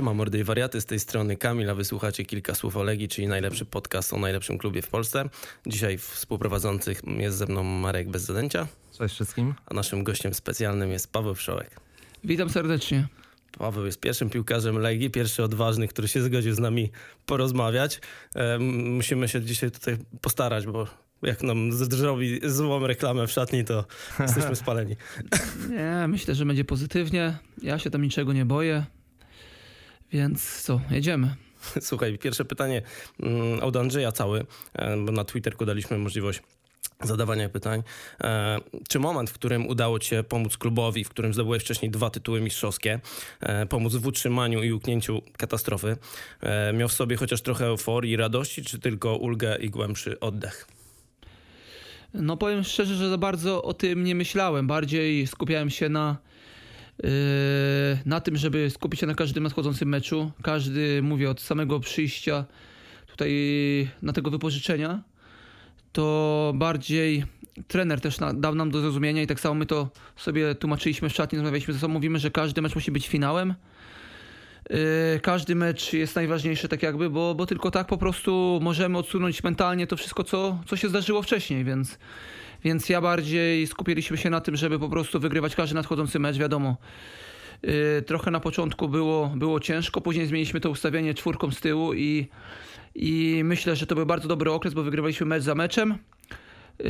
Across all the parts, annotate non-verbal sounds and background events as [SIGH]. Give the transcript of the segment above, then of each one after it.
Siema mordy i wariaty, z tej strony Kamil, a wysłuchacie kilka słów o Legii, czyli najlepszy podcast o najlepszym klubie w Polsce. Dzisiaj współprowadzących jest ze mną Marek Bez Zadęcia, Cześć wszystkim. a naszym gościem specjalnym jest Paweł Wszołek. Witam serdecznie. Paweł jest pierwszym piłkarzem Legii, pierwszy odważny, który się zgodził z nami porozmawiać. E, musimy się dzisiaj tutaj postarać, bo jak nam zrobi złą reklamę w szatni, to jesteśmy spaleni. [LAUGHS] Nie, myślę, że będzie pozytywnie. Ja się tam niczego nie boję. Więc co, jedziemy. [LAUGHS] Słuchaj, pierwsze pytanie mm, od Andrzeja cały, e, bo na Twitterku daliśmy możliwość zadawania pytań. E, Czy moment, w którym udało ci się pomóc klubowi, w którym zdobyłeś wcześniej dwa tytuły mistrzowskie, e, pomóc w utrzymaniu i uknięciu katastrofy, miał w sobie chociaż trochę euforii i radości, czy tylko ulgę i głębszy oddech? No powiem szczerze, że za bardzo o tym nie myślałem. Bardziej skupiałem się na, na tym, żeby skupić się na każdym nadchodzącym meczu. Każdy, mówię, od samego przyjścia tutaj na tego wypożyczenia, to bardziej trener też dał nam do zrozumienia i tak samo my to sobie tłumaczyliśmy w szatni, rozmawialiśmy ze sobą, mówimy, że każdy mecz musi być finałem. Yy, Każdy mecz jest najważniejszy, tak jakby, bo, bo tylko tak po prostu możemy odsunąć mentalnie to wszystko, co, co się zdarzyło wcześniej, więc, więc ja bardziej skupiliśmy się na tym, żeby po prostu wygrywać każdy nadchodzący mecz, wiadomo. Yy, Trochę na początku było, było ciężko, później zmieniliśmy to ustawienie czwórką z tyłu i, i myślę, że to był bardzo dobry okres, bo wygrywaliśmy mecz za meczem. Yy,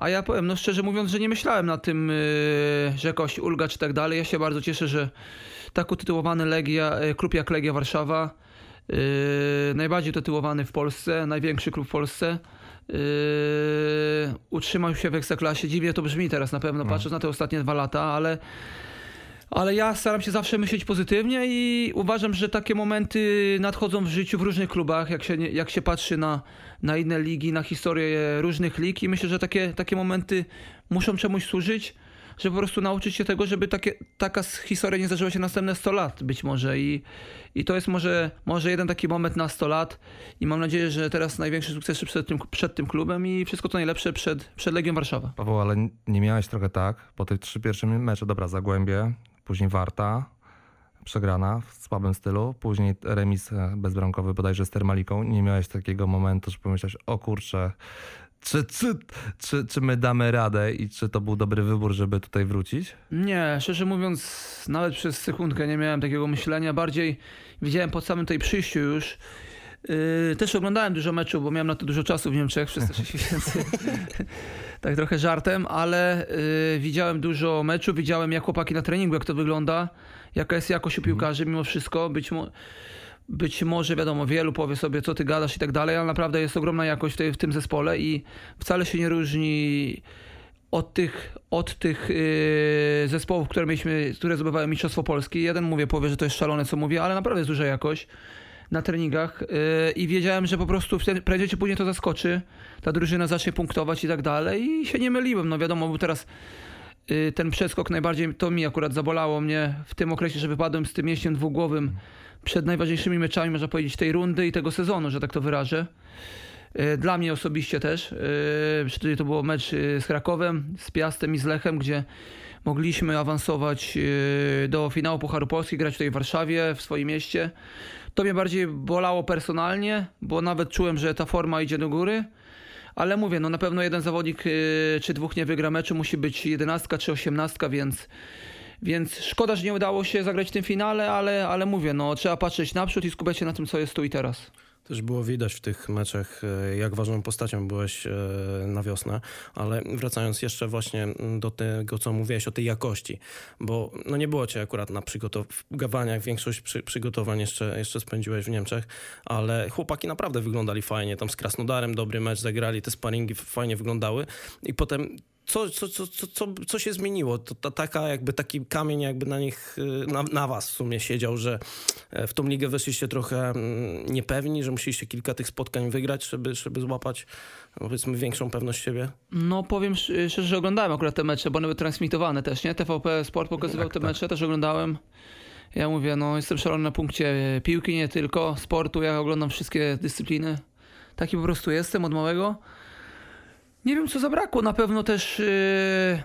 a ja powiem, no szczerze mówiąc, że nie myślałem na tym, yy, że jakaś ulga czy tak dalej. Ja się bardzo cieszę, że tak utytułowany Legia, klub jak Legia Warszawa, najbardziej tytułowany w Polsce, największy klub w Polsce, yy, utrzymał się w Ekstraklasie. Dziwnie to brzmi teraz na pewno, patrząc na te ostatnie dwa lata, ale ale ja staram się zawsze myśleć pozytywnie i uważam, że takie momenty nadchodzą w życiu w różnych klubach, jak się, jak się patrzy na, na inne ligi, na historię różnych lig i myślę, że takie, takie momenty muszą czemuś służyć, żeby po prostu nauczyć się tego, żeby takie, taka historia nie zdarzyła się następne 100 lat być może i, i to jest może, może jeden taki moment na 100 lat i mam nadzieję, że teraz największy sukces przed tym, przed tym klubem i wszystko to najlepsze przed, przed Legią Warszawa. Paweł, ale nie miałeś trochę tak, po tych trzy pierwsze mecze, dobra, Zagłębie, później Warta, przegrana w słabym stylu, później remis e, bezbramkowy bodajże z Termaliką. Nie miałeś takiego momentu, że pomyślałeś, o kurczę, czy, czy, czy, czy my damy radę i czy to był dobry wybór, żeby tutaj wrócić? Nie, szczerze mówiąc, nawet przez sekundkę nie miałem takiego myślenia. Bardziej widziałem po samym tej przyjściu już. Yy, też oglądałem dużo meczów, bo miałem na to dużo czasu w Niemczech przez te 6 miesięcy. tak trochę żartem, ale yy, widziałem dużo meczów, widziałem jak chłopaki na treningu, jak to wygląda, jaka jest jakość u piłkarzy mimo wszystko. Być, mo- być może, wiadomo, wielu powie sobie, co ty gadasz i tak dalej, ale naprawdę jest ogromna jakość w, tej, w tym zespole i wcale się nie różni od tych, od tych yy, zespołów, które mieliśmy, które zdobywały Mistrzostwo Polski. Jeden mówię, powie, że to jest szalone, co mówię, ale naprawdę jest duża jakość na treningach yy, i wiedziałem, że po prostu wtedy- prędzej czy później to zaskoczy, ta drużyna zacznie punktować i tak dalej i się nie myliłem. No wiadomo, był teraz yy, ten przeskok najbardziej, to mi akurat zabolało mnie w tym okresie, że wypadłem z tym mięśniem dwugłowym przed najważniejszymi meczami, można powiedzieć, tej rundy i tego sezonu, że tak to wyrażę. E, Dla mnie osobiście też. e, Wtedy to był mecz e, z Krakowem, z Piastem i z Lechem, gdzie mogliśmy awansować e, do finału Pucharu Polski, grać tutaj w Warszawie, w swoim mieście. To mnie bardziej bolało personalnie, bo nawet czułem, że ta forma idzie do góry. Ale mówię, no na pewno jeden zawodnik e, czy dwóch nie wygra meczu, musi być jedenastka czy osiemnastka, więc, więc szkoda, że nie udało się zagrać w tym finale, ale, ale mówię, no trzeba patrzeć naprzód i skupiać się na tym, co jest tu i teraz. Też było widać w tych meczach, e, jak ważną postacią byłeś e, na wiosnę, ale wracając jeszcze właśnie do tego, co mówiłeś o tej jakości, bo no nie było cię akurat na przygotowaniach, większość przy, przygotowań jeszcze, jeszcze spędziłeś w Niemczech, ale chłopaki naprawdę wyglądali fajnie, tam z Krasnodarem dobry mecz zagrali, te sparingi fajnie wyglądały. I potem co, co, co, co, co, się zmieniło? To ta, taka jakby taki kamień jakby na nich, y, na, na was w sumie siedział, że e, w tą ligę weszliście trochę mm, niepewni, że musieliście kilka tych spotkań wygrać, żeby, żeby złapać powiedzmy większą pewność siebie. No powiem sz- szczerze, że oglądałem akurat te mecze, bo one były transmitowane też, nie? TVP Sport pokazywał Tak, te tak. mecze, też oglądałem. Ja mówię, no jestem szalony na punkcie piłki, nie tylko sportu, ja oglądam wszystkie dyscypliny. Taki po prostu jestem od małego. Nie wiem, co zabrakło, na pewno też yy,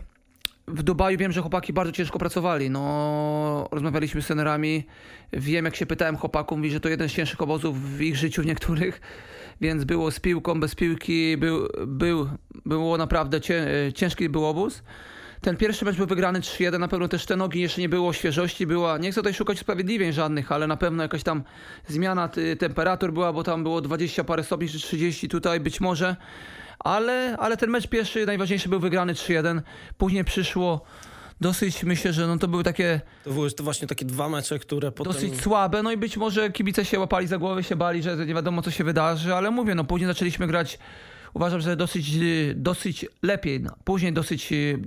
w Dubaju wiem, że chłopaki bardzo ciężko pracowali. No, rozmawialiśmy z trenerami. Wiem, jak się pytałem chłopaków, mówi, że to jeden z cięższych obozów w ich życiu w niektórych. Więc było z piłką, bez piłki. Był, był, było naprawdę cię, ciężki był obóz. Ten pierwszy mecz był wygrany 3-1, na pewno też te nogi jeszcze nie było świeżości, była, nie chcę tutaj szukać usprawiedliwień żadnych, ale na pewno jakaś tam zmiana temperatur była, bo tam było 20 parę stopni czy 30 tutaj być może, ale, ale ten mecz pierwszy najważniejszy był wygrany 3-1, później przyszło dosyć, myślę, że no to były takie... To były to właśnie takie dwa mecze, które potem... Dosyć słabe, no i być może kibice się łapali za głowę, się bali, że nie wiadomo co się wydarzy, ale mówię, no później zaczęliśmy grać uważam, że dosyć, dosyć lepiej. No, później dosyć y,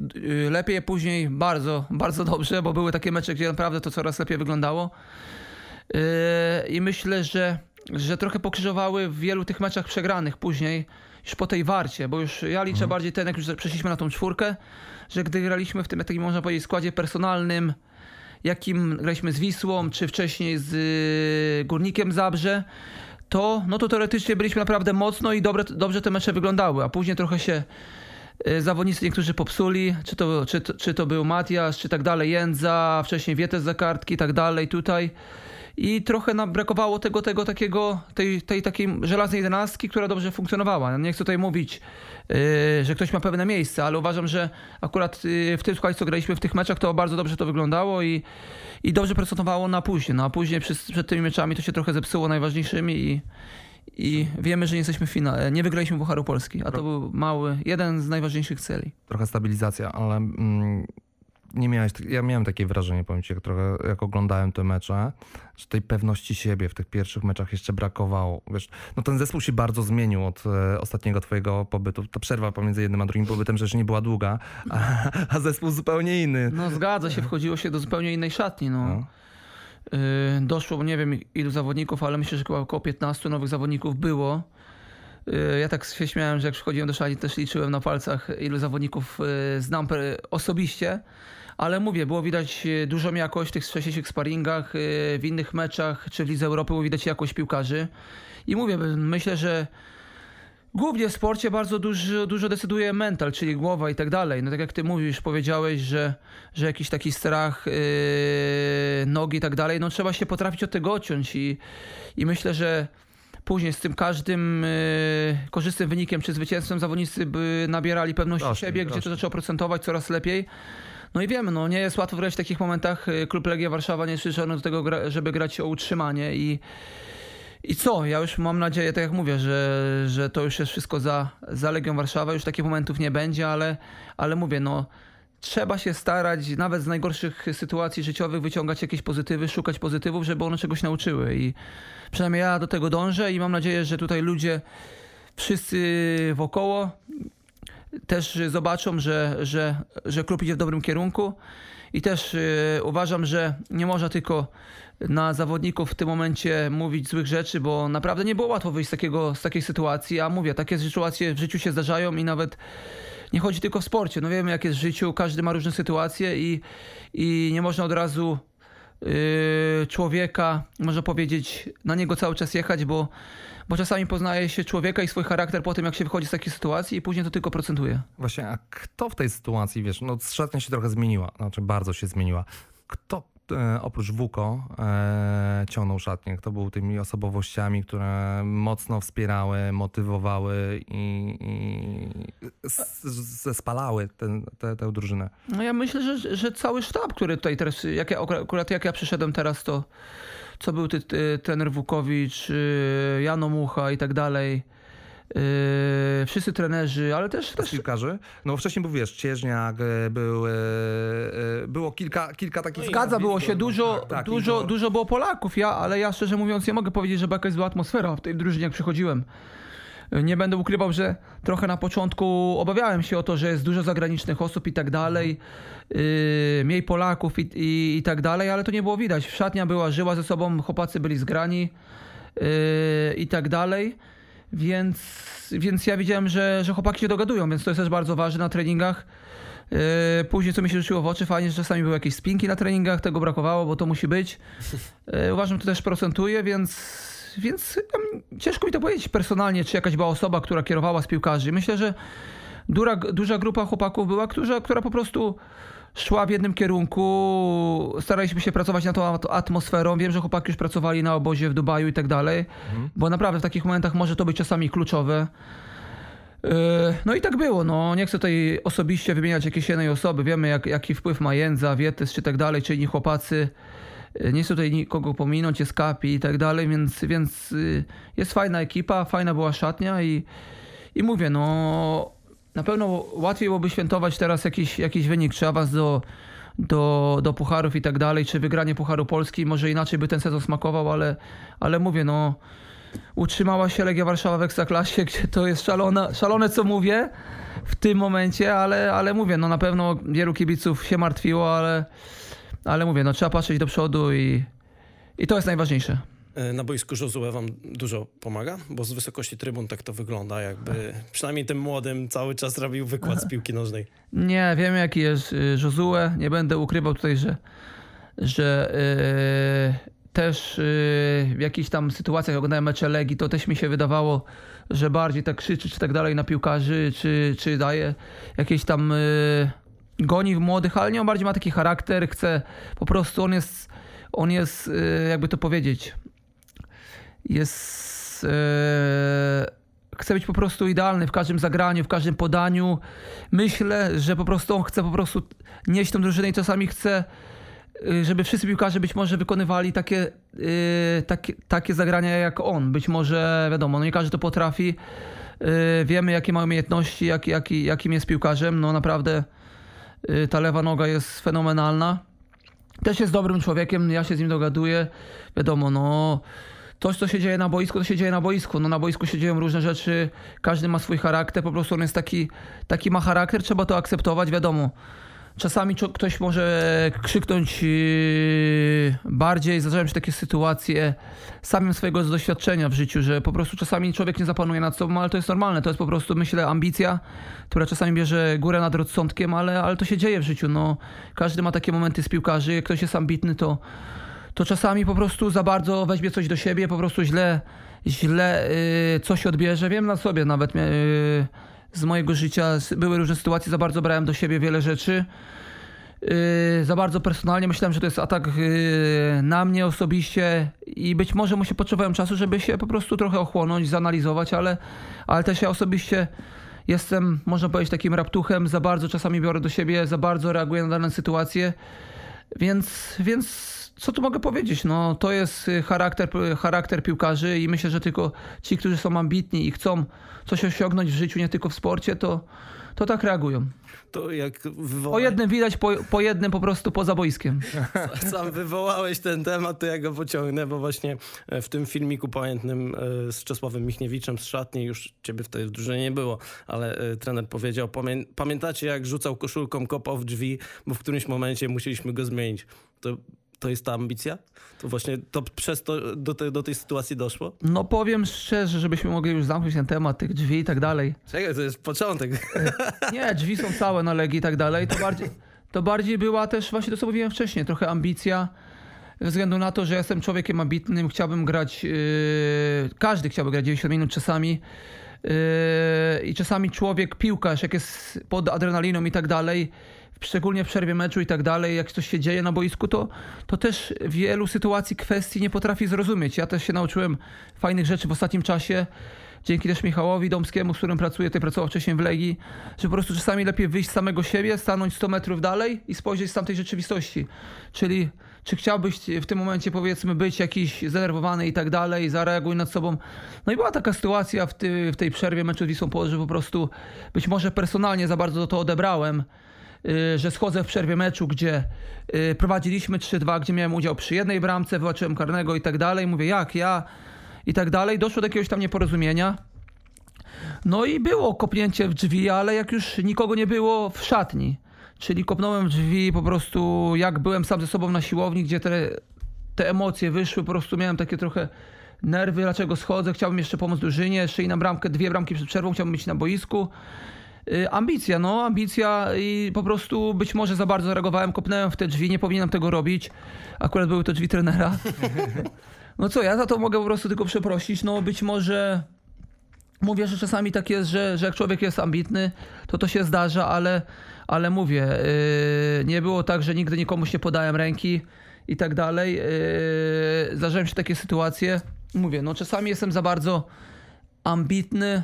lepiej, później bardzo, bardzo dobrze, bo były takie mecze, gdzie naprawdę to coraz lepiej wyglądało. Y, I myślę, że, że trochę pokrzyżowały w wielu tych meczach przegranych później, już po tej warcie, bo już ja liczę mhm. bardziej ten, jak już przeszliśmy na tą czwórkę, że gdy graliśmy w tym, takim można powiedzieć, składzie personalnym, jakim graliśmy z Wisłą, czy wcześniej z y, Górnikiem Zabrze, to, no to teoretycznie byliśmy naprawdę mocno i dobre, dobrze te mecze wyglądały, a później trochę się y, zawodnicy niektórzy popsuli, czy to, czy, czy to był Matias, czy tak dalej, Jędza, wcześniej Wietes za kartki tak dalej tutaj. I trochę nam brakowało tego, tego takiego, tej, tej takiej żelaznej jedenastki, która dobrze funkcjonowała. Nie chcę tutaj mówić, yy, że ktoś ma pewne miejsce, ale uważam, że akurat yy, w tym składzie, co graliśmy w tych meczach, to bardzo dobrze to wyglądało i, i dobrze pracowało na później. No a później przed, przed tymi meczami to się trochę zepsuło najważniejszymi i, i wiemy, że nie jesteśmy w finale. Nie wygraliśmy Pucharu Polski, a to był mały, jeden z najważniejszych celi. Trochę stabilizacja, ale mm, nie miałeś, ja miałem takie wrażenie, powiem ci, jak trochę jak oglądałem te mecze, że tej pewności siebie w tych pierwszych meczach jeszcze brakowało. Wiesz, no ten zespół się bardzo zmienił od e, ostatniego twojego pobytu. Ta przerwa pomiędzy jednym a drugim pobytem że nie była długa, a, a, zespół zupełnie inny. No zgadza się, wchodziło się do zupełnie innej szatni. No. no. Yy, doszło, nie wiem ilu zawodników, ale myślę, że około 15 nowych zawodników było. Y, ja tak się śmiałem, że jak przychodziłem do szali, też liczyłem na palcach, ilu zawodników y, znam osobiście ale mówię, było widać e, dużą jakość w tych wcześniejszych sparingach, e, w innych meczach, czy w Lidze Europy było widać jakość piłkarzy. I mówię, myślę, że głównie w sporcie bardzo dużo, dużo decyduje mental, czyli głowa i tak dalej. No tak jak ty mówisz, powiedziałeś, że, że jakiś taki strach, yy, nogi i tak dalej, no trzeba się potrafić od tego odciąć i, i myślę, że później z tym każdym yy, korzystnym wynikiem czy zwycięstwem zawodnicy by nabierali pewności siebie, gdzie to zaczęło procentować coraz lepiej. No i wiemy, no nie jest łatwo grać w takich momentach. Y, klub Legia Warszawa nie jest do tego, żeby grać o utrzymanie i i co? Ja już mam nadzieję, tak jak mówię, że, że to już jest wszystko za, za Legią Warszawa, już takich momentów nie będzie, ale, ale mówię, no trzeba się starać nawet z najgorszych sytuacji życiowych wyciągać jakieś pozytywy, szukać pozytywów, żeby one czegoś nauczyły i przynajmniej ja do tego dążę i mam nadzieję, że tutaj ludzie wszyscy wokoło też zobaczą, że, że, że klub idzie w dobrym kierunku i też yy, uważam, że nie można tylko na zawodników w tym momencie mówić złych rzeczy, bo naprawdę nie było łatwo wyjść z, takiego, z takiej sytuacji, a mówię, takie sytuacje w życiu się zdarzają i nawet nie chodzi tylko w sporcie. No wiemy, jak jest w życiu, każdy ma różne sytuacje i, i nie można od razu yy, człowieka, można powiedzieć, na niego cały czas jechać, bo bo czasami poznaje się człowieka i swój charakter po tym, jak się wychodzi z takiej sytuacji i później to tylko procentuje. Właśnie, a kto w tej sytuacji, wiesz, no szatnia się trochę zmieniła, znaczy bardzo się zmieniła. Kto e, oprócz Wuko e, ciągnął szatnię? Kto był tymi osobowościami, które mocno wspierały, motywowały i, i zespalały ten, te, tę drużynę? No ja myślę, że, że cały sztab, który tutaj teraz, jak ja, akurat jak ja przyszedłem teraz, to co był ty, ty, trener Wukowicz, y, Jano Mucha i tak dalej. Yy, wszyscy trenerzy, ale też... też... piłkarzy? No wcześniej był, wiesz, Cieżniak, y, był, yy, było kilka, kilka takich... No Zgadza, było się dużo, tak, tak, dużo, dużo było Polaków, ja, ale ja szczerze mówiąc nie mogę powiedzieć, żeby jakaś była atmosfera w tej drużynie, jak przychodziłem. Nie będę ukrywał, że trochę na początku obawiałem się o to, że jest dużo zagranicznych osób i tak dalej, yy, mniej Polaków i, i, i, tak dalej, ale to nie było widać. Szatnia była żyła ze sobą, chłopacy byli zgrani yy, i tak dalej, więc, więc ja widziałem, że, że chłopaki się dogadują, więc to jest też bardzo ważne na treningach. Yy, później, co mi się rzuciło w oczy, fajnie, że czasami były jakieś spinki na treningach, tego brakowało, bo to musi być. Yy, uważam, że to też procentuje, więc więc ciężko mi to powiedzieć personalnie, czy jakaś była osoba, która kierowała z piłkarzy. Myślę, że duża, duża grupa chłopaków była, która, która po prostu szła w jednym kierunku, staraliśmy się pracować nad tą atmosferą. Wiem, że chłopaki już pracowali na obozie w Dubaju i tak dalej, mhm. bo naprawdę w takich momentach może to być czasami kluczowe. Yy, no i tak było. No, nie chcę tutaj osobiście wymieniać jakiejś jednej osoby. Wiemy, jak, jaki wpływ ma Jędza, Wietys czy tak dalej, czy inni chłopacy. Yy, nie chcę tutaj nikogo pominąć, jest Kapi i tak dalej, więc, więc yy, jest fajna ekipa, fajna była szatnia i, i mówię, no na pewno łatwiej byłoby świętować teraz jakiś, jakiś wynik, czy awans do, do, do pucharów i tak dalej, czy wygranie Pucharu Polski. Może inaczej by ten sezon smakował, ale, ale mówię, no utrzymała się Legia Warszawa w Ekstraklasie, [LAUGHS] gdzie to jest szalone, szalone co mówię w tym momencie, ale, ale mówię, no na pewno wielu kibiców się martwiło, ale, ale mówię, no trzeba patrzeć do przodu i, i to jest najważniejsze. E, na boisku Josue wam dużo pomaga? Bo z wysokości trybun tak to wygląda, jakby [LAUGHS] przynajmniej tym młodym cały czas robił wykład z piłki nożnej. [LAUGHS] Nie, wiem jaki jest y, Josue. Nie będę ukrywał tutaj, że, że yy, też yy, w jakichś tam sytuacjach, jak oglądałem mecze Legii, to też mi się wydawało, że bardziej tak krzyczy czy tak dalej na piłkarzy, czy, czy daje jakieś tam yy, goni młodych, ale nie on bardziej ma taki charakter, chce po prostu, on jest, on jest, jakby to powiedzieć, jest. E, chce być po prostu idealny w każdym zagraniu, w każdym podaniu. Myślę, że po prostu on chce po prostu nieść tą drużynę i czasami chce, e, żeby wszyscy piłkarze być może wykonywali takie, e, takie, takie zagrania jak on. Być może, wiadomo, no nie każdy to potrafi. Wiemy, jakie ma umiejętności, jak, jak, jakim jest piłkarzem. No naprawdę ta lewa noga jest fenomenalna. Też jest dobrym człowiekiem, ja się z nim dogaduję. Wiadomo, no to, co się dzieje na boisku, to się dzieje na boisku. No na boisku się dzieją różne rzeczy, każdy ma swój charakter, po prostu on jest taki, taki ma charakter, trzeba to akceptować, wiadomo. Czasami ktoś może krzyknąć yy, bardziej. Zdarzają się takie sytuacje samym swojego doświadczenia w życiu, że po prostu czasami człowiek nie zapanuje nad sobą, ale to jest normalne. To jest po prostu, myślę, ambicja, która czasami bierze górę nad rozsądkiem, ale, ale to się dzieje w życiu. No, każdy ma takie momenty z piłkarzy. Jak ktoś jest ambitny, to to czasami po prostu za bardzo weźmie coś do siebie, po prostu źle, źle yy, coś odbierze. Wiem na sobie nawet yy, z mojego życia były różne sytuacje, za bardzo brałem do siebie wiele rzeczy. Yy, za bardzo personalnie myślałem, że to jest atak yy, na mnie osobiście i być może mu się potrzebowałem czasu, żeby się po prostu trochę ochłonąć, zanalizować, ale, ale też ja osobiście jestem, można powiedzieć, takim raptuchem, za bardzo czasami biorę do siebie, za bardzo reaguję na dane sytuacje, więc, więc co tu mogę powiedzieć? No, to jest y, charakter, charakter piłkarzy i myślę, że tylko ci, którzy są ambitni i chcą coś osiągnąć w życiu, nie tylko w sporcie, to, to tak reagują. To jak wywoła... Po jednym widać, po, po jednym po prostu poza boiskiem. [LAUGHS] Sam wywołałeś ten temat, to ja go pociągnę, bo właśnie e, w tym filmiku pamiętnym e, z Czesławem Michniewiczem z szatni, już ciebie wtedy w drużynie nie było, ale e, trener powiedział, pamiętacie jak rzucał koszulką, kopał w drzwi, bo w którymś momencie musieliśmy go zmienić. To to jest ta ambicja? To właśnie to przez to do, te, do tej sytuacji doszło? No powiem szczerze, żebyśmy mogli już zamknąć ten temat tych drzwi i tak dalej. Czekaj, to jest początek. E, nie, drzwi są całe na legi i tak dalej. To bardziej, to bardziej była też właśnie to, co mówiłem wcześniej, trochę ambicja. Ze względu na to, że jestem człowiekiem ambitnym, chciałbym grać, yy, każdy chciałby grać 90 minut czasami. Yy, I czasami człowiek, piłkarz, jak jest pod adrenaliną i tak dalej, szczególnie w przerwie meczu i tak dalej, jak coś się dzieje na boisku, to, to też wielu sytuacji, kwestii nie potrafi zrozumieć. Ja też się nauczyłem fajnych rzeczy w ostatnim czasie, dzięki też Michałowi Domskiemu, z którym pracuję, tutaj pracował wcześniej w Legii, że po prostu czasami lepiej wyjść z samego siebie, stanąć 100 metrów dalej i spojrzeć z tamtej rzeczywistości. Czyli czy chciałbyś w tym momencie powiedzmy być jakiś zdenerwowany i tak dalej, zareaguj nad sobą. No i była taka sytuacja w, ty, w tej przerwie meczu z Wisłą Płock, że po prostu być może personalnie za bardzo to odebrałem, że schodzę w przerwie meczu, gdzie y, prowadziliśmy 3-2, gdzie miałem udział przy jednej bramce, wyłaczyłem karnego i tak dalej. Mówię, jak ja i tak dalej. Doszło do jakiegoś tam nieporozumienia. No i było kopnięcie w drzwi, ale jak już nikogo nie było w szatni. Czyli kopnąłem w drzwi po prostu, jak byłem sam ze sobą na siłowni, gdzie te, te emocje wyszły, po prostu miałem takie trochę nerwy, dlaczego schodzę, chciałbym jeszcze pomóc drużynie, jeszcze i na bramkę, dwie bramki przed przerwą, chciałbym być na boisku. Y, ambicja, no, ambicja i po prostu być może za bardzo reagowałem, kopnąłem w te drzwi, nie powinienem tego robić. Akurat były to drzwi trenera. [LAUGHS] No co, ja za to mogę po prostu tylko przeprosić, no być może mówię, że czasami tak jest, że, że jak człowiek jest ambitny, to to się zdarza, ale, ale mówię, yy, nie było tak, że nigdy nikomuś nie podałem ręki i tak dalej. Yy, zdarzają się takie sytuacje. Mówię, no czasami jestem za bardzo ambitny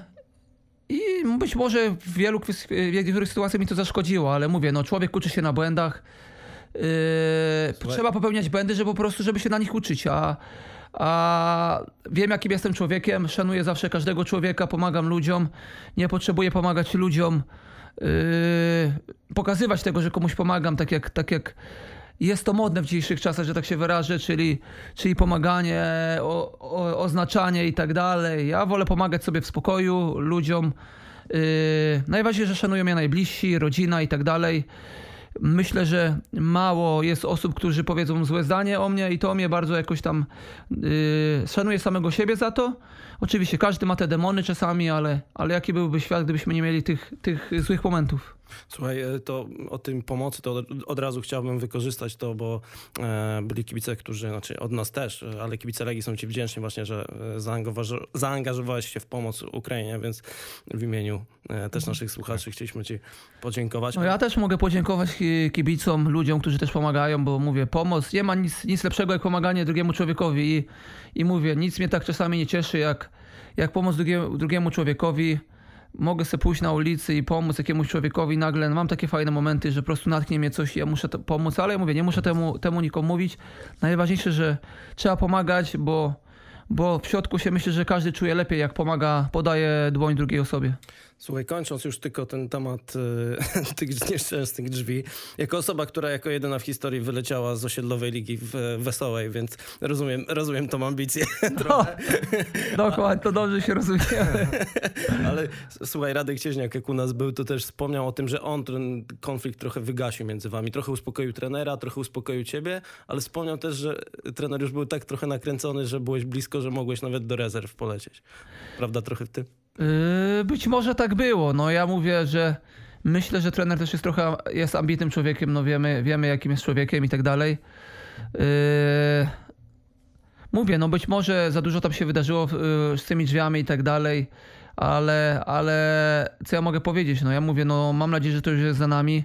i być może w wielu, w niektórych sytuacjach mi to zaszkodziło, ale mówię, no człowiek uczy się na błędach. Yy, trzeba popełniać błędy, żeby po prostu, żeby się na nich uczyć, a, a wiem jakim jestem człowiekiem, szanuję zawsze każdego człowieka, pomagam ludziom, nie potrzebuję pomagać ludziom, yy, pokazywać tego, że komuś pomagam, tak jak, tak jak jest to modne w dzisiejszych czasach, że tak się wyrażę, czyli, czyli pomaganie, o, o, oznaczanie i tak dalej. Ja wolę pomagać sobie w spokoju ludziom. Yy, najważniejsze, że szanują mnie najbliżsi, rodzina i tak dalej. Myślę, że mało jest osób, którzy powiedzą złe zdanie o mnie i to mnie bardzo jakoś tam yy, szanuję samego siebie za to. Oczywiście każdy ma te demony czasami, ale, ale jaki byłby świat, gdybyśmy nie mieli tych, tych złych momentów? Słuchaj, e, to o tym pomocy to od, od razu chciałbym wykorzystać to, bo e, byli kibice, którzy, znaczy od nas też, e, ale kibice Legii są ci wdzięczni właśnie, że e, zaangażowa- zaangażowałeś się w pomoc Ukrainie, więc w imieniu e, też naszych słuchaczy chcieliśmy ci podziękować. No ja też mogę podziękować ki- kibicom, ludziom, którzy też pomagają, bo mówię, pomoc, nie ma nic, nic lepszego jak pomaganie drugiemu człowiekowi i, i mówię, nic mnie tak czasami nie cieszy jak, jak pomoc drugiemu, drugiemu człowiekowi. Mogę sobie pójść na ulicy i pomóc jakiemuś człowiekowi nagle. Mam takie fajne momenty, że po prostu natknie mnie coś i ja muszę pomóc, ale ja mówię, nie muszę temu, temu nikomu mówić. Najważniejsze, że trzeba pomagać, bo, bo w środku się myślę, że każdy czuje lepiej, jak pomaga, podaje dłoń drugiej osobie. Słuchaj, kończąc już tylko ten temat e, [LAUGHS] tych nieszczęsnych drzwi, jako osoba, która jako jedyna w historii wyleciała z osiedlowej ligi w, w Wesołej, więc rozumiem, rozumiem tą ambicję. [LAUGHS] No, [LAUGHS] dokładnie, to dobrze się rozumiemy. Ale słuchaj, Radek Cieźniak, jak u nas był, to też wspomniał o tym, że on ten konflikt trochę wygasił między wami. Trochę uspokoił trenera, trochę uspokoił ciebie, ale wspomniał też, że trener już był tak trochę nakręcony, że byłeś blisko, że mogłeś nawet do rezerw polecieć. Prawda trochę w tym? Yy, Być może tak było. No ja mówię, że myślę, że trener też jest trochę jest ambitnym człowiekiem, no wiemy, wiemy jakim jest człowiekiem i tak dalej. Yy, Mówię, no być może za dużo tam się wydarzyło yy, z tymi drzwiami i tak dalej, ale, ale co ja mogę powiedzieć? No ja mówię, no mam nadzieję, że to już jest za nami.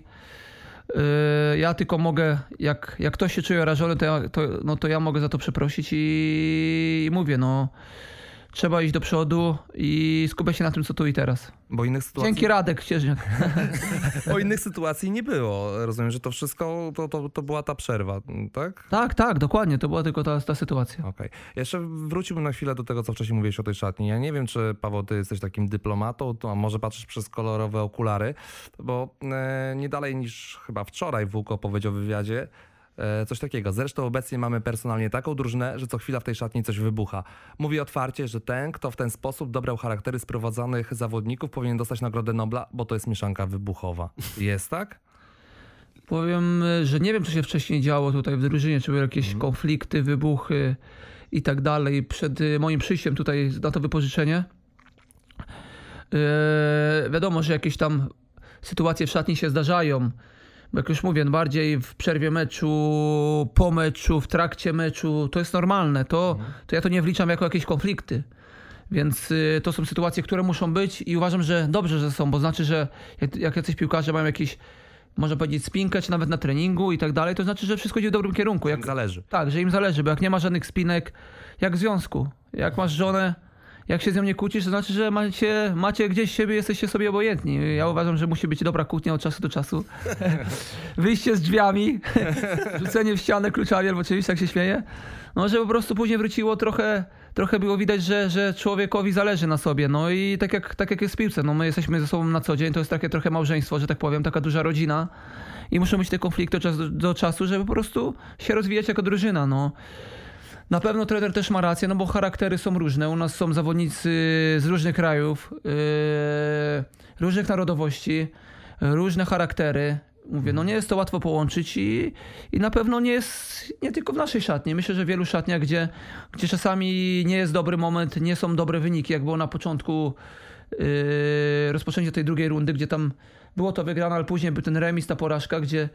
Ja tylko mogę, jak, jak ktoś się czuje rażony, to ja, to, no to ja mogę za to przeprosić i, i mówię, no trzeba iść do przodu i skupiać się na tym, co tu i teraz. Bo innych sytuacji, Dzięki Radek, Cieżniak. [LAUGHS] bo innych sytuacji nie było. Rozumiem, że to wszystko to, to, to była ta przerwa, tak? Tak, tak, dokładnie, to była tylko ta, ta sytuacja. Okej. Jeszcze wróciłbym na chwilę do tego, co wcześniej mówiłeś o tej szatni. Ja nie wiem, czy Paweł, ty jesteś takim dyplomatą, a może patrzysz przez kolorowe okulary, bo e, nie dalej niż chyba wczoraj Włóko powiedział w wywiadzie coś takiego. Zresztą obecnie mamy personalnie taką drużynę, że co chwila w tej szatni coś wybucha. Mówi otwarcie, że ten, kto w ten sposób dobrał charaktery sprowadzonych zawodników, powinien dostać Nagrodę Nobla, bo to jest mieszanka wybuchowa. Jest tak? Powiem, że nie wiem, co się wcześniej działo tutaj w drużynie, czy były jakieś konflikty, wybuchy i tak dalej. Przed y, moim przyjściem tutaj na to wypożyczenie yy, wiadomo, że jakieś tam sytuacje w szatni się zdarzają. Jak już mówię, bardziej w przerwie meczu, po meczu, w trakcie meczu, to jest normalne. To, to ja to nie wliczam jako jakieś konflikty. Więc y, to są sytuacje, które muszą być i uważam, że dobrze, że są, bo znaczy, że jak, jak jacyś piłkarze mają jakiś, można powiedzieć, spinkę, czy nawet na treningu i tak dalej, to znaczy, że wszystko idzie w dobrym kierunku. Jak, Jak zależy. tak, że im zależy, bo jak nie ma żadnych spinek, jak w związku. Jak masz żonę, jak się z nią nie kłócisz, to znaczy, że macie, macie gdzieś siebie, jesteście sobie obojętni. Ja uważam, że musi być dobra kłótnia od czasu do czasu. [LAUGHS] Wyjście z drzwiami, [LAUGHS] rzucenie w ścianę kluczami, albo oczywiście jak się śmieje. No, że po prostu później wróciło trochę, trochę było widać, że, że człowiekowi zależy na sobie. No i tak jak, tak jak jest w piłce, no my jesteśmy ze sobą na co dzień, to jest takie trochę małżeństwo, że tak powiem, taka duża rodzina. I muszą być te konflikty od czasu do, do czasu, żeby po prostu się rozwijać jako drużyna. No. Na pewno trener też ma rację, no bo charaktery są różne. U nas są zawodnicy z różnych krajów, yy, różnych narodowości, różne charaktery. Mówię, no nie jest to łatwo połączyć i, i na pewno nie jest, nie tylko w naszej szatni. Myślę, że w wielu szatniach, gdzie, gdzie czasami nie jest dobry moment, nie są dobre wyniki, jak było na początku yy, rozpoczęcia tej drugiej rundy, gdzie tam było to wygrane, ale później był ten remis, ta porażka, gdzie,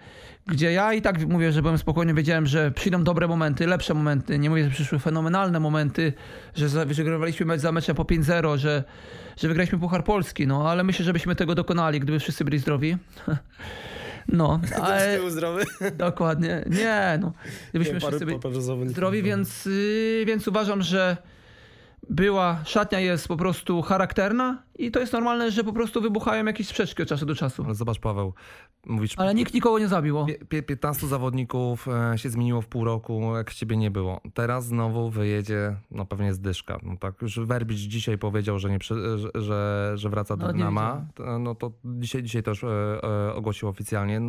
gdzie ja i tak mówię, że byłem spokojnie, wiedziałem, że przyjdą dobre momenty, lepsze momenty. Nie mówię, że przyszły fenomenalne momenty, że wygrywaliśmy mecz za meczem po 5-0, że, że wygraliśmy Puchar Polski, no ale myślę, żebyśmy tego dokonali, gdyby wszyscy byli zdrowi. [LAUGHS] No, [LAUGHS] ale... zdrowy? [LAUGHS] Dokładnie. Nie, no. Gdybyśmy wszyscy byli zdrowi, więc, yy, więc uważam, że była, szatnia jest po prostu charakterna i to jest normalne, że po prostu wybuchają jakieś sprzeczki od czasu do czasu. Ale zobacz Paweł, mówisz... Ale nikt nikogo nie zabiło. 15 zawodników e, się zmieniło w pół roku, jak ciebie nie było. Teraz znowu wyjedzie, no pewnie zdyszka. No tak, już Werbić dzisiaj powiedział, że, nie, że, że, że wraca do no, Dynama. No to dzisiaj, dzisiaj też e, e, ogłosił oficjalnie.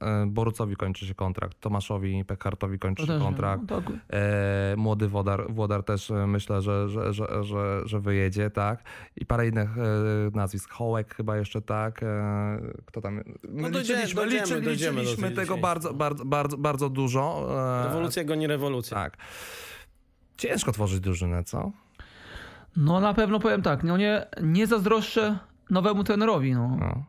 E, Borucowi kończy się kontrakt, Tomaszowi Pekhartowi kończy się kontrakt. No, tak. e, młody Wodar, Wodar też e, myślę, że, że, że, że, że wyjedzie, tak. I parę innych e, nazwisk. Hołek chyba jeszcze tak. E, kto tam... No dojdziemy, liczyliśmy, dojdziemy, dojdziemy liczyliśmy do tego bardzo, bardzo, bardzo, bardzo dużo. E, rewolucja go nie rewolucja. Tak. Ciężko tworzyć drużynę, co? No na pewno powiem tak, no nie, nie zazdroszczę nowemu trenerowi. No. no.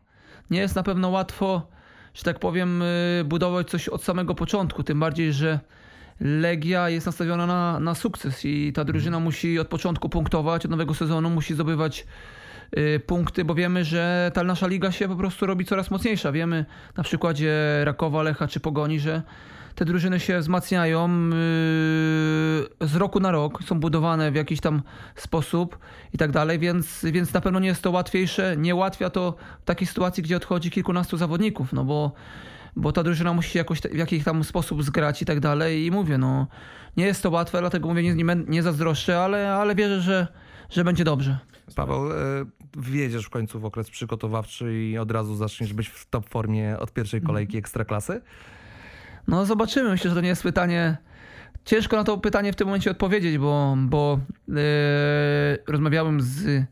Nie jest na pewno łatwo, że tak powiem, y, budować coś od samego początku, tym bardziej, że Legia jest nastawiona na, na sukces i ta drużyna musi od początku punktować, od nowego sezonu musi zdobywać punkty, bo wiemy, że ta nasza liga się po prostu robi coraz mocniejsza. Wiemy na przykładzie Rakowa, Lecha czy Pogoni, że te drużyny się wzmacniają yy, z roku na rok, są budowane w jakiś tam sposób i tak dalej, więc, więc na pewno nie jest to łatwiejsze. Nie ułatwia to w takiej sytuacji, gdzie odchodzi kilkunastu zawodników, no bo bo ta drużyna musi się jakoś w jakiś tam sposób zgrać i tak dalej. I mówię, no nie jest to łatwe, dlatego mówię, nie, nie, nie zazdroszczę, ale, ale wierzę, że, że będzie dobrze. Paweł, e, wjedziesz w końcu w okres przygotowawczy i od razu zaczniesz być w top formie od pierwszej kolejki mhm. Ekstraklasy? No zobaczymy. Myślę, że to nie jest pytanie... Ciężko na to pytanie w tym momencie odpowiedzieć, bo, bo yy, rozmawiałem z,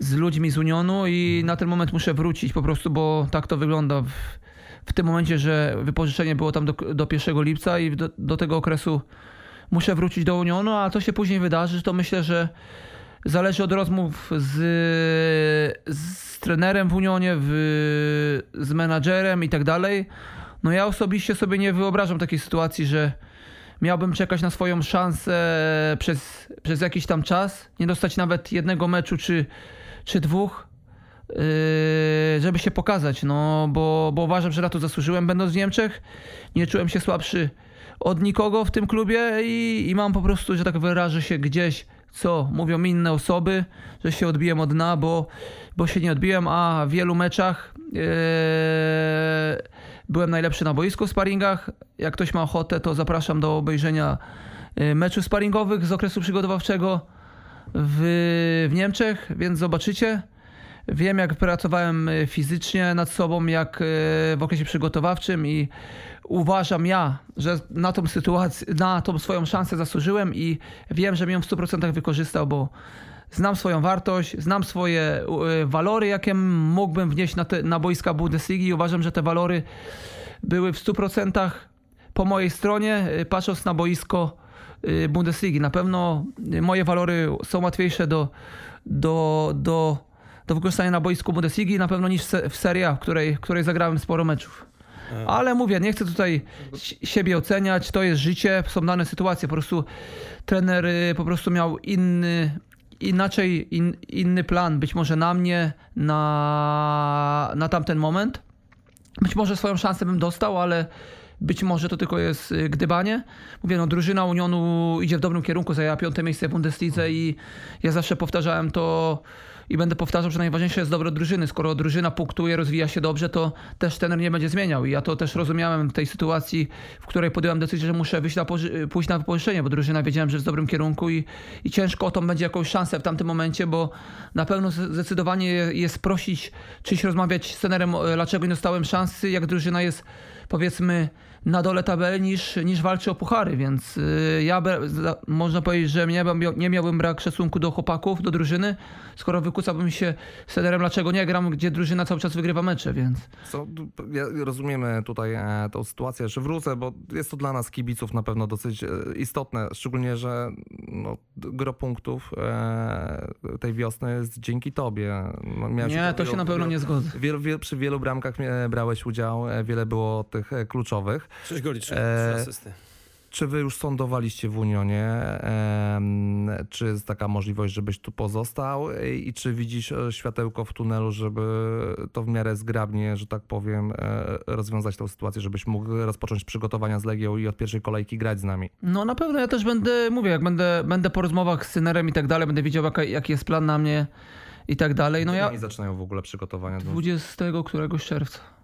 z ludźmi z Unionu i na ten moment muszę wrócić po prostu, bo tak to wygląda w, w tym momencie, że wypożyczenie było tam do, do 1 lipca i do, do tego okresu muszę wrócić do Unionu, a co się później wydarzy, to myślę, że zależy od rozmów z, z trenerem w Unionie, w, z menadżerem i tak dalej. No ja osobiście sobie nie wyobrażam takiej sytuacji, że miałbym czekać na swoją szansę przez, przez jakiś tam czas, nie dostać nawet jednego meczu czy, czy dwóch, Yy, żeby się pokazać, no bo, bo uważam, że na to zasłużyłem będąc w Niemczech. Nie czułem się słabszy od nikogo w tym klubie i, i mam po prostu, że tak wyrażę się gdzieś, co mówią inne osoby, że się odbiłem od dna, bo, bo się nie odbiłem, a w wielu meczach yy, byłem najlepszy na boisku w sparingach. Jak ktoś ma ochotę, to zapraszam do obejrzenia yy, meczów sparingowych z okresu przygotowawczego w, w Niemczech, więc zobaczycie. Wiem, jak pracowałem e, fizycznie nad sobą, jak e, w okresie przygotowawczym i uważam ja, że na tą sytuację, na tą swoją szansę zasłużyłem i wiem, że ją w 100% wykorzystał, bo znam swoją wartość, znam swoje e, walory, jakie mógłbym wnieść na, te, na boiska Bundesligi i uważam, że te walory były w 100% po mojej stronie, patrząc na boisko Bundesligi. Na pewno moje walory są łatwiejsze do, do, do do wykorzystania na boisku Bundesligi na pewno niż w Serie A, w której, w której zagrałem sporo meczów. E. Ale mówię, nie chcę tutaj siebie oceniać, to jest życie, są dane sytuacje, po prostu trener y, po prostu miał inny, inaczej, in, inny plan, być może na mnie, na, na tamten moment. Być może swoją szansę bym dostał, ale być może to tylko jest y, gdybanie. Mówię, no drużyna Unionu idzie w dobrym kierunku, zajęła piąte miejsce w Bundeslidze i ja zawsze powtarzałem to i będę powtarzał, że najważniejsze jest dobro drużyny. Skoro drużyna punktuje, rozwija się dobrze, to też trener nie będzie zmieniał. I ja to też rozumiałem w tej sytuacji, w której podjąłem decyzję, że muszę wyjść na pójść na wypożyczenie, bo drużyna wiedziałem, że jest w dobrym kierunku i, i ciężko o to będzie jakąś szansę w tamtym momencie, bo na pewno zdecydowanie jest prosić, czyś rozmawiać z trenerem, dlaczego nie dostałem szansy, jak drużyna jest powiedzmy na dole tabeli niż, niż walczy o puchary, więc y, ja można powiedzieć, że nie, nie miałbym brak szacunku do chłopaków, do drużyny, skoro wykucałbym się z trenerem, dlaczego nie gram, gdzie drużyna cały czas wygrywa mecze, więc... Co, ja rozumiemy tutaj e, tą sytuację, że wrócę, bo jest to dla nas kibiców na pewno dosyć e, istotne, szczególnie, że no, gro punktów e, tej wiosny jest dzięki tobie. No, nie, to się na pewno nie zgodzę. Wielu, wielu, przy wielu bramkach brałeś udział, wiele było tych kluczowych. 6 goli, 3 e, asysty. Czy wy już sądowaliście w Unionie? E, czy jest taka możliwość, żebyś tu pozostał? I czy widzisz e, światełko w tunelu, żeby to w miarę zgrabnie, że tak powiem, e, rozwiązać tę sytuację, żebyś mógł rozpocząć przygotowania z Legią i od pierwszej kolejki grać z nami? No na pewno ja też będę, mówię, jak będę, będę po rozmowach z trenerem i tak dalej, będę wiedział jaki, jaki jest plan na mnie i tak dalej. No ja... zaczynają w ogóle przygotowania? 20 któregoś czerwca.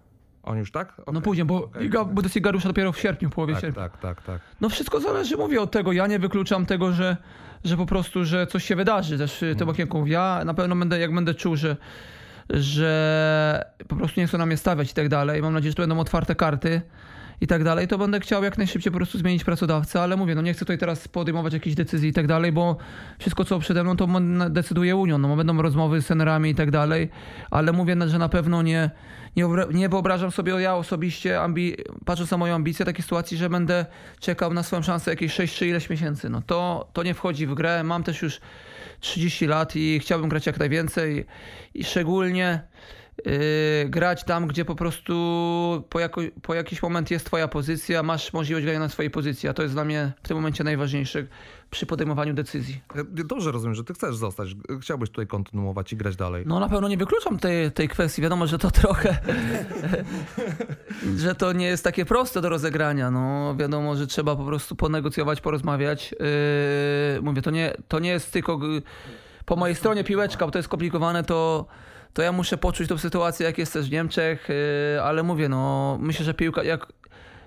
On już tak? Okay. No później, bo okay. Liga Bundesliga rusza dopiero w sierpniu, w połowie tak, sierpnia. Tak, tak, tak. No wszystko zależy, mówię, od tego. Ja nie wykluczam tego, że, że po prostu, że coś się wydarzy też hmm. tym okienką. Ja na pewno będę, jak będę czuł, że, że po prostu nie chcą na mnie stawiać i tak dalej. Mam nadzieję, że to będą otwarte karty i tak dalej, to będę chciał jak najszybciej po prostu zmienić pracodawcę, ale mówię, no nie chcę tutaj teraz podejmować jakichś decyzji i tak dalej, bo wszystko co przede mną to decyduje Union, no będą rozmowy z senerami i tak dalej, ale mówię, że na pewno nie, nie, nie wyobrażam sobie ja osobiście, ambi, patrząc na moją ambicję, takiej sytuacji, że będę czekał na swoją szansę jakieś 6 czy ileś miesięcy, no to, to nie wchodzi w grę, mam też już 30 lat i chciałbym grać jak najwięcej i szczególnie Yy, grać tam, gdzie po prostu po, jako, po jakiś moment jest twoja pozycja, masz możliwość grania na swojej pozycji, a to jest dla mnie w tym momencie najważniejsze przy podejmowaniu decyzji. dobrze rozumiem, że ty chcesz zostać, chciałbyś tutaj kontynuować i grać dalej. No na pewno nie wykluczam tej, tej kwestii, wiadomo, że to trochę, [LAUGHS] że to nie jest takie proste do rozegrania, no wiadomo, że trzeba po prostu ponegocjować, porozmawiać. Yy, mówię, to nie, to nie jest tylko po mojej stronie piłeczka, bo to jest skomplikowane, to to ja muszę poczuć tą sytuację, jak jest też w Niemczech, y, ale mówię, no myślę, że piłka, jak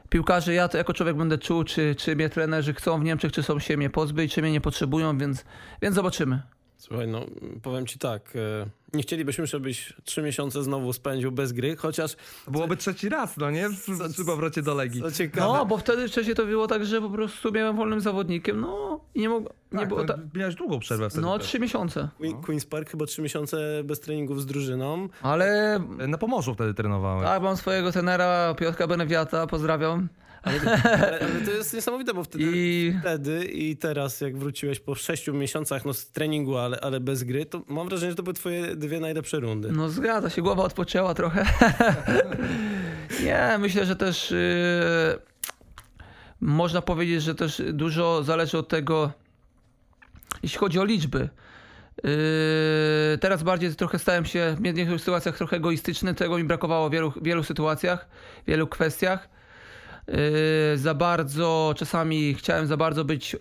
piłkarze, ja to jako człowiek będę czuł, czy, czy mnie trenerzy chcą w Niemczech, czy są się mnie pozbyć, czy mnie nie potrzebują, więc, więc zobaczymy. Słuchaj, no powiem ci tak, e, nie chcielibyśmy, żebyś trzy miesiące znowu spędził bez gry, chociaż... Byłoby trzeci raz, no nie? Przy powrocie do Legii. No, bo wtedy wcześniej to było tak, że po prostu miałem wolnym zawodnikiem, no i nie mogłem... Nie tak, było ta... Miałeś długą przerwę wtedy. No, trzy miesiące. No. Queen's Park chyba trzy miesiące bez treningów z drużyną. Ale... Na Pomorzu wtedy trenowałem. Tak, mam swojego tenera Piotra Benewiata, pozdrawiam. Ale, to jest niesamowite, bo wtedy I... wtedy i teraz, jak wróciłeś po sześciu miesiącach no, z treningu, ale, ale bez gry, to mam wrażenie, że to były twoje dwie najlepsze rundy. No zgadza się, głowa odpoczęła trochę. [LAUGHS] Nie, myślę, że też yy, można powiedzieć, że też dużo zależy od tego, jeśli chodzi o liczby. Yy, teraz bardziej trochę stałem się w niektórych sytuacjach trochę egoistyczny, tego mi brakowało w wielu, wielu sytuacjach, w wielu kwestiach. Yy, za bardzo, czasami chciałem za bardzo być,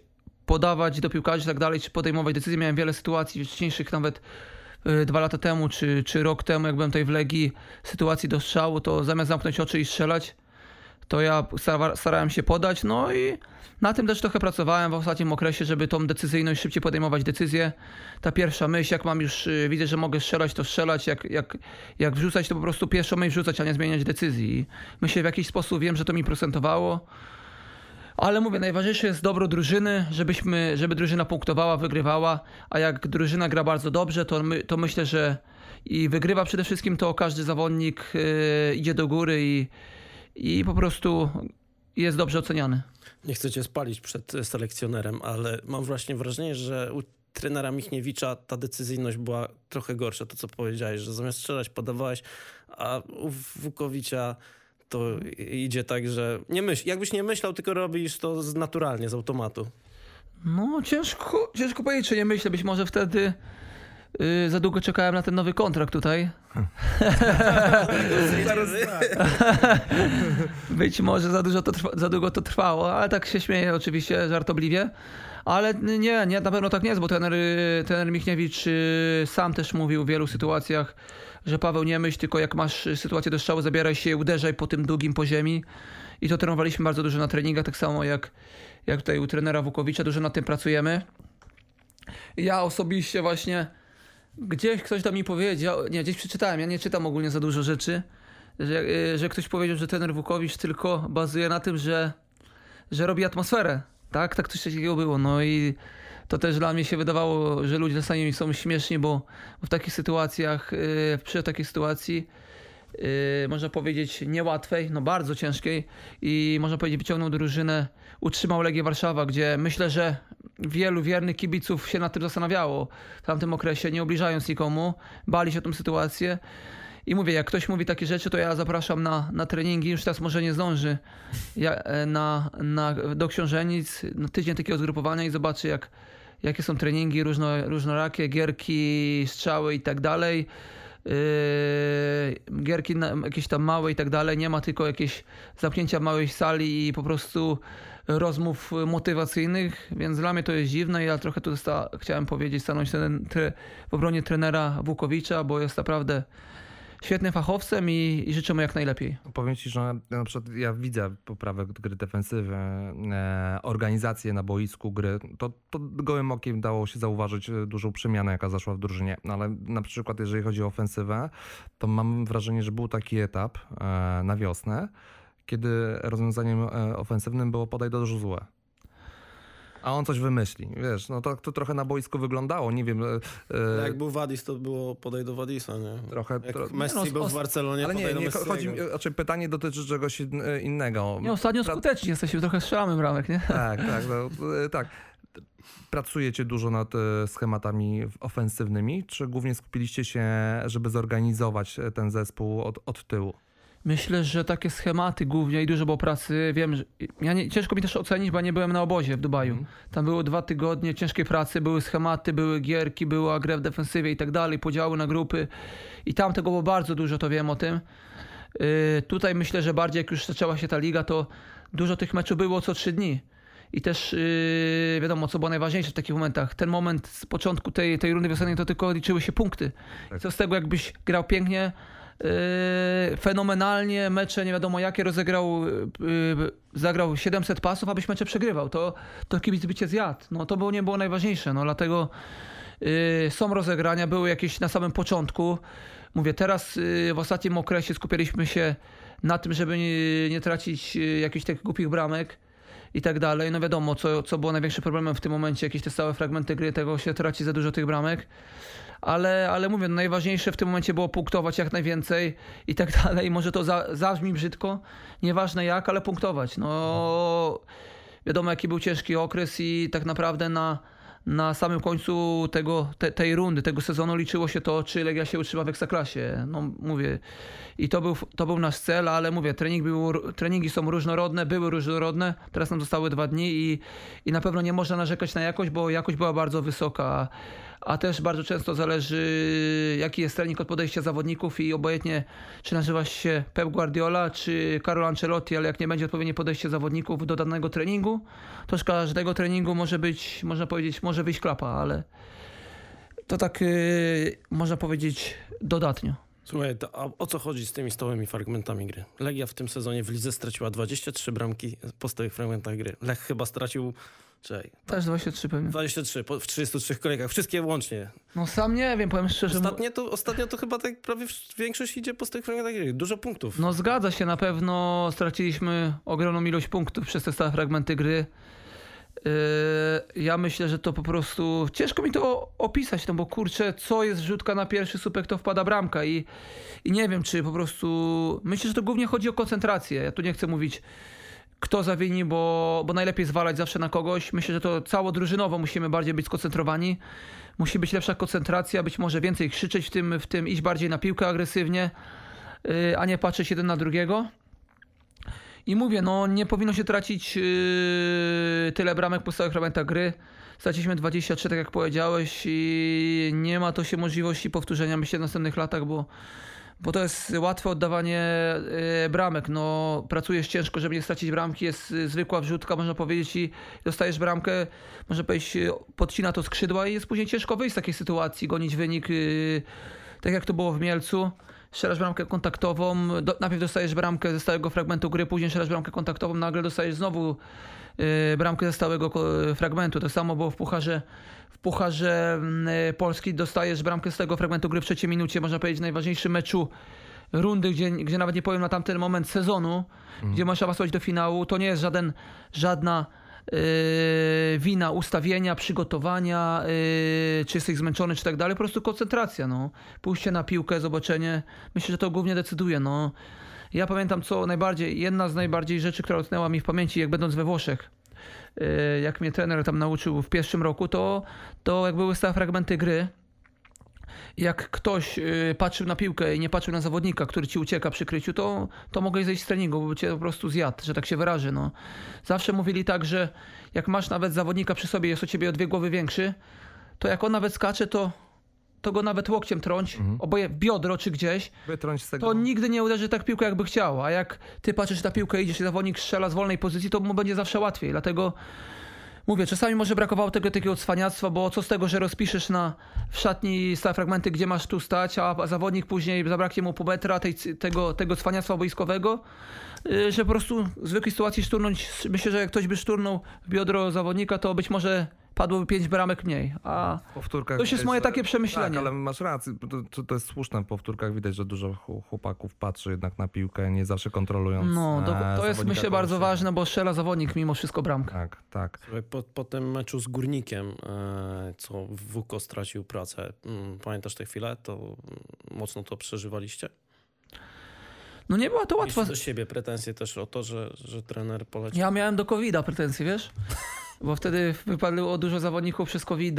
podawać do piłkarzy i tak dalej, czy podejmować decyzje. Miałem wiele sytuacji wcześniejszych, nawet yy, dwa lata temu, czy, czy rok temu, jak byłem tutaj w Legii, sytuacji do strzału, to zamiast zamknąć oczy i strzelać, to ja starałem się podać, no i na tym też trochę pracowałem w ostatnim okresie, żeby tą decyzyjność szybciej podejmować decyzje. Ta pierwsza myśl, jak mam już, y, widzę, że mogę strzelać, to strzelać, jak, jak, jak wrzucać, to po prostu pierwszą myśl wrzucać, a nie zmieniać decyzji. Myślę, w jakiś sposób wiem, że to mi procentowało. Ale mówię, najważniejsze jest dobro drużyny, żebyśmy, żeby drużyna punktowała, wygrywała, a jak drużyna gra bardzo dobrze, to, my, to myślę, że i wygrywa przede wszystkim, to każdy zawodnik yy, idzie do góry i, i po prostu jest dobrze oceniany. Nie chcę cię spalić przed selekcjonerem, ale mam właśnie wrażenie, że u trenera Michniewicza ta decyzyjność była trochę gorsza. To, co powiedziałeś, że zamiast strzelać podawałeś, a u Wukowicza to idzie tak, że nie myśl, jakbyś nie myślał, tylko robisz to naturalnie, z automatu. No ciężko, ciężko powiedzieć, czy nie myślę. Być może wtedy Yy, za długo czekałem na ten nowy kontrakt tutaj. [LAUGHS] Być może za, dużo to trwa, za długo to trwało, ale tak się śmieję oczywiście żartobliwie. Ale nie, nie, na pewno tak nie jest, bo trener, trener Michniewicz y, sam też mówił w wielu sytuacjach, że Paweł nie myśl, tylko jak masz sytuację do strzału, zabieraj się i uderzaj po tym długim poziomie. I to trenowaliśmy bardzo dużo na treningach, tak samo jak, jak tutaj u trenera Wukowicza, dużo nad tym pracujemy. Ja osobiście właśnie Gdzieś ktoś tam mi powiedział, nie, gdzieś przeczytałem, ja nie czytam ogólnie za dużo rzeczy, że, y, że ktoś powiedział, że trener Wukowicz tylko bazuje na tym, że, że robi atmosferę. Tak, tak coś takiego było. No i to też dla mnie się wydawało, że ludzie czasami są śmieszni, bo w takich sytuacjach, y, przy takiej sytuacji, y, można powiedzieć niełatwej, no bardzo ciężkiej i można powiedzieć wyciągnął drużynę, utrzymał Legię Warszawa, gdzie myślę, że wielu wiernych kibiców się nad tym zastanawiało w tamtym okresie, nie obliżając nikomu, bali się o tę sytuację. I mówię, jak ktoś mówi takie rzeczy, to ja zapraszam na, na treningi. Już teraz może nie zdąży ja, e, na, na, do książenic, na tydzień takiego zgrupowania i zobaczy, jak, jakie są treningi różno, różnorakie, gierki, strzały i tak dalej. Yy, gierki na, jakieś tam małe i tak dalej. Nie ma tylko jakieś zamknięcia w małej sali i po prostu rozmów motywacyjnych, więc dla mnie to jest dziwne. Ja trochę tu sta, chciałem powiedzieć, stanąć ten, tre, w obronie trenera Wukowicza, bo jest naprawdę świetnym fachowcem i, i życzę mu jak najlepiej. Powiem ci, że na przykład ja widzę poprawę gry defensywy, e, organizację na boisku gry. To, to gołym okiem dało się zauważyć e, dużą przemianę, jaka zaszła w drużynie. No ale na przykład jeżeli chodzi o ofensywę, to mam wrażenie, że był taki etap e, na wiosnę, kiedy rozwiązaniem e, ofensywnym było podaj do Josue a on coś wymyśli. Wiesz, no to, to trochę na boisku wyglądało, nie wiem. E, jak był Wadis, to było podaj do Wadisa, nie? Trochę. Jak tro... Messi no, był w Barcelonie, ale nie, nie chodzi mi, znaczy pytanie dotyczy czegoś innego. Nie, ostatnio Pra... skuteczni jesteśmy, trochę strzelamy bramek, nie? Tak, tak, no, tak. Pracujecie dużo nad schematami ofensywnymi, czy głównie skupiliście się, żeby zorganizować ten zespół od, od tyłu? Myślę, że takie schematy głównie i dużo było pracy. Wiem, że ja nie, ciężko mi też ocenić, bo ja nie byłem na obozie w Dubaju. Mm. Tam było dwa tygodnie ciężkiej pracy, były schematy, były gierki, była gra w defensywie i tak dalej, podziały na grupy. I tam tego było bardzo dużo, to wiem o tym. Yy, tutaj myślę, że bardziej jak już zaczęła się ta liga, to dużo tych meczów było co trzy dni. I też yy, wiadomo, co było najważniejsze w takich momentach. Ten moment z początku tej, tej rundy wiosennej to tylko liczyły się punkty. Tak. Co z tego, jakbyś grał pięknie, Yy, fenomenalnie, mecze nie wiadomo jakie rozegrał, yy, zagrał 700 pasów, abyś mecze przegrywał. To, to kibic by cię zjadł. No to było, nie było najważniejsze, no dlatego yy, są rozegrania, były jakieś na samym początku. Mówię, teraz w ostatnim okresie skupialiśmy się na tym, żeby nie, nie tracić jakichś takich głupich bramek i tak dalej. No wiadomo, co, co było największym problemem w tym momencie, jakieś te stałe fragmenty gry, tego się traci za dużo tych bramek ale, ale mówię, no najważniejsze w tym momencie było punktować jak najwięcej i tak [LAUGHS] dalej. Może to za, zabrzmi brzydko, nieważne jak, ale punktować. No wiadomo jaki był ciężki okres i tak naprawdę na, na samym końcu tego, te, tej rundy, tego sezonu liczyło się to, czy Legia się utrzyma w Ekstraklasie. No mówię, i to był, to był nasz cel, ale mówię, trening był, treningi są różnorodne, były różnorodne, teraz nam zostały dwa dni i, i na pewno nie można narzekać na jakość, bo jakość była bardzo wysoka a też bardzo często zależy, jaki jest trening od podejścia zawodników i obojętnie, czy nazywasz się Pep Guardiola, czy Carlo Ancelotti, ale jak nie będzie odpowiednie podejście zawodników do danego treningu, to z każdego treningu może być, można powiedzieć, może wyjść klapa, ale to tak yy, można powiedzieć dodatnio. Słuchaj, a o co chodzi z tymi stałymi fragmentami gry? Legia w tym sezonie w lidze straciła 23 bramki po stałych fragmentach gry. Lech chyba stracił Czekaj. Też 23 pewnie. 23 w 33 kolejkach, wszystkie łącznie. No sam nie wiem, powiem szczerze. Ostatnio to, ostatnio to chyba tak prawie większość idzie po stałych fragmentach Dużo punktów. No zgadza się, na pewno straciliśmy ogromną ilość punktów przez te stałe fragmenty gry. Yy, ja myślę, że to po prostu ciężko mi to opisać, no bo kurczę, co jest rzutka na pierwszy słupek, to wpada bramka i, i nie wiem, czy po prostu. Myślę, że to głównie chodzi o koncentrację. Ja tu nie chcę mówić, kto zawini, bo, bo najlepiej zwalać zawsze na kogoś. Myślę, że to cało drużynowo musimy bardziej być skoncentrowani. Musi być lepsza koncentracja, być może więcej krzyczeć w tym, w tym iść bardziej na piłkę agresywnie, yy, a nie patrzeć jeden na drugiego. I mówię, no nie powinno się tracić yy, tyle bramek po stałych elementach gry. Straciliśmy 23, tak jak powiedziałeś, i nie ma to się możliwości powtórzenia, myślę, w następnych latach, bo, bo to jest łatwe oddawanie yy, bramek. No, pracujesz ciężko, żeby nie stracić bramki, jest zwykła wrzutka, można powiedzieć, i dostajesz bramkę, można powiedzieć, podcina to skrzydła i jest później ciężko wyjść z takiej sytuacji, gonić wynik, tak jak to było w Mielcu. Strzelasz bramkę kontaktową, do, najpierw dostajesz bramkę ze stałego fragmentu gry, później strzelasz bramkę kontaktową, nagle dostajesz znowu bramkę ze stałego fragmentu. To samo było w Pucharze, w Pucharze y, Polski, dostajesz bramkę z tego fragmentu gry w trzeciej minucie, można powiedzieć, w najważniejszym meczu rundy, gdzie, gdzie nawet nie powiem na tamten moment sezonu, gdzie masz awansować do finału, to nie jest żaden, żadna yy, wina ustawienia, przygotowania, yy, czy jesteś zmęczony, czy tak dalej, po prostu koncentracja, no. Pójście na piłkę, zobaczenie, myślę, że to głównie decyduje, no. Ja pamiętam, co najbardziej, jedna z najbardziej rzeczy, która utknęła mi w pamięci, jak będąc we Włoszech, yy, jak mnie trener tam nauczył w pierwszym roku, to, to jak były stałe fragmenty gry, jak ktoś y, patrzył na piłkę i nie patrzył na zawodnika, który ci ucieka przy kryciu, to, to mogłeś zejść z treningu, bo cię po prostu zjadł, że tak się wyrażę. No. Zawsze mówili tak, że jak masz nawet zawodnika przy sobie, jest o ciebie o dwie głowy większy, to jak on nawet skacze, to, to go nawet łokciem trąć, oboje w biodro czy gdzieś, Wytrąć z tego. to nigdy nie uderzy tak piłkę, jakby chciał. A jak ty patrzysz na piłkę, idziesz i zawodnik strzela z wolnej pozycji, to mu będzie zawsze łatwiej. Dlatego mówię, czasami może brakowało tego takiego cwaniactwa, bo co z tego, że rozpiszesz na w szatni stałe fragmenty, gdzie masz tu stać, a zawodnik później zabraknie mu pół metra tej, tego, tego cwaniactwa boiskowego, yy, że po prostu w zwykłej sytuacji szturnąć, myślę, że jak ktoś by szturnął biodro zawodnika, to być może padłoby pięć bramek mniej. A powtórkach To już jest moje takie przemyślenie. Tak, ale masz rację, to, to, to jest słuszne. W powtórkach widać, że dużo chł- chłopaków patrzy jednak na piłkę, nie zawsze kontrolując. no, to, e, to jest myślę bardzo ważne, bo strzela zawodnik mimo wszystko bramkę. Tak, tak. Słuchaj, Po, po tym meczu z Górnikiem, e, co Wuko stracił pracę, mm, pamiętasz tę chwilę? To mm, mocno to przeżywaliście? No nie była to łatwa. Mieliście do siebie pretensje też o to, że, że trener polecił. Ja miałem do covid pretensje, wiesz? Bo wtedy wypadło dużo zawodników przez covid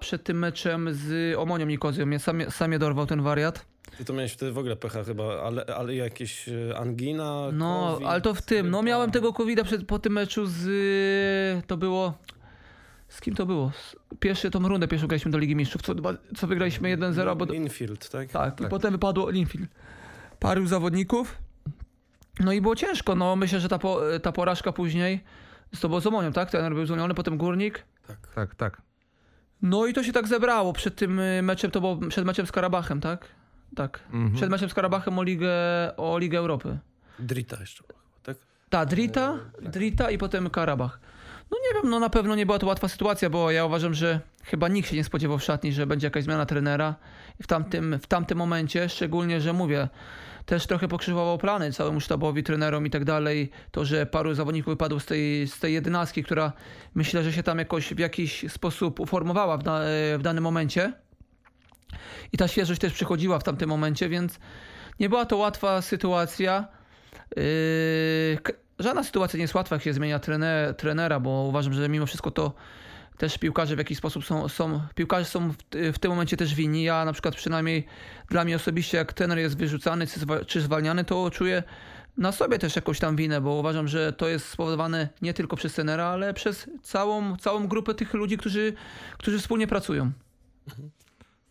przed tym meczem z Omonią Nikozją. Mnie sam, sam mnie dorwał ten wariat. Ty to miałeś wtedy w ogóle pecha chyba, ale, ale jakieś e, angina, No, COVID, ale to w tym. No miałem tego covid przed, po tym meczu z... To było... Z kim to było? Pierwszy, tą rundę pierwszą graliśmy do Ligi Mistrzów, co, co wygraliśmy 1-0, bo... Infield, tak? Tak, i Tak. potem wypadło Linfield. Paru zawodników. No i było ciężko. No myślę, że ta, po, ta porażka później z tobą z Omonią, tak? Trener był zwolniony, potem Górnik. Tak, tak. No i to się tak zebrało przed tym y, meczem, to było przed meczem z Karabachem, tak? Tak. Mhm. Przed meczem z Karabachem o Ligę, o Ligę Europy. Drita jeszcze, była chyba, tak? Ta, Drita, Drita i potem Karabach. No nie wiem, no na pewno nie była to łatwa sytuacja, bo ja uważam, że chyba nikt się nie spodziewał w szatni, że będzie jakaś zmiana trenera w tamtym, w tamtym momencie, szczególnie, że mówię, też trochę pokrzyżowało plany całemu sztabowi, trenerom i tak dalej. To, że paru zawodników wypadło z tej, z tej jedenastki, która myślę, że się tam jakoś w jakiś sposób uformowała w, da, w danym momencie. I ta świeżość też przychodziła w tamtym momencie, więc nie była to łatwa sytuacja. Yy, żadna sytuacja nie jest łatwa, jak się zmienia trener, trenera, bo uważam, że mimo wszystko to też piłkarze w jakiś sposób są, są piłkarze są w, w tym momencie też winni. Ja na przykład przynajmniej dla mnie osobiście, jak trener jest wyrzucany czy, zwa- czy zwalniany, to czuję na sobie też jakąś tam winę, bo uważam, że to jest spowodowane nie tylko przez trenera, ale przez całą, całą grupę tych ludzi, którzy, którzy wspólnie pracują.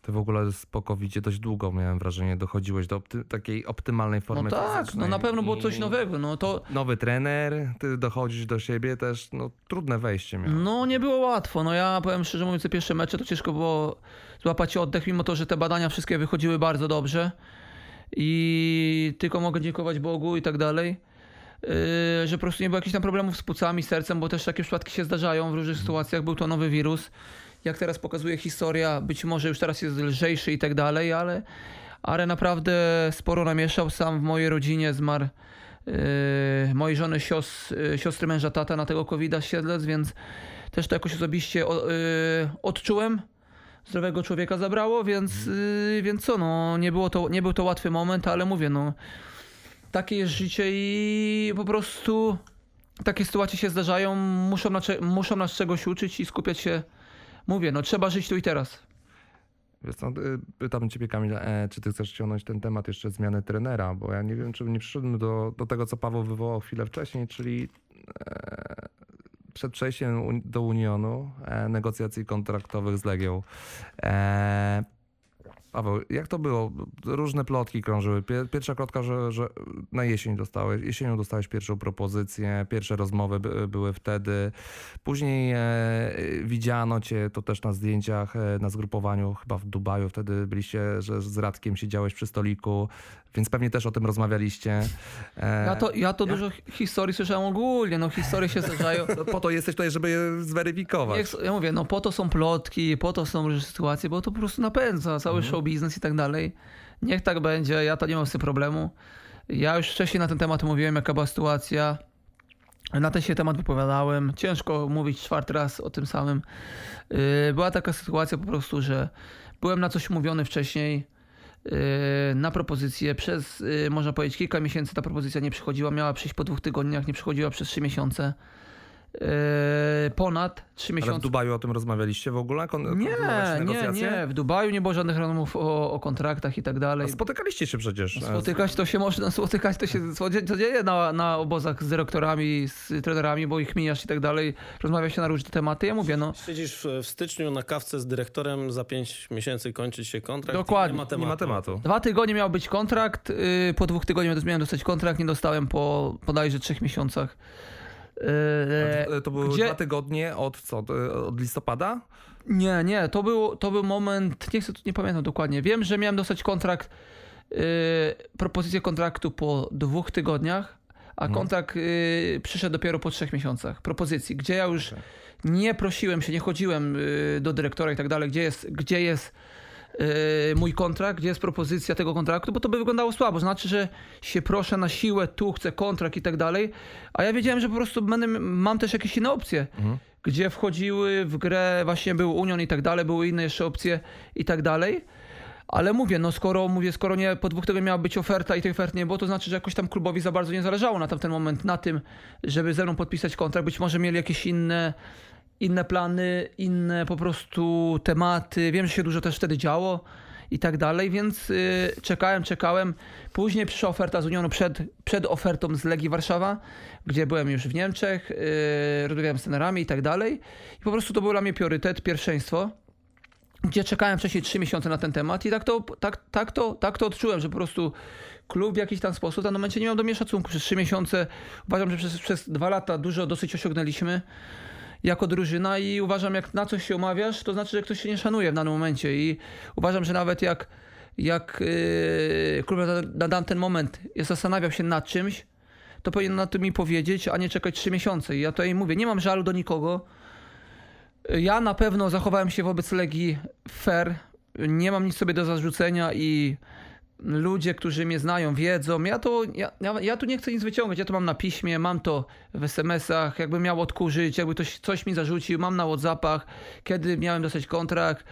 Ty w ogóle po covid dość długo miałem wrażenie, dochodziłeś do opty- takiej optymalnej No formy tak, no na pewno było coś nowego. No to Nowy trener, ty dochodzisz do siebie też, no trudne wejście miałeś. No nie było łatwo. No ja powiem szczerze mówiąc, te pierwsze mecze to ciężko było złapać oddech, mimo to, że te badania wszystkie wychodziły bardzo dobrze. I tylko mogę dziękować Bogu i tak dalej. Yy, że po prostu nie było jakichś tam problemów z płucami, sercem, bo też takie przypadki się zdarzają w różnych sytuacjach. Był to nowy wirus. Jak teraz pokazuje historia, być może już teraz jest lżejszy i tak dalej, ale, ale naprawdę sporo namieszał. Sam w mojej rodzinie zmarł yy, mojej żony yy, siostry męża tata na tego covid siedlec, więc też to jakoś osobiście o, yy, odczułem. Zdrowego człowieka zabrało, więc, yy, więc co, no nie, było to, nie był to łatwy moment, ale mówię, no takie jest życie i po prostu takie sytuacje się zdarzają, muszą, na, muszą nas czegoś uczyć i skupiać się, mówię, no trzeba żyć tu i teraz. Wiesz co, y, pytam ciebie Kamil, e, czy ty chcesz ciągnąć ten temat jeszcze zmiany trenera, bo ja nie wiem, czy nie przyszedłem do, do tego, co Paweł wywołał chwilę wcześniej, czyli e, przed przejściem do Unionu, e, negocjacji kontraktowych z Legią. E, Paweł, jak to było? Różne plotki krążyły. Pier- Pierwsza plotka, że, że na jesień dostałeś, jesienią dostałeś pierwszą propozycję, pierwsze rozmowy by, były wtedy. Później e, widziano cię, to też na zdjęciach, e, na zgrupowaniu chyba w Dubaju, wtedy byliście, że z Radkiem siedziałeś przy stoliku, więc pewnie też o tym rozmawialiście. E, Ja to, ja to dużo hi- historii słyszałem ogólnie, no historie się zdarzają. no, [LAUGHS] po to jesteś tutaj, żeby je zweryfikować. Ja mówię, no po to są plotki, po to są różne sytuacje, bo to po prostu napędza cały show show biznes i tak dalej. Niech tak będzie, ja to nie mam z tym problemu. Ja już wcześniej na ten temat mówiłem, jaka była sytuacja. Na ten się temat wypowiadałem. Ciężko mówić czwarty raz o tym samym. Yy, była taka sytuacja po prostu, że byłem na coś umówiony wcześniej na propozycję. Przez, yy, można powiedzieć, kilka miesięcy ta propozycja nie przychodziła. Miała przyjść po dwóch tygodniach, nie przychodziła przez trzy miesiące. Yy, ponad trzy Ale w miesiące. Dubaju o tym rozmawialiście w ogóle? Kon- Nie, nie, nie. W Dubaju nie było żadnych rozmów o, o kontraktach i tak A dalej. spotykaliście się przecież. e, Spotykać to się można, [LAUGHS] spotykać to się codziennie na, na obozach z dyrektorami, z trenerami, bo ich mijasz i tak dalej. Rozmawia się na różne tematy. Ja mówię, no Siedzisz w, w styczniu na kawce z dyrektorem, za 5 miesięcy kończy się kontrakt. Dokładnie. Nie ma tematu. Nie ma tematu. dwa tygodnie miał być kontrakt, yy, po dwóch tygodniach miałem dostać kontrakt, nie dostałem po bodajże trzech miesiącach. Yy, E, To były gdzie- dwa tygodnie od co? E, Od listopada? Nie, nie, to był, to był moment, nie chcę, nie pamiętam dokładnie. Wiem, że miałem dostać kontrakt, yy, propozycję kontraktu po dwóch tygodniach, a Mhm. kontrakt yy, przyszedł dopiero po trzech miesiącach propozycji, gdzie ja już Okej. nie prosiłem się, nie chodziłem yy, do dyrektora i tak dalej, gdzie jest, gdzie jest mój kontrakt, gdzie jest propozycja tego kontraktu, bo to by wyglądało słabo. Znaczy, że się proszę na siłę, tu chcę kontrakt i tak dalej, a ja wiedziałem, że po prostu będę, mam też jakieś inne opcje Mhm. gdzie wchodziły w grę, właśnie był Union i tak dalej, były inne jeszcze opcje i tak dalej. Ale mówię, no skoro mówię, skoro nie po dwóch tygodniach miała być oferta i tej oferty nie było, to znaczy, że jakoś tam klubowi za bardzo nie zależało na tamten moment na tym, żeby ze mną podpisać kontrakt. Być może mieli jakieś inne, inne plany, inne po prostu tematy. Wiem, że się dużo też wtedy działo i tak dalej, więc y, czekałem, czekałem. Później przyszła oferta z Unionu przed, przed ofertą z Legii Warszawa, gdzie byłem już w Niemczech, yy, rozmawiałem z trenerami i tak dalej. I po prostu to był dla mnie priorytet, pierwszeństwo gdzie czekałem wcześniej trzy miesiące na ten temat i tak to, tak, tak, to, tak to odczułem, że po prostu klub w jakiś tam sposób w danym momencie nie miał do mnie szacunku. Przez trzy miesiące uważam, że przez, przez dwa lata dużo dosyć osiągnęliśmy jako drużyna i uważam, jak na coś się umawiasz, to znaczy, że ktoś się nie szanuje w danym momencie i uważam, że nawet jak, jak yy, klub na, na ten moment zastanawiał się nad czymś, to powinien na to mi powiedzieć, a nie czekać trzy miesiące. I ja tutaj mówię, nie mam żalu do nikogo, ja na pewno zachowałem się wobec Legii fair. Nie mam nic sobie do zarzucenia i ludzie, którzy mnie znają, wiedzą. Ja to, ja, ja, tu nie chcę nic wyciągać, ja to mam na piśmie, mam to w SMS-ach, jakbym miał odkurzyć, jakby ktoś coś mi zarzucił, mam na Whatsappach, kiedy miałem dostać kontrakt,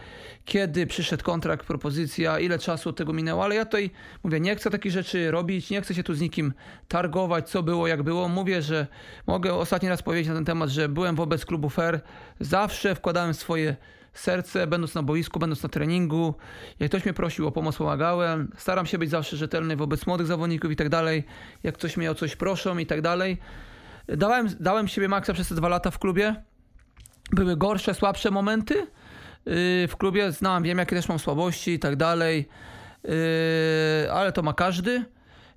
kiedy przyszedł kontrakt, propozycja, ile czasu od tego minęło, ale ja tutaj mówię, nie chcę takich rzeczy robić, nie chcę się tu z nikim targować, co było, jak było. Mówię, że mogę ostatni raz powiedzieć na ten temat, że byłem wobec klubu fair, zawsze wkładałem swoje serce, będąc na boisku, będąc na treningu. Jak ktoś mnie prosił o pomoc, pomagałem. Staram się być zawsze rzetelny wobec młodych zawodników i tak dalej. Jak ktoś mnie o coś proszą i tak dalej. Dałem, dałem siebie maksa przez te dwa lata w klubie. Były gorsze, słabsze momenty yy, w klubie. Znam, wiem jakie też mam słabości i tak dalej. Yy, ale to ma każdy.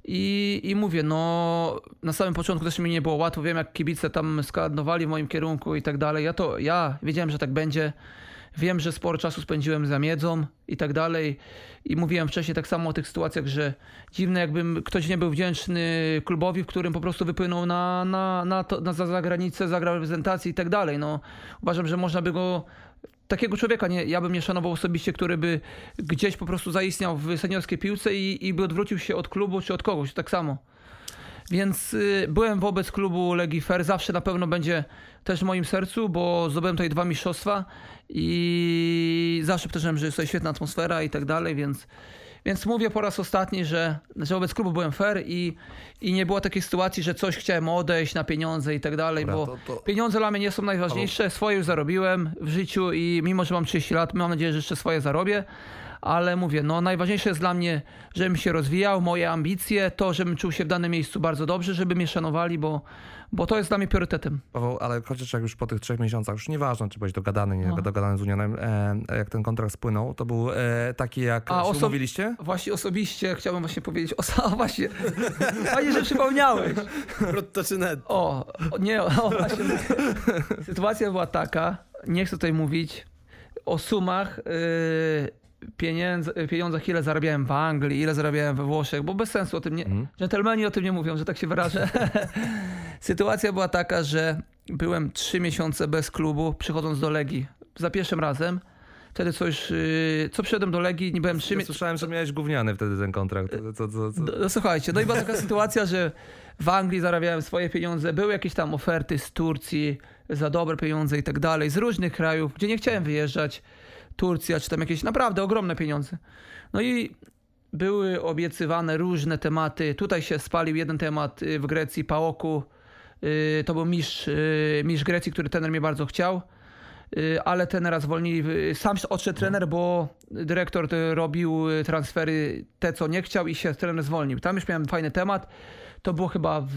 I, I mówię, no na samym początku też mi nie było łatwo. Wiem, jak kibice tam skandowali w moim kierunku i tak dalej. Ja to, ja wiedziałem, że tak będzie. Wiem, że sporo czasu spędziłem za miedzą i tak dalej. I mówiłem wcześniej tak samo o tych sytuacjach, że dziwne jakbym ktoś nie był wdzięczny klubowi, w którym po prostu wypłynął na, na, na, to, na za zagranicę, zagrał reprezentacji i tak dalej. No, uważam, że można by go takiego człowieka nie, ja bym nie szanował osobiście, który by gdzieś po prostu zaistniał w seniorskiej piłce i, i by odwrócił się od klubu czy od kogoś, tak samo. Więc y, byłem wobec klubu Legii Fair, zawsze na pewno będzie też w moim sercu, bo zdobyłem tutaj dwa mistrzostwa i zawsze powtarzałem, że jest tutaj świetna atmosfera i tak dalej, więc, więc mówię po raz ostatni, że, że wobec klubu byłem fair i, i nie było takiej sytuacji, że coś chciałem odejść na pieniądze i tak dalej, Dobra, bo to- to- pieniądze dla mnie nie są najważniejsze, swoje już zarobiłem w życiu i mimo, że mam 30 lat, mam nadzieję, że jeszcze swoje zarobię, ale mówię, no najważniejsze jest dla mnie, żebym się rozwijał, moje ambicje, to, żebym czuł się w danym miejscu bardzo dobrze, żeby mnie szanowali, bo, bo to jest dla mnie priorytetem. Paweł, ale chociaż jak już po tych trzech miesiącach, już nieważne, czy byłeś dogadany, nie No. dogadany z Unionem, e, jak ten kontrakt spłynął, to był e, taki, jak A, oso- umówiliście? Właśnie osobiście chciałbym właśnie powiedzieć, o, [LAUGHS] o właśnie, fajnie, że przypomniałeś. Brutto czy net? O, o nie, o, właśnie. Sytuacja była taka, nie chcę tutaj mówić o sumach, yy, pieniędz, pieniądzach, ile zarabiałem w Anglii, ile zarabiałem we Włoszech, bo bez sensu o tym nie, Mhm. dżentelmeni o tym nie mówią, że tak się wyrażę. [LAUGHS] Sytuacja była taka, że byłem trzy miesiące bez klubu, przychodząc do Legii za pierwszym razem. wtedy co już, yy, co przyszedłem do Legii, nie byłem trzy Ja słyszałem, że miałeś gówniany wtedy ten kontrakt. Co, co, co? No, no słuchajcie, no i była taka [LAUGHS] sytuacja, że w Anglii zarabiałem swoje pieniądze, były jakieś tam oferty z Turcji za dobre pieniądze i tak dalej, z różnych krajów, gdzie nie chciałem wyjeżdżać, Turcja, czy tam jakieś naprawdę ogromne pieniądze. No i były obiecywane różne tematy. Tutaj się spalił jeden temat y, w Grecji, Paoku. Y, To był mistrz, y, mistrz Grecji, który trener mnie bardzo chciał. Ale trenera zwolnili. Sam odszedł trener, bo dyrektor robił transfery te, co nie chciał i się trener zwolnił. Tam już miałem fajny temat. To było chyba w,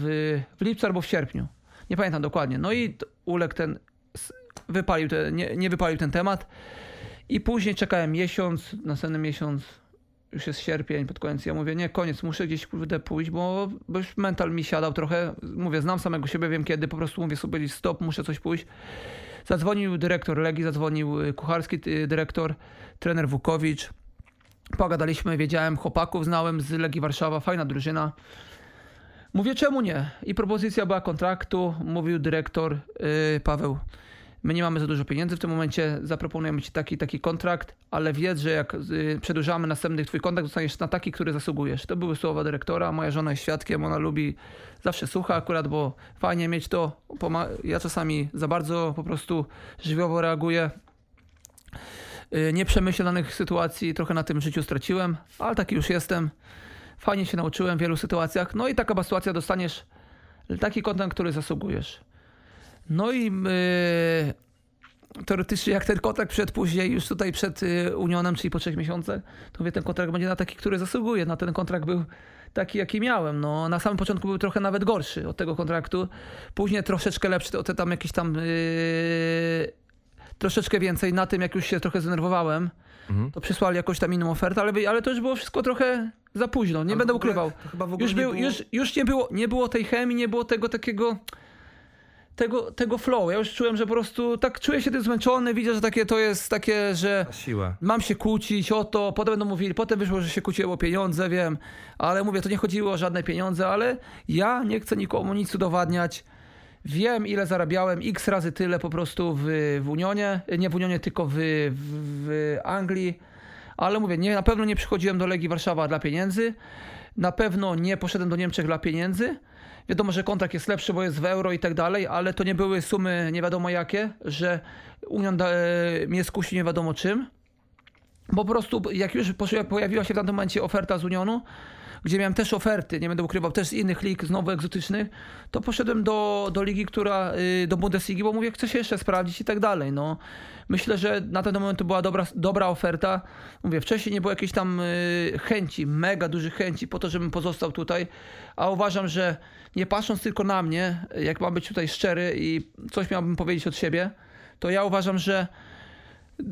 w lipcu albo w sierpniu. Nie pamiętam dokładnie. No i uległ ten, wypalił nie, nie wypalił ten temat. I później czekałem miesiąc, następny miesiąc, już jest sierpień, pod koniec. Ja mówię, nie, koniec, muszę gdzieś kurde pójść, bo, bo już mental mi siadał trochę. Mówię, znam samego siebie, wiem kiedy, po prostu mówię sobie, stop, muszę coś pójść. Zadzwonił dyrektor Legii, zadzwonił y, kucharski y, dyrektor, trener Wukowicz. Pogadaliśmy, wiedziałem, chłopaków znałem z Legii Warszawa, fajna drużyna. Mówię, czemu nie? I propozycja była kontraktu, mówił dyrektor yy, Paweł. My nie mamy za dużo pieniędzy w tym momencie, zaproponujemy ci taki taki kontrakt, ale wiedz, że jak y, przedłużamy następny twój kontrakt, dostaniesz na taki, który zasługujesz. To były słowa dyrektora, moja żona jest świadkiem, ona lubi, zawsze słucha akurat, bo fajnie mieć to. Ja czasami za bardzo po prostu żywiołowo reaguję. Y, Nieprzemyślanych sytuacji trochę na tym życiu straciłem, ale taki już jestem. Fajnie się nauczyłem w wielu sytuacjach. No i taka sytuacja, dostaniesz taki kontrakt, który zasługujesz. No i yy, teoretycznie jak ten kontrakt przed później, już tutaj przed y, Unionem, czyli po trzech miesiącach, to mówię, ten kontrakt będzie na taki, który zasługuje. Na ten kontrakt był taki, jaki miałem. No, na samym początku był trochę nawet gorszy od tego kontraktu. Później troszeczkę lepszy, o te tam jakieś tam... Yy, troszeczkę więcej na tym, jak już się trochę zdenerwowałem, Mhm. to przysłali jakąś tam inną ofertę, ale, ale to już było wszystko trochę za późno, nie Ale będę ukrywał. ogóle był, było- już, już nie, było, nie było tej chemii, nie było tego takiego tego, tego flow. Ja już czułem, że po prostu tak czuję się tym zmęczony, widzę, że takie to jest takie, że Na siłę. mam się kłócić o to, potem będą mówili, potem wyszło, że się kłóciło o pieniądze, wiem, ale mówię, to nie chodziło o żadne pieniądze, ale ja nie chcę nikomu nic udowadniać. Wiem, ile zarabiałem, x razy tyle po prostu w, w Unionie, nie w Unionie, tylko w, w, w Anglii, ale mówię, nie, na pewno nie przychodziłem do Legii Warszawa dla pieniędzy, na pewno nie poszedłem do Niemczech dla pieniędzy. Wiadomo, że kontrakt jest lepszy, bo jest w euro i tak dalej, ale to nie były sumy nie wiadomo jakie, że Union da, e, mnie skusi nie wiadomo czym. Po prostu, jak już pojawiła się w tamtym momencie oferta z Unionu, gdzie miałem też oferty, nie będę ukrywał, też z innych lig, znowu egzotycznych, to poszedłem do, do ligi, która, y, do Bundesligi, bo mówię, chcę się jeszcze sprawdzić i tak dalej. No. Myślę, że na ten moment to była dobra, dobra oferta. Mówię, wcześniej nie było jakiejś tam y, chęci, mega dużych chęci po to, żebym pozostał tutaj, a uważam, że nie patrząc tylko na mnie, jak mam być tutaj szczery i coś miałbym powiedzieć od siebie, to ja uważam, że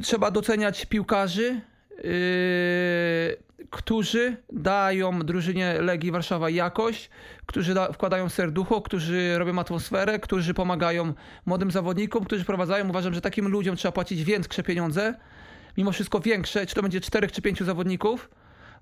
trzeba doceniać piłkarzy, yy, którzy dają drużynie Legii Warszawa jakość, którzy da, wkładają serducho, którzy robią atmosferę, którzy pomagają młodym zawodnikom, którzy prowadzają. Uważam, że takim ludziom trzeba płacić większe pieniądze, mimo wszystko większe, czy to będzie czterech czy pięciu zawodników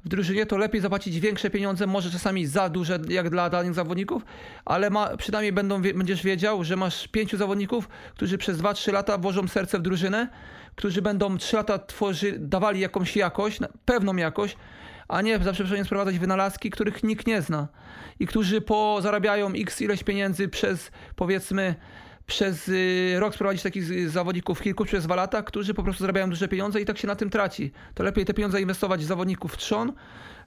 w drużynie, to lepiej zapłacić większe pieniądze, może czasami za duże jak dla danych zawodników, ale ma, przynajmniej będą, będziesz wiedział, że masz pięciu zawodników, którzy przez 2-3 lata włożą serce w drużynę, którzy będą 3 lata tworzy, dawali jakąś jakość, pewną jakość, a nie za przeproszeniem sprowadzać wynalazki, których nikt nie zna i którzy po zarabiają x ileś pieniędzy przez powiedzmy przez y, rok sprowadzić takich zawodników kilku przez dwa lata, którzy po prostu zarabiają duże pieniądze i tak się na tym traci. To lepiej te pieniądze inwestować w zawodników w trzon,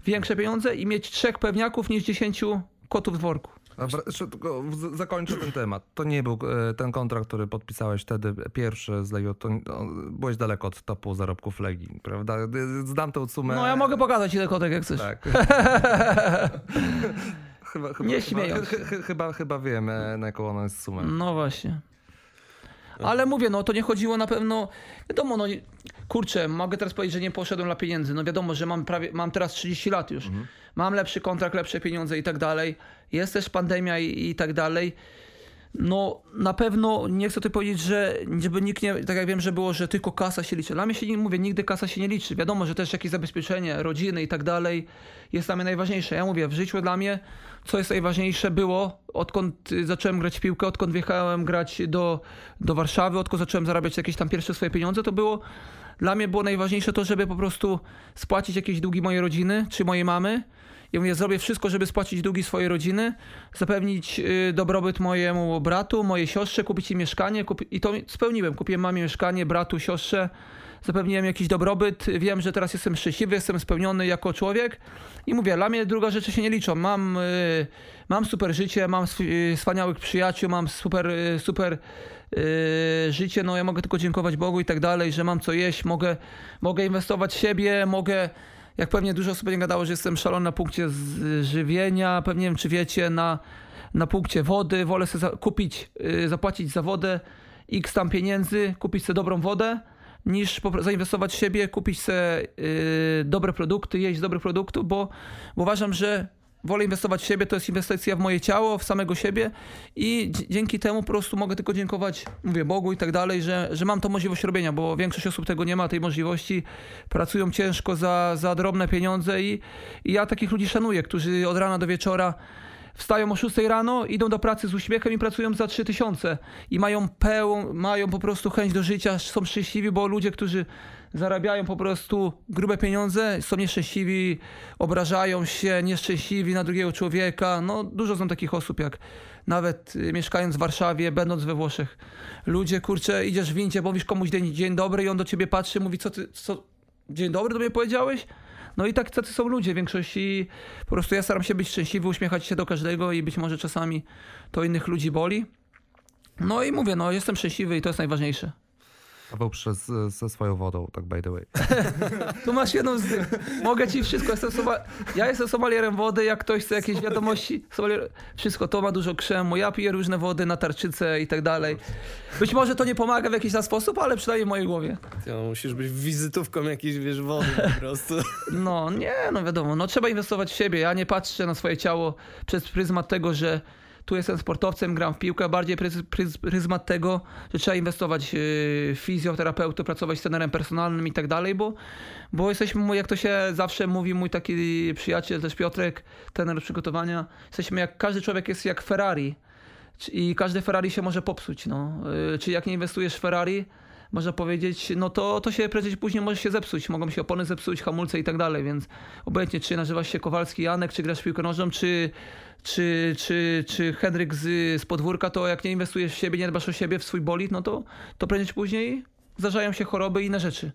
większe pieniądze i mieć trzech pewniaków niż dziesięciu kotów w worku. Dobra, zakończę ten temat. To nie był e, ten kontrakt, który podpisałeś wtedy, pierwszy z Legii. To, no, byłeś daleko od topu zarobków Legii, prawda? Zdam tę sumę. No ja mogę pokazać ile kotek jak chcesz. Tak. [LAUGHS] chyba, chyba, Nie chyba, chyba, chyba wiem, na jaką ona jest sumę. No właśnie. Ale mówię, no to nie chodziło na pewno. Wiadomo, no kurczę, mogę teraz powiedzieć, że nie poszedłem dla pieniędzy. No wiadomo, że mam prawie, mam teraz 30 lat już. Mam lepszy kontrakt, lepsze pieniądze i tak dalej. Jest też pandemia i, i tak dalej. No na pewno nie chcę tutaj powiedzieć, że żeby nikt nie, tak jak wiem, że było, że tylko kasa się liczy. Dla mnie się nie mówię, nigdy kasa się nie liczy. Wiadomo, że też jakieś zabezpieczenie, rodziny i tak dalej jest dla mnie najważniejsze. Ja mówię, w życiu dla mnie, co jest najważniejsze było, odkąd zacząłem grać w piłkę, odkąd wjechałem grać do, do Warszawy, odkąd zacząłem zarabiać jakieś tam pierwsze swoje pieniądze, to było dla mnie było najważniejsze to, żeby po prostu spłacić jakieś długi mojej rodziny czy mojej mamy. I mówię, zrobię wszystko, żeby spłacić długi swojej rodziny, zapewnić y, dobrobyt mojemu bratu, mojej siostrze, kupić im mieszkanie. Kupi... I to spełniłem. Kupiłem mamie mieszkanie, bratu, siostrze. Zapewniłem jakiś dobrobyt. Wiem, że teraz jestem szczęśliwy, jestem spełniony jako człowiek. I mówię, dla mnie druga rzeczy się nie liczą. Mam, y, mam super życie, mam y, wspaniałych przyjaciół, mam super, super Yy, życie, no ja mogę tylko dziękować Bogu i tak dalej, że mam co jeść, mogę, mogę inwestować w siebie, mogę, jak pewnie dużo osób nie gadało, że jestem szalony na punkcie żywienia, pewnie nie wiem czy wiecie, na, na punkcie wody, wolę sobie kupić, zapłacić za wodę x tam pieniędzy, kupić sobie dobrą wodę, niż zainwestować w siebie, kupić sobie yy, dobre produkty, jeść dobre produkty, bo, bo uważam, że wolę inwestować w siebie, to jest inwestycja w moje ciało, w samego siebie i dzięki temu po prostu mogę tylko dziękować, mówię, Bogu i tak dalej, że, że mam tą możliwość robienia, bo większość osób tego nie ma, tej możliwości, pracują ciężko za, za drobne pieniądze i, i ja takich ludzi szanuję, którzy od rana do wieczora wstają o 6 rano, idą do pracy z uśmiechem i pracują za 3000 i mają pełną, mają po prostu chęć do życia, są szczęśliwi, bo ludzie, którzy zarabiają po prostu grube pieniądze, są nieszczęśliwi, obrażają się, nieszczęśliwi na drugiego człowieka. No, dużo są takich osób, jak nawet y, mieszkając w Warszawie, będąc we Włoszech. Ludzie, kurczę, idziesz w windzie, mówisz komuś dzień, dzień dobry i on do ciebie patrzy, mówi, co ty, co, dzień dobry do mnie powiedziałeś? No i tak tacy są ludzie w większości. Po prostu ja staram się być szczęśliwy, uśmiechać się do każdego i być może czasami to innych ludzi boli. No i mówię, no jestem szczęśliwy i to jest najważniejsze. Paweł przez, ze swoją wodą, tak by the way. [LAUGHS] tu masz jedną z tych. Mogę ci wszystko. Jestem soma... Ja jestem somalierem wody, jak ktoś chce jakieś wiadomości. Somalier... Wszystko, to ma dużo krzemu. Ja piję różne wody na tarczycę i tak dalej. Być może to nie pomaga w jakiś tam sposób, ale przynajmniej w mojej głowie. Ja, musisz być wizytówką jakiejś, wiesz, wody po prostu. [LAUGHS] No nie, no wiadomo. No trzeba inwestować w siebie. Ja nie patrzę na swoje ciało przez pryzmat tego, że tu jestem sportowcem, gram w piłkę, bardziej pryzmat tego, że trzeba inwestować w fizjoterapeutę, pracować z trenerem personalnym i tak dalej, bo, bo jesteśmy, jak to się zawsze mówi mój taki przyjaciel, też Piotrek, trener przygotowania, jesteśmy jak, każdy człowiek jest jak Ferrari i każde Ferrari się może popsuć, no. Y, czyli jak nie inwestujesz w Ferrari, można powiedzieć, no to, to się prędzej później może się zepsuć. Mogą się opony zepsuć, hamulce i tak dalej, więc obojętnie czy nazywasz się Kowalski Janek, czy grasz w piłkę nożną, czy, czy, czy, czy Henryk z, z podwórka, to jak nie inwestujesz w siebie, nie dbasz o siebie, w swój bolid, no to, to prędzej później zdarzają się choroby i inne rzeczy.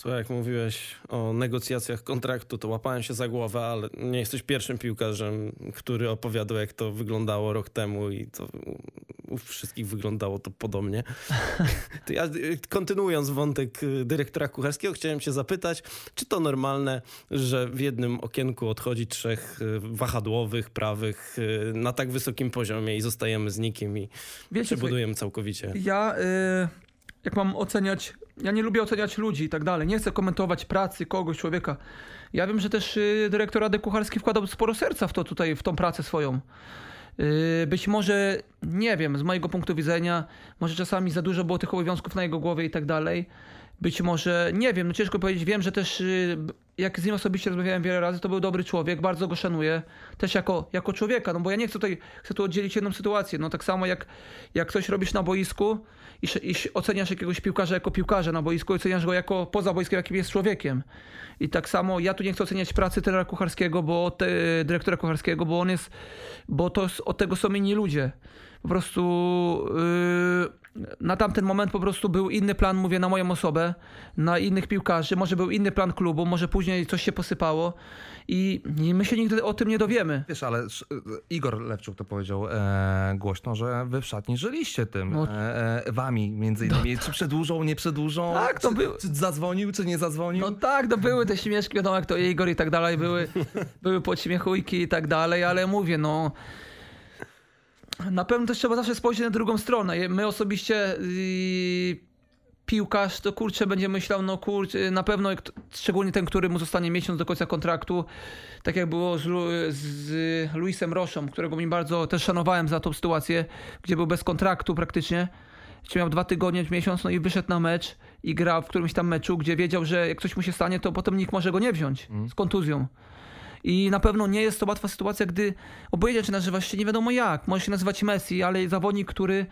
Słuchaj, jak mówiłeś o negocjacjach kontraktu, to łapałem się za głowę, ale nie jesteś pierwszym piłkarzem, który opowiadał, jak to wyglądało rok temu i to u wszystkich wyglądało to podobnie. [LAUGHS] To ja, kontynuując wątek y, dyrektora kucharskiego, chciałem cię zapytać, czy to normalne, że w jednym okienku odchodzi trzech y, wahadłowych, prawych y, na tak wysokim poziomie i zostajemy z nikim i Wiecie, przebudujemy całkowicie? Ja... Y jak mam oceniać, ja nie lubię oceniać ludzi i tak dalej. Nie chcę komentować pracy kogoś, człowieka. Ja wiem, że też y, dyrektor Rady Kucharski wkładał sporo serca w to tutaj, w tą pracę swoją. Y, być może, nie wiem, z mojego punktu widzenia, może czasami za dużo było tych obowiązków na jego głowie i tak dalej. Być może, nie wiem, no ciężko powiedzieć. Wiem, że też y, jak z nim osobiście rozmawiałem wiele razy, to był dobry człowiek, bardzo go szanuję, też jako, jako człowieka, no bo ja nie chcę tutaj, chcę tu oddzielić jedną sytuację, no tak samo jak, jak coś robisz na boisku i, i oceniasz jakiegoś piłkarza jako piłkarza na boisku, oceniasz go jako poza boiskiem, jakim jest człowiekiem. I tak samo ja tu nie chcę oceniać pracy trenera kucharskiego, bo te, dyrektora kucharskiego, bo on jest, bo to od tego są inni ludzie. Po prostu yy, na tamten moment po prostu był inny plan, mówię, na moją osobę, na innych piłkarzy, może był inny plan klubu, może później coś się posypało i my się nigdy o tym nie dowiemy. Wiesz, ale Igor Lewczuk to powiedział e, głośno, że wy w szatni żyliście tym, no. e, e, wami między innymi, no. czy przedłużą, nie przedłużą, tak, to czy, był... czy zadzwonił, czy nie zadzwonił. No tak, to były te śmieszki, wiadomo jak to Igor i tak dalej, były, były podśmiechujki i tak dalej, ale mówię, no na pewno też trzeba zawsze spojrzeć na drugą stronę. My osobiście yy, piłkarz, to kurczę będzie myślał, no kurczę, na pewno, szczególnie ten, który mu zostanie miesiąc do końca kontraktu, tak jak było z, z Luisem Roszą, którego mi bardzo też szanowałem za tą sytuację, gdzie był bez kontraktu praktycznie, gdzie miał dwa tygodnie, miesiąc, no i wyszedł na mecz i grał w którymś tam meczu, gdzie wiedział, że jak coś mu się stanie, to potem nikt może go nie wziąć z kontuzją. I na pewno nie jest to łatwa sytuacja, gdy obojętnie czy nazywasz się nie wiadomo jak. Może się nazywać Messi, ale zawodnik, który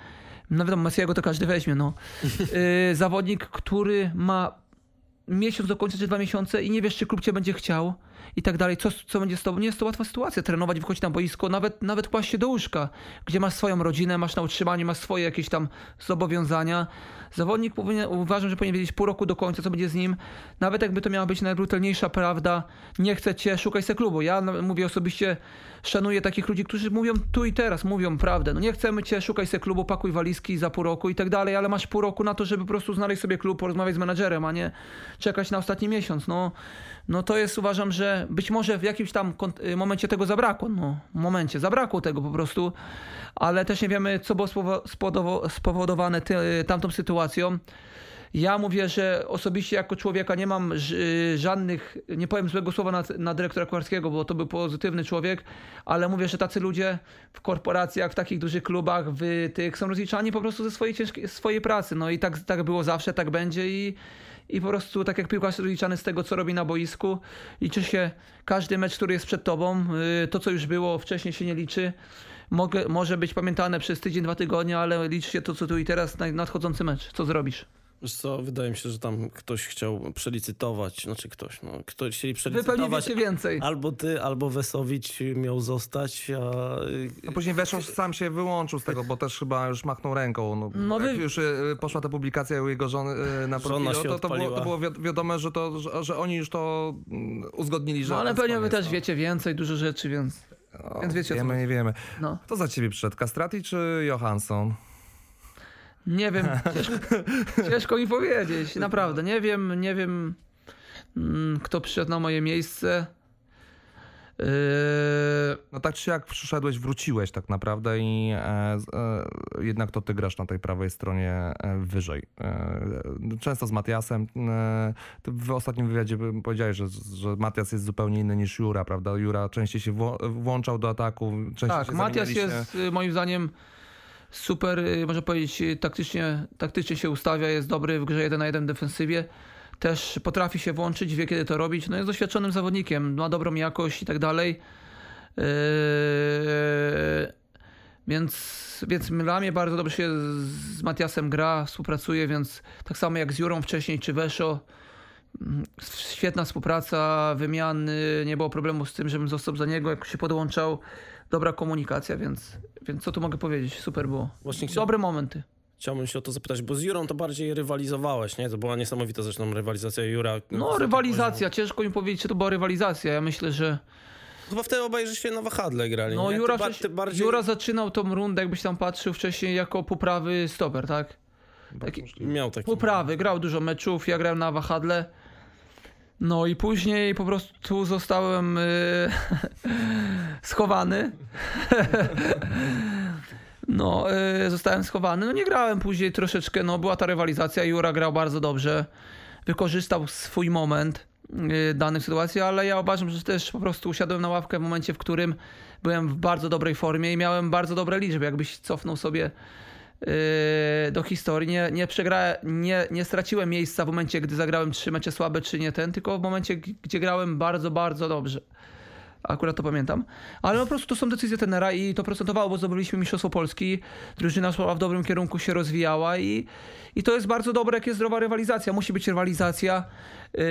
no wiadomo, Messiego to każdy weźmie, no. Yy, [LAUGHS] zawodnik, który ma miesiąc do końca, czy dwa miesiące i nie wiesz, czy klub cię będzie chciał i tak dalej. Co, co będzie z tobą? Nie jest to łatwa sytuacja. Trenować, wychodzić na boisko, nawet, nawet kłaść się do łóżka, gdzie masz swoją rodzinę, masz na utrzymanie, masz swoje jakieś tam zobowiązania. Zawodnik powinien, uważam, że powinien wiedzieć pół roku do końca, co będzie z nim. Nawet jakby to miała być najbrutalniejsza prawda, nie chcę cię, szukaj se klubu. Ja mówię osobiście, szanuję takich ludzi, którzy mówią tu i teraz, mówią prawdę. No nie chcemy cię, szukaj se klubu, pakuj walizki za pół roku i tak dalej, ale masz pół roku na to, żeby po prostu znaleźć sobie klub, porozmawiać z menadżerem, a nie czekać na ostatni miesiąc. No, no to jest, uważam, że być może w jakimś tam momencie tego zabrakło. No, momencie zabrakło tego po prostu, ale też nie wiemy, co było spowodowane ty, tamtą sytuacją. Ja mówię, że osobiście jako człowieka nie mam żadnych, nie powiem złego słowa na, na dyrektora Kucharskiego, bo to był pozytywny człowiek, ale mówię, że tacy ludzie w korporacjach, w takich dużych klubach, w tych są rozliczani po prostu ze swojej, ciężkiej, swojej pracy. No i tak, tak było zawsze, tak będzie i, i po prostu tak jak piłkarz rozliczany z tego, co robi na boisku, liczy się każdy mecz, który jest przed tobą. Y, to, co już było wcześniej się nie liczy. Mogę, może być pamiętane przez tydzień, dwa tygodnie, ale liczy się to, co tu i teraz, nadchodzący mecz. Co zrobisz? Wiesz co, wydaje mi się, że tam ktoś chciał przelicytować, znaczy ktoś, no, ktoś chcieli przelicytować. Wy pewnie więcej. Albo ty, albo Wesowicz miał zostać, a... No później Weszą sam się wyłączył z tego, bo też chyba już machnął ręką. No, no jak wy... już y, poszła ta publikacja u jego żony y, na profilu, to, to, było, to było wiadome, że, to, że, że, oni już to mm, uzgodnili, że... No ale pewnie wy też no. wiecie więcej, dużo rzeczy, więc... No, więc wiecie, wiemy, nie wiemy. No. Kto za ciebie przyszedł, Castrati czy Johansson? Nie wiem, [LAUGHS] ciężko, ciężko mi powiedzieć, naprawdę. Nie wiem, nie wiem, mm, kto przyszedł na moje miejsce. Yy... No tak czy jak przyszedłeś, wróciłeś tak naprawdę i e, e, jednak to ty grasz na tej prawej stronie e, wyżej. E, często z Matiasem. E, w ostatnim wywiadzie powiedziałeś, że, że Matias jest zupełnie inny niż Jura, prawda? Jura częściej się włączał do ataku. Częściej tak, Matias jest moim zdaniem super, y, można powiedzieć, y, taktycznie, taktycznie się ustawia, jest dobry w grze 1 na 1 defensywie. Też potrafi się włączyć, wie kiedy to robić. No jest doświadczonym zawodnikiem, ma dobrą jakość i tak dalej. Yy, więc, więc dla mnie bardzo dobrze się z Matiasem gra, współpracuje, więc tak samo jak z Jurą wcześniej czy Weszo. Mm, świetna współpraca, wymiany, nie było problemu z tym, żebym został za niego, jak się podłączał dobra komunikacja, więc, więc co tu mogę powiedzieć? Super było. Właśnie Dobre momenty. Chciałbym się o to zapytać, bo z Jurą to bardziej rywalizowałeś, nie? To była niesamowita zresztą rywalizacja Jura. No, rywalizacja. Ciężko mi powiedzieć, czy to była rywalizacja. Ja myślę, że... Chyba wtedy obaj żeście na wahadle grali, No, Jura, ty, ty bardziej... Jura zaczynał tą rundę, jakbyś tam patrzył wcześniej, jako poprawy stoper, tak? Taki, Miał taki. Poprawy, grał dużo meczów, ja grałem na wahadle. No i później po prostu zostałem y, [LAUGHS] schowany. [LAUGHS] no, y, zostałem schowany. No nie grałem później troszeczkę, no była ta rywalizacja. Jura grał bardzo dobrze. Wykorzystał swój moment y, danej sytuacji, ale ja uważam, że też po prostu usiadłem na ławkę w momencie, w którym byłem w bardzo dobrej formie i miałem bardzo dobre liczby. Jakbyś cofnął sobie do historii. Nie, nie, przegra, nie, nie straciłem miejsca w momencie, gdy zagrałem trzy mecze słabe, czy nie ten, tylko w momencie, gdzie grałem bardzo, bardzo dobrze. Akurat to pamiętam. Ale po prostu to są decyzje tenera i to procentowało, bo zdobyliśmy Mistrzostwo Polski. Drużyna szła w dobrym kierunku, się rozwijała i, i to jest bardzo dobre, jak jest zdrowa rywalizacja. Musi być rywalizacja. Yy,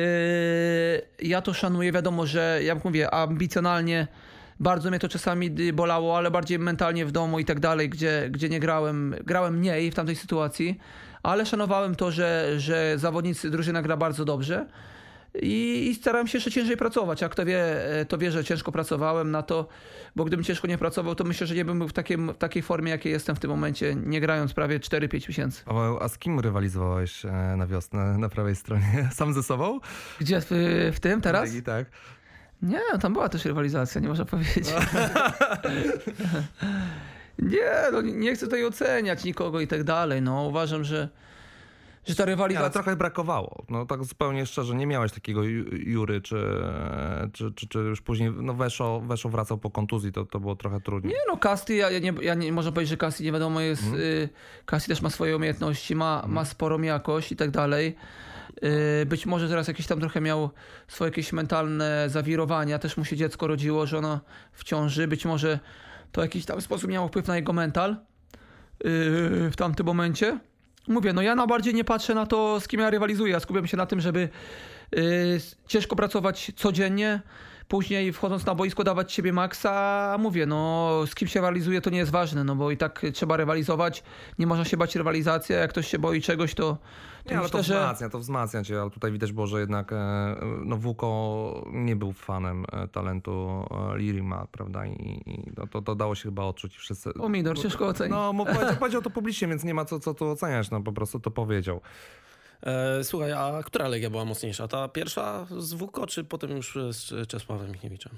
ja to szanuję. Wiadomo, że jak mówię, ambicjonalnie bardzo mnie to czasami bolało, ale bardziej mentalnie w domu i tak dalej, gdzie, gdzie nie grałem, grałem mniej w tamtej sytuacji, ale szanowałem to, że, że zawodnicy drużyna gra bardzo dobrze. I, I starałem się jeszcze ciężej pracować. Jak to wie, to wie, że ciężko pracowałem na to, bo gdybym ciężko nie pracował, to myślę, że nie bym był w, takim, w takiej formie, jakiej jestem w tym momencie, nie grając prawie 4-5 miesięcy. A z kim rywalizowałeś e, na wiosnę na prawej stronie? [LAUGHS] Sam ze sobą? Gdzie? W, w tym teraz? Tak. Nie, tam była też rywalizacja, nie można [LAUGHS] powiedzieć. [LAUGHS] nie, no nie chcę tutaj oceniać nikogo i tak dalej. No, uważam, że, Że ta Nie, ale rywalizacja... trochę brakowało. No tak zupełnie szczerze, nie miałeś takiego Ju- Jury, czy, czy, czy, czy już później, no Weszo, Weszo wracał po kontuzji, to, to było trochę trudniej. Nie no, Casti, ja, ja nie, ja nie można powiedzieć, że Casti nie wiadomo jest, Mhm. y, Casti też ma swoje umiejętności, ma, ma sporą jakość i tak dalej. Y, być może teraz jakieś tam trochę miał swoje jakieś mentalne zawirowania, też mu się dziecko rodziło, że ono w ciąży, być może to w jakiś tam sposób miało wpływ na jego mental y, w tamtym momencie. Mówię, no ja na bardziej nie patrzę na to, z kim ja rywalizuję, ja skupiam się na tym, żeby y, ciężko pracować codziennie, później wchodząc na boisko dawać siebie maksa, mówię, no z kim się rywalizuje to nie jest ważne, no bo i tak trzeba rywalizować, nie można się bać rywalizacji, a jak ktoś się boi czegoś, to, to Nie, ale to że... wzmacnia, to wzmacnia cię, ale tutaj widać było, że jednak e, no Wuko nie był fanem e, talentu e, Lirima, prawda, i, i no, to, to dało się chyba odczuć wszyscy. Pomidor, ciężko ocenić. No, powiedział, [LAUGHS] powiedział to publicznie, więc nie ma co, co tu oceniać, no po prostu to powiedział. E, słuchaj, a która legia była mocniejsza? Ta pierwsza z WUKO, czy potem już z Czesławem Michniewiczem?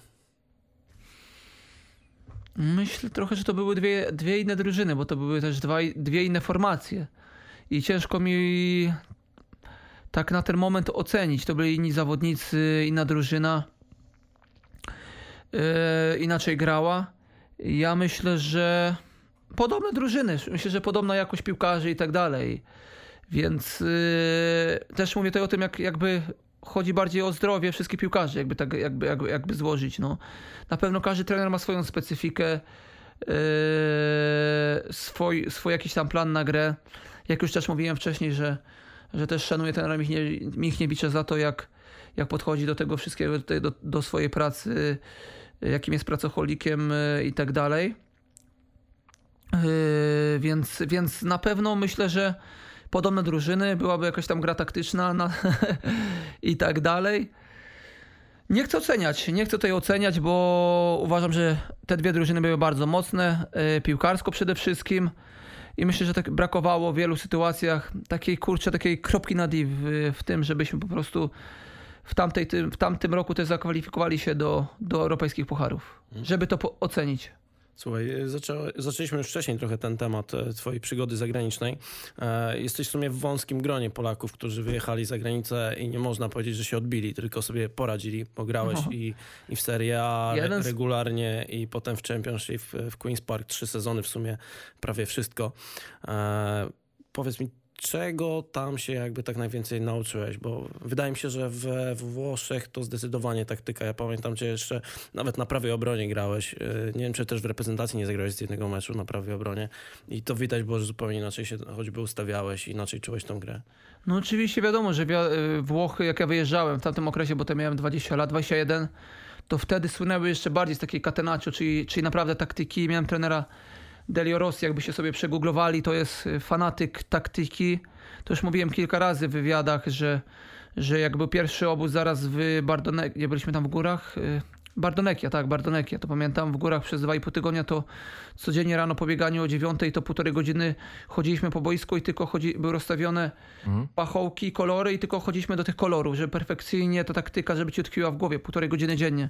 Myślę trochę, że to były dwie, dwie inne drużyny, bo to były też dwa, dwie inne formacje. I ciężko mi tak na ten moment ocenić. To byli inni zawodnicy, inna drużyna. Yy, inaczej grała. Ja myślę, że podobne drużyny. Myślę, że podobna jakość piłkarzy i tak dalej. Więc yy, też mówię tutaj o tym, jak, jakby chodzi bardziej o zdrowie wszystkich piłkarzy, jakby, tak, jakby, jakby, jakby złożyć. No. Na pewno każdy trener ma swoją specyfikę, yy, swój, swój jakiś tam plan na grę. Jak już też mówiłem wcześniej, że, że też szanuję trenera Michnie, Michniewicza za to, jak, jak podchodzi do tego wszystkiego, do, do, do swojej pracy, jakim jest pracocholikiem yy, i tak dalej. Yy, więc, więc na pewno myślę, że podobne drużyny, byłaby jakaś tam gra taktyczna na [LAUGHS] i tak dalej. Nie chcę oceniać, nie chcę tutaj oceniać, bo uważam, że te dwie drużyny były bardzo mocne, yy, piłkarsko przede wszystkim. I myślę, że tak brakowało w wielu sytuacjach takiej kurczę, takiej kropki na D w, tym, żebyśmy po prostu w, tamtej, w tamtym roku też zakwalifikowali się do, do europejskich pucharów, żeby to ocenić. Słuchaj, zaczę, zaczęliśmy już wcześniej trochę ten temat e, twojej przygody zagranicznej. E, jesteś w sumie w wąskim gronie Polaków, którzy wyjechali za granicę i nie można powiedzieć, że się odbili, tylko sobie poradzili, bo grałeś No. i, i w Serie A Jeden regularnie i potem w Championship w, w Queen's Park, trzy sezony w sumie, prawie wszystko. E, powiedz mi, czego tam się jakby tak najwięcej nauczyłeś? Bo wydaje mi się, że we Włoszech to zdecydowanie taktyka. Ja pamiętam cię jeszcze nawet na prawej obronie grałeś. Yy, Nie wiem, czy też w reprezentacji nie zagrałeś z jednego meczu na prawej obronie. I to widać było, że zupełnie inaczej się choćby ustawiałeś, inaczej czułeś tą grę. No oczywiście wiadomo, że y, Włochy, jak ja wyjeżdżałem w tamtym okresie, bo to miałem 20 lat, 21, to wtedy słynęły jeszcze bardziej z takiej catenaccio, czyli, czyli naprawdę taktyki. Miałem trenera Delio Rossi, jakby się sobie przegooglowali, to jest y, fanatyk taktyki. To już mówiłem kilka razy w wywiadach, że, że jak był pierwszy obóz zaraz w Bardonek, nie byliśmy tam w górach, y, Bardonekia, tak, Bardonekia, to pamiętam, w górach przez dwa i pół tygodnia to codziennie rano po bieganiu o dziewiątej to półtorej godziny chodziliśmy po boisku i tylko chodzi, były rozstawione pachołki, kolory i tylko chodziliśmy do tych kolorów, żeby perfekcyjnie ta taktyka, żeby ci utkwiła w głowie, półtorej godziny dziennie.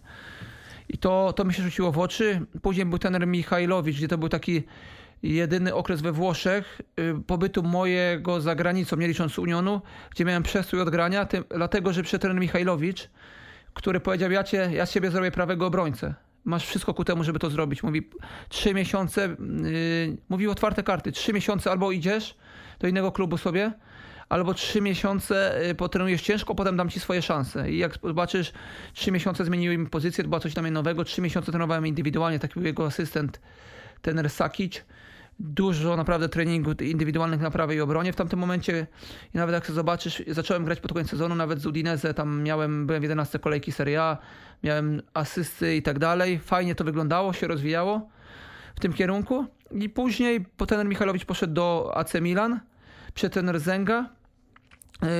I to, to mi się rzuciło w oczy. Później był trener Michajlowicz, gdzie to był taki jedyny okres we Włoszech y, pobytu mojego za granicą, nie licząc Unionu, gdzie miałem przestój od grania, tym, dlatego, że przyszedł trener Michajlowicz, który powiedział, ja, cię, ja z ciebie zrobię prawego obrońcę. Masz wszystko ku temu, żeby to zrobić. Mówi, trzy miesiące, yy, mówił otwarte karty, trzy miesiące albo idziesz do innego klubu sobie, albo trzy miesiące y, potrenujesz ciężko, potem dam ci swoje szanse. I jak zobaczysz, trzy miesiące zmieniły mi pozycję, to było coś dla mnie nowego, trzy miesiące trenowałem indywidualnie, taki był jego asystent, trener Sakic. Dużo naprawdę treningu indywidualnych na prawej obronie w tamtym momencie. I nawet jak zobaczysz, zacząłem grać pod koniec sezonu, nawet z Udinese, tam miałem, byłem w 11 kolejki Serie A, miałem asysty i tak dalej. Fajnie to wyglądało, się rozwijało w tym kierunku. I później po Michalowicz poszedł do AC Milan, przed trener Zenga,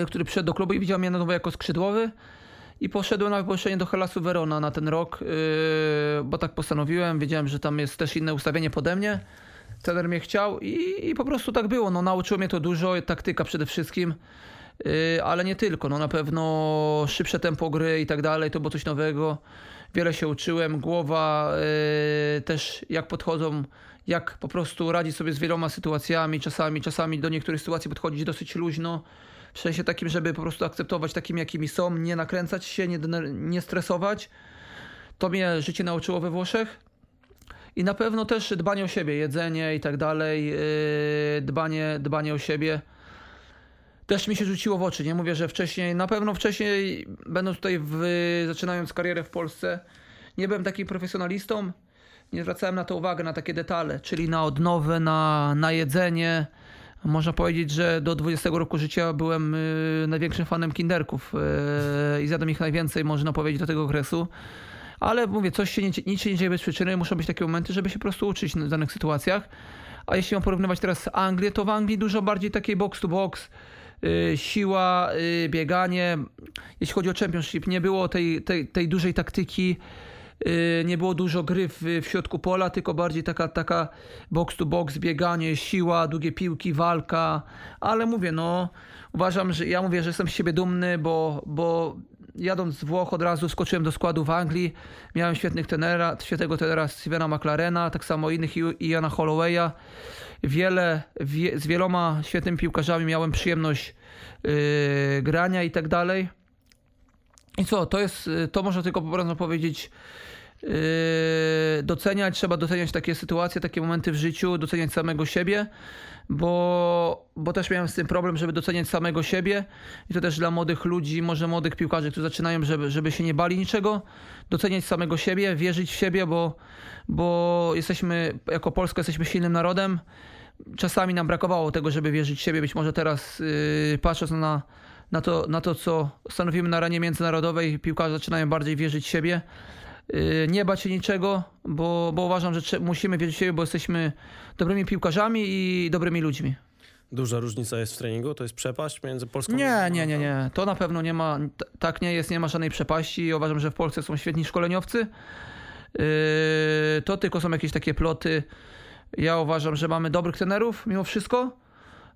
który przyszedł do klubu i widział mnie na nowo jako skrzydłowy. I poszedłem na wypożyczenie do Helasu Verona na ten rok, yy, bo tak postanowiłem. Wiedziałem, że tam jest też inne ustawienie pode mnie. Trener mnie chciał i, i po prostu tak było. No, nauczyło mnie to dużo, taktyka przede wszystkim. Yy, ale nie tylko. No na pewno szybsze tempo gry i tak dalej, to było coś nowego. Wiele się uczyłem. Głowa też jak podchodzą, jak po prostu radzi sobie z wieloma sytuacjami. Czasami, czasami do niektórych sytuacji podchodzić dosyć luźno. W sensie takim, żeby po prostu akceptować takimi, jakimi są, nie nakręcać się, nie, nie stresować. To mnie życie nauczyło we Włoszech. I na pewno też dbanie o siebie, jedzenie i tak dalej, yy, dbanie, dbanie o siebie też mi się rzuciło w oczy. Nie mówię, że wcześniej, na pewno wcześniej, będąc tutaj, w, zaczynając karierę w Polsce, nie byłem takim profesjonalistą. Nie zwracałem na to uwagę, na takie detale, czyli na odnowę, na, na jedzenie. Można powiedzieć, że do 20 roku życia byłem y, największym fanem kinderków y, i zjadłem ich najwięcej, można powiedzieć, do tego okresu. Ale mówię, coś się nie, nic się nie dzieje bez przyczyny, muszą być takie momenty, żeby się po prostu uczyć w danych sytuacjach. A jeśli mam porównywać teraz Anglię, to w Anglii dużo bardziej takiej box to box, Y, siła, bieganie. Jeśli chodzi o Championship, nie było tej, tej, tej dużej taktyki, nie było dużo gry w, w środku pola, tylko bardziej taka, taka box to box, bieganie, siła, długie piłki, walka. Ale mówię, no uważam, że ja mówię, że jestem z siebie dumny, bo, bo jadąc z Włoch od razu skoczyłem do składu w Anglii. Miałem świetnych tenera, świetnego tenera Stevena McLarena, tak samo innych Iana Hollowaya wiele, wie, z wieloma świetnymi piłkarzami miałem przyjemność yy, grania i tak dalej. I co, to jest, y, to można tylko po prostu powiedzieć, doceniać, trzeba doceniać takie sytuacje, takie momenty w życiu, doceniać samego siebie, bo, bo też miałem z tym problem, żeby doceniać samego siebie i to też dla młodych ludzi, może młodych piłkarzy, którzy zaczynają, żeby, żeby się nie bali niczego, doceniać samego siebie, wierzyć w siebie, bo, bo jesteśmy, jako Polska jesteśmy silnym narodem, czasami nam brakowało tego, żeby wierzyć w siebie. Być może teraz yy, patrząc na, na, to, na to, co stanowimy na arenie międzynarodowej, piłkarze zaczynają bardziej wierzyć w siebie. Yy, nie bać się niczego, bo, bo uważam, że musimy wierzyć w siebie, bo jesteśmy dobrymi piłkarzami i dobrymi ludźmi. Duża różnica jest w treningu? To jest przepaść między Polską Nie, nie, nie, nie. To na pewno nie ma, tak nie jest, nie ma żadnej przepaści. Uważam, że w Polsce są świetni szkoleniowcy. Yy, to tylko są jakieś takie ploty, ja uważam, że mamy dobrych trenerów mimo wszystko.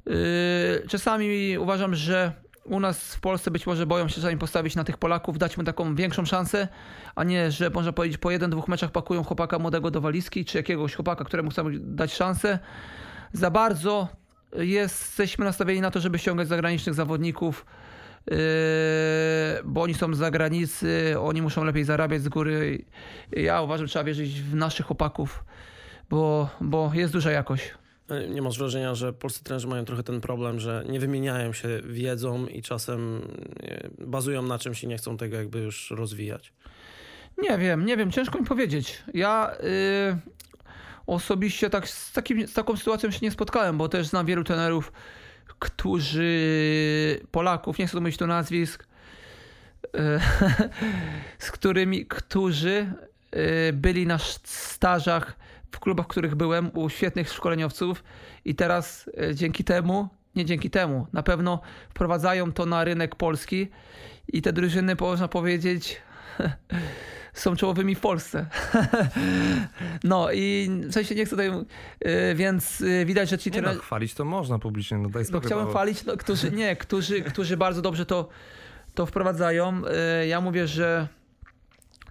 Yy, czasami uważam, że u nas w Polsce być może boją się czasami postawić na tych Polaków, dać mu taką większą szansę, a nie, że można powiedzieć po jeden, dwóch meczach pakują chłopaka młodego do walizki, czy jakiegoś chłopaka, któremu chcą dać szansę. Za bardzo jesteśmy nastawieni na to, żeby ściągać zagranicznych zawodników, yy, bo oni są z zagranicy, oni muszą lepiej zarabiać z góry. Ja uważam, że trzeba wierzyć w naszych chłopaków bo, bo jest duża jakość. Nie masz wrażenia, że polscy trenerzy mają trochę ten problem, że nie wymieniają się wiedzą i czasem bazują na czymś i nie chcą tego jakby już rozwijać? Nie wiem, nie wiem, ciężko mi powiedzieć. Ja yy, osobiście tak, z, takim, z taką sytuacją się nie spotkałem, bo też znam wielu trenerów, którzy, Polaków, nie chcę mówić tu nazwisk, yy, [LAUGHS] z którymi, którzy yy, byli na stażach w klubach, w których byłem, u świetnych szkoleniowców i teraz e, dzięki temu, nie dzięki temu, na pewno wprowadzają to na rynek polski i te drużyny, można powiedzieć, [LAUGHS] są czołowymi w Polsce. [LAUGHS] no i w sensie nie chcę tutaj, e, więc e, widać, że ci nie no, chwalić to można publicznie, no daj No chciałem chwalić, no, którzy, nie, którzy, którzy bardzo dobrze to, to wprowadzają. Ja mówię, że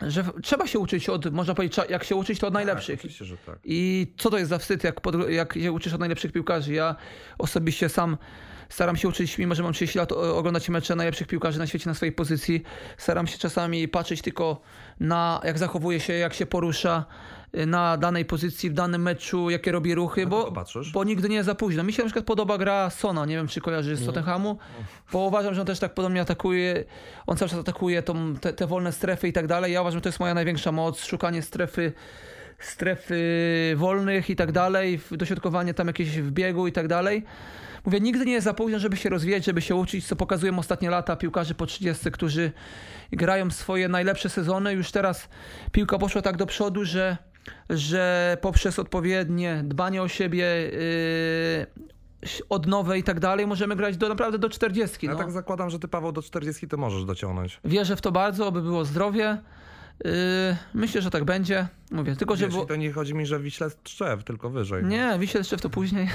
że trzeba się uczyć od, można powiedzieć, jak się uczyć, to od tak, najlepszych. Tak, oczywiście, że tak. I co to jest za wstyd, jak, pod, jak się uczysz od najlepszych piłkarzy? Ja osobiście sam staram się uczyć, mimo że mam 30 lat, oglądać mecze najlepszych piłkarzy na świecie na swojej pozycji. Staram się czasami patrzeć tylko na jak zachowuje się, jak się porusza, na danej pozycji, w danym meczu, jakie robi ruchy, bo, bo nigdy nie jest za późno. Mi się na przykład podoba gra Sona, nie wiem czy kojarzy z Tottenhamu, bo uważam, że on też tak podobnie atakuje, on cały czas atakuje tą, te, te wolne strefy i tak dalej. Ja uważam, że to jest moja największa moc, szukanie strefy strefy wolnych i tak dalej, dośrodkowanie tam jakieś w biegu i tak dalej. Mówię, nigdy nie jest za późno, żeby się rozwijać, żeby się uczyć, co pokazują ostatnie lata piłkarzy po 30, którzy grają swoje najlepsze sezony. Już teraz piłka poszła tak do przodu, że że poprzez odpowiednie dbanie o siebie, yy, odnowę i tak dalej, możemy grać do naprawdę do 40. Ja no. tak zakładam, że ty Paweł do 40 to możesz dociągnąć. Wierzę w to bardzo, aby było zdrowie. myślę, że tak będzie. Mówię, tylko że... Było... to nie chodzi mi, że Wiśle Tczew, tylko wyżej. no. Nie, Wiśle Tczew to później.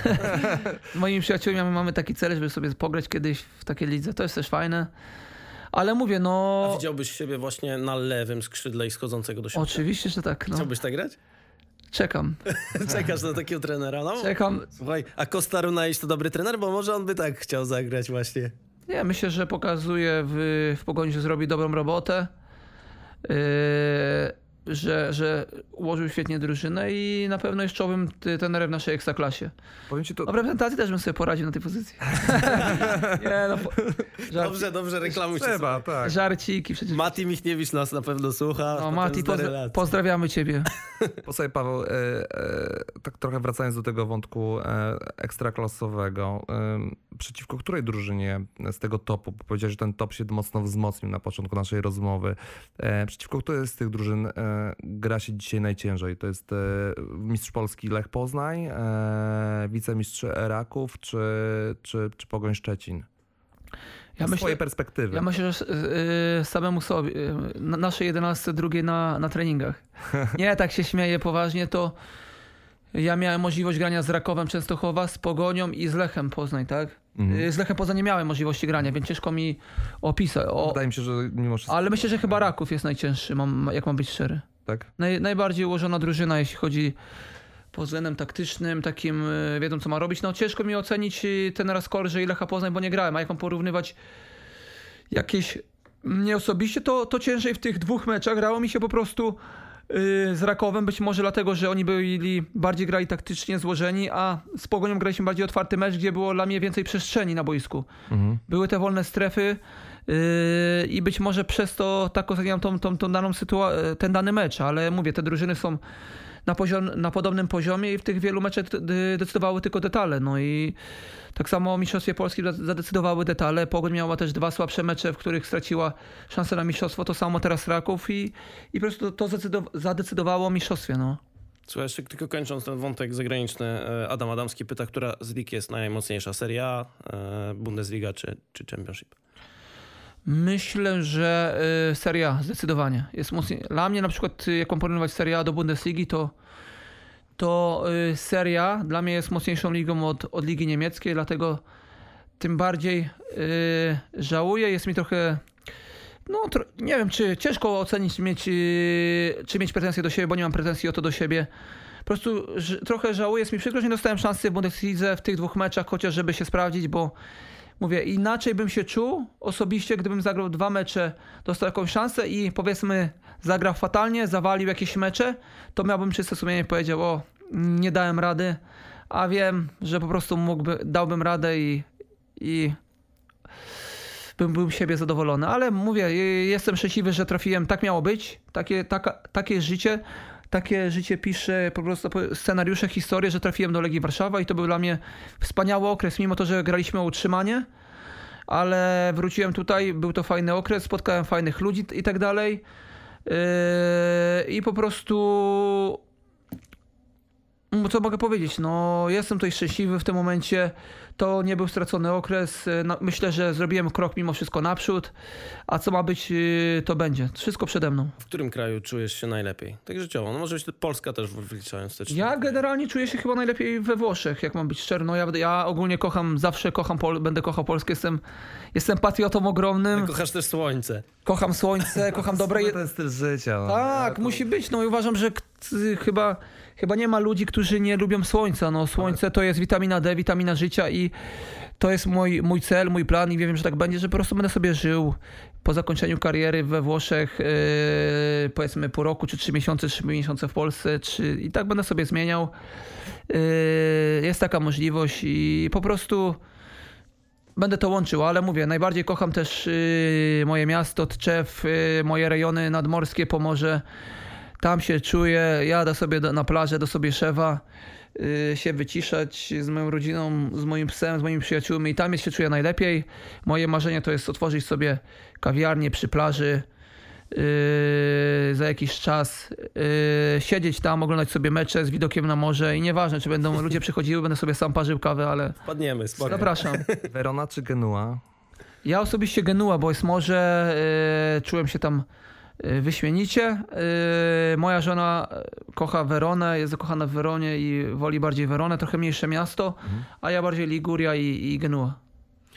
[LAUGHS] Moimi przyjaciółmi mamy taki cel, żeby sobie pograć kiedyś w takiej lidze. To jest też fajne. Ale mówię, no... A widziałbyś siebie właśnie na lewym skrzydle i schodzącego do środka? Oczywiście, że tak. No. Chciałbyś tak grać? Czekam. [LAUGHS] Czekasz na takiego trenera? No. Czekam. Słuchaj, a Costa Runaić to dobry trener? Bo może on by tak chciał zagrać właśnie. Nie, myślę, że pokazuje w, w Pogoni, że zrobi dobrą robotę. Yy, że, że ułożył świetnie drużynę i na pewno jest czołowym trenerem w naszej ekstraklasie. Powiem ci to... No w reprezentacji też bym sobie poradził na tej pozycji. [LAUGHS] nie, no, po, żart, Dobrze, dobrze, reklamuj się. Trzeba, tak. żarciki przecież. Mati Michniewicz nas na pewno słucha. No, Mati, pozdra- pozdrawiamy ciebie. [LAUGHS] Posłuchaj Paweł, e, e, tak trochę wracając do tego wątku e, ekstraklasowego, e, przeciwko której drużynie z tego topu, bo powiedziałeś, że ten top się mocno wzmocnił na początku naszej rozmowy, e, przeciwko której z tych drużyn e, gra się dzisiaj najciężej? To jest e, mistrz Polski Lech Poznań, e, wicemistrz Raków czy, czy, czy Pogoń Szczecin? Ja Z myślę, swojej perspektywy. ja myślę, że y, samemu sobie, y, na naszej 11 drugiej na, na treningach. [LAUGHS] Nie, tak się śmieję poważnie, to ja miałem możliwość grania z Rakowem Częstochowa, z Pogonią i z Lechem Poznań, tak? Mhm. Y, Z Lechem Poznań nie miałem możliwości grania, więc ciężko mi opisać. O, Wydaje mi się, że mimo wszystko, ale myślę, że chyba Raków jest najcięższy, mam, jak mam być szczery. tak? Naj, najbardziej ułożona drużyna, jeśli chodzi pod względem taktycznym, takim y, wiedzą co ma robić. No ciężko mi ocenić y, ten raz Korże i Lecha Poznań, bo nie grałem, a jak mam porównywać jakieś mnie osobiście, to, to ciężej w tych dwóch meczach grało mi się po prostu z Rakowem, być może dlatego, że oni byli bardziej grali taktycznie złożeni, a z Pogonią graliśmy bardziej otwarty mecz, gdzie było dla mnie więcej przestrzeni na boisku. Mhm. Były te wolne strefy yy, i być może przez to tak oceniam tą, tą, tą daną sytua- ten dany mecz, ale mówię, te drużyny są na, poziom, na podobnym poziomie i w tych wielu meczach de- decydowały tylko detale. No i tak samo o Mistrzostwie Polski za- zadecydowały detale. Pogoń miała też dwa słabsze mecze, w których straciła szansę na mistrzostwo. To samo teraz Raków i, i po prostu to zadecydow- zadecydowało o mistrzostwie. No. Słuchaj, jeszcze tylko kończąc ten wątek zagraniczny, e, Adam Adamski pyta, która z lig jest najmocniejsza? Serie A, e, Bundesliga czy, czy Championship? Myślę, że y, Serie A zdecydowanie jest mocniej. Dla mnie na przykład, y, jak mam porównywać Serie A do Bundesligi, to, to y, Serie A dla mnie jest mocniejszą ligą od, od ligi niemieckiej, dlatego tym bardziej żałuję. Jest mi trochę, no nie wiem, czy ciężko ocenić, mieć, czy mieć pretensje do siebie, bo nie mam pretensji o to do siebie. Po prostu trochę żałuję, jest mi przykro, że nie dostałem szansy w Bundeslidze w tych dwóch meczach, chociaż żeby się sprawdzić, bo Mówię, inaczej bym się czuł osobiście, gdybym zagrał dwa mecze, dostał jakąś szansę i powiedzmy zagrał fatalnie, zawalił jakieś mecze, to miałbym czyste sumienie powiedział, o, nie dałem rady, a wiem, że po prostu mógłby, dałbym radę i, i bym był siebie zadowolony. Ale mówię, jestem szczęśliwy, że trafiłem, tak miało być, takie, taka, takie życie. Takie życie pisze po prostu scenariusze, historie, że trafiłem do Legii Warszawa i to był dla mnie wspaniały okres, mimo to, że graliśmy o utrzymanie, ale wróciłem tutaj, był to fajny okres, spotkałem fajnych ludzi i tak dalej. Yy, I po prostu no, co mogę powiedzieć? No, jestem tutaj szczęśliwy w tym momencie. To nie był stracony okres. No, myślę, że zrobiłem krok mimo wszystko naprzód. A co ma być, yy, to będzie. Wszystko przede mną. W którym kraju czujesz się najlepiej? Tak życiowo. No może być to Polska też wliczając te Ja generalnie czuję się chyba najlepiej we Włoszech, jak mam być szczery. No, ja, ja ogólnie kocham, zawsze kocham, Pol- będę kochał Polskę. Jestem, jestem patriotą ogromnym. Kochasz też słońce. Kocham słońce, kocham [LAUGHS] dobre... je- ten styl życia. No. Tak, musi być. No i uważam, że chyba, chyba nie ma ludzi, którzy nie lubią słońca. No słońce to jest witamina D, witamina życia i to jest mój, mój cel, mój plan i wiem, że tak będzie, że po prostu będę sobie żył po zakończeniu kariery we Włoszech, yy, powiedzmy po roku, czy trzy miesiące, trzy miesiące w Polsce, czy i tak będę sobie zmieniał. Yy, jest taka możliwość i po prostu będę to łączył, ale mówię, najbardziej kocham też yy, moje miasto, Tczew, yy, moje rejony nadmorskie, Pomorze. Tam się czuję, jadę sobie do, na plażę do Sobieszewa, yy, się wyciszać z moją rodziną, z moim psem, z moimi przyjaciółmi i tam jest się czuję najlepiej. Moje marzenie to jest otworzyć sobie kawiarnię przy plaży, yy, za jakiś czas yy, siedzieć tam, oglądać sobie mecze z widokiem na morze i nieważne, czy będą ludzie przychodziły, będę sobie sam parzył kawę, ale Wpadniemy, spoko. zapraszam. [LAUGHS] Verona czy Genua? Ja osobiście Genua, bo jest morze, yy, czułem się tam y, wyśmienicie. Y, Moja żona y, kocha Weronę, jest zakochana w Weronie i woli bardziej Weronę, trochę mniejsze miasto, Mhm. a ja bardziej Liguria i, i Genua.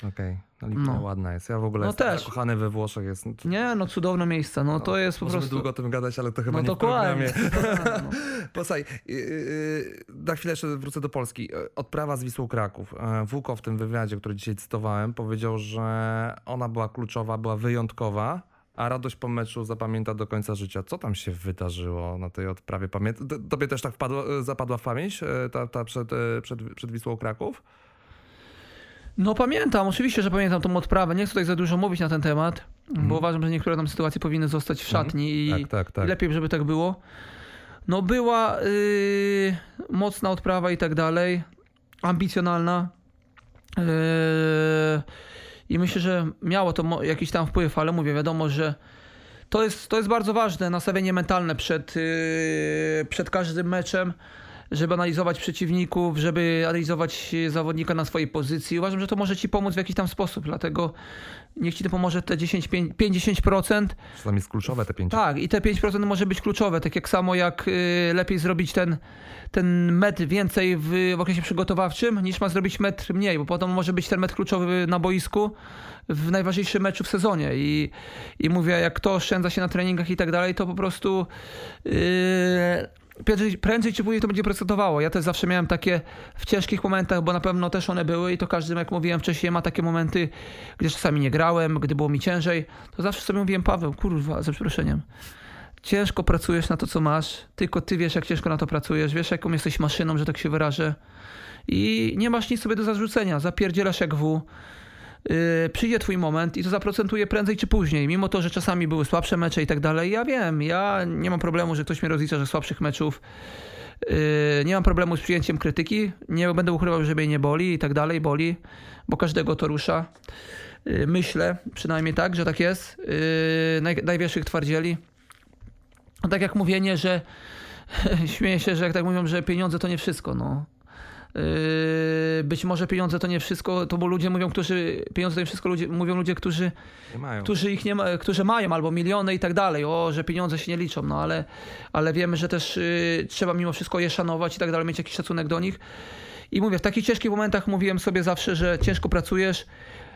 Okej, no Liguria No. ładna jest. Ja w ogóle No jestem też. zakochany we Włoszech. Jest, Nie, no cudowne miejsca, no to jest po Możemy prostu... długo o tym gadać, ale to chyba No nie dokładnie. w programie. [LAUGHS] No. Posłuchaj, yy, yy, na chwilę jeszcze wrócę do Polski. Odprawa z Wisłą Kraków. Yy, Włóko w tym wywiadzie, który dzisiaj cytowałem, powiedział, że ona była kluczowa, była wyjątkowa, a radość po meczu zapamięta do końca życia. Co tam się wydarzyło na tej odprawie? Pamię... Tobie też tak wpadło, yy, zapadła w pamięć yy, ta, ta przed, yy, przed, przed Wisłą Kraków? No pamiętam, oczywiście, że pamiętam tą odprawę. Nie chcę tutaj za dużo mówić na ten temat, bo uważam, że niektóre tam sytuacje powinny zostać w szatni i, Tak, tak, tak. lepiej, żeby tak było. No była yy, mocna odprawa i tak dalej, ambicjonalna. Yy, I myślę, że miało to jakiś tam wpływ, ale mówię, wiadomo, że to jest, to jest bardzo ważne, nastawienie mentalne przed, yy, przed każdym meczem, żeby analizować przeciwników, żeby analizować zawodnika na swojej pozycji. Uważam, że to może ci pomóc w jakiś tam sposób, dlatego niech ci to pomoże te 10, 5, 5-10%. Czasami jest kluczowe te pięć. Tak, i te 5% może być kluczowe, tak jak samo jak y, lepiej zrobić ten, ten metr więcej w, w okresie przygotowawczym, niż ma zrobić metr mniej, bo potem może być ten metr kluczowy na boisku w najważniejszym meczu w sezonie. I, i mówię, jak kto oszczędza się na treningach i tak dalej, to po prostu yy, prędzej, czy później to będzie procentowało. Ja też zawsze miałem takie w ciężkich momentach, bo na pewno też one były i to każdy, jak mówiłem wcześniej, ma takie momenty, gdzie czasami nie grałem, gdy było mi ciężej, to zawsze sobie mówiłem, Paweł, kurwa, za przeproszeniem, ciężko pracujesz na to, co masz, tylko ty wiesz, jak ciężko na to pracujesz, wiesz, jaką jesteś maszyną, że tak się wyrażę i nie masz nic sobie do zarzucenia, zapierdzielasz jak w. Yy, przyjdzie twój moment i to zaprocentuje prędzej czy później, mimo to, że czasami były słabsze mecze i tak dalej. Ja wiem, ja nie mam problemu, że ktoś mnie rozlicza, że słabszych meczów. Yy, nie mam problemu z przyjęciem krytyki, nie będę ukrywał, że mnie nie boli i tak dalej, boli, bo każdego to rusza. Yy, myślę przynajmniej tak, że tak jest. Naj, największych twardzieli. No tak jak mówienie, że [LAUGHS] śmieję się, że jak tak mówią, że pieniądze to nie wszystko, no. Yy, być może pieniądze to nie wszystko, to bo ludzie mówią, którzy pieniądze to nie wszystko, ludzie, mówią ludzie, którzy, którzy ich nie ma, którzy mają albo miliony i tak dalej, o, że pieniądze się nie liczą, no ale, ale wiemy, że też yy, trzeba mimo wszystko je szanować i tak dalej, mieć jakiś szacunek do nich. I mówię, w takich ciężkich momentach mówiłem sobie zawsze, że ciężko pracujesz,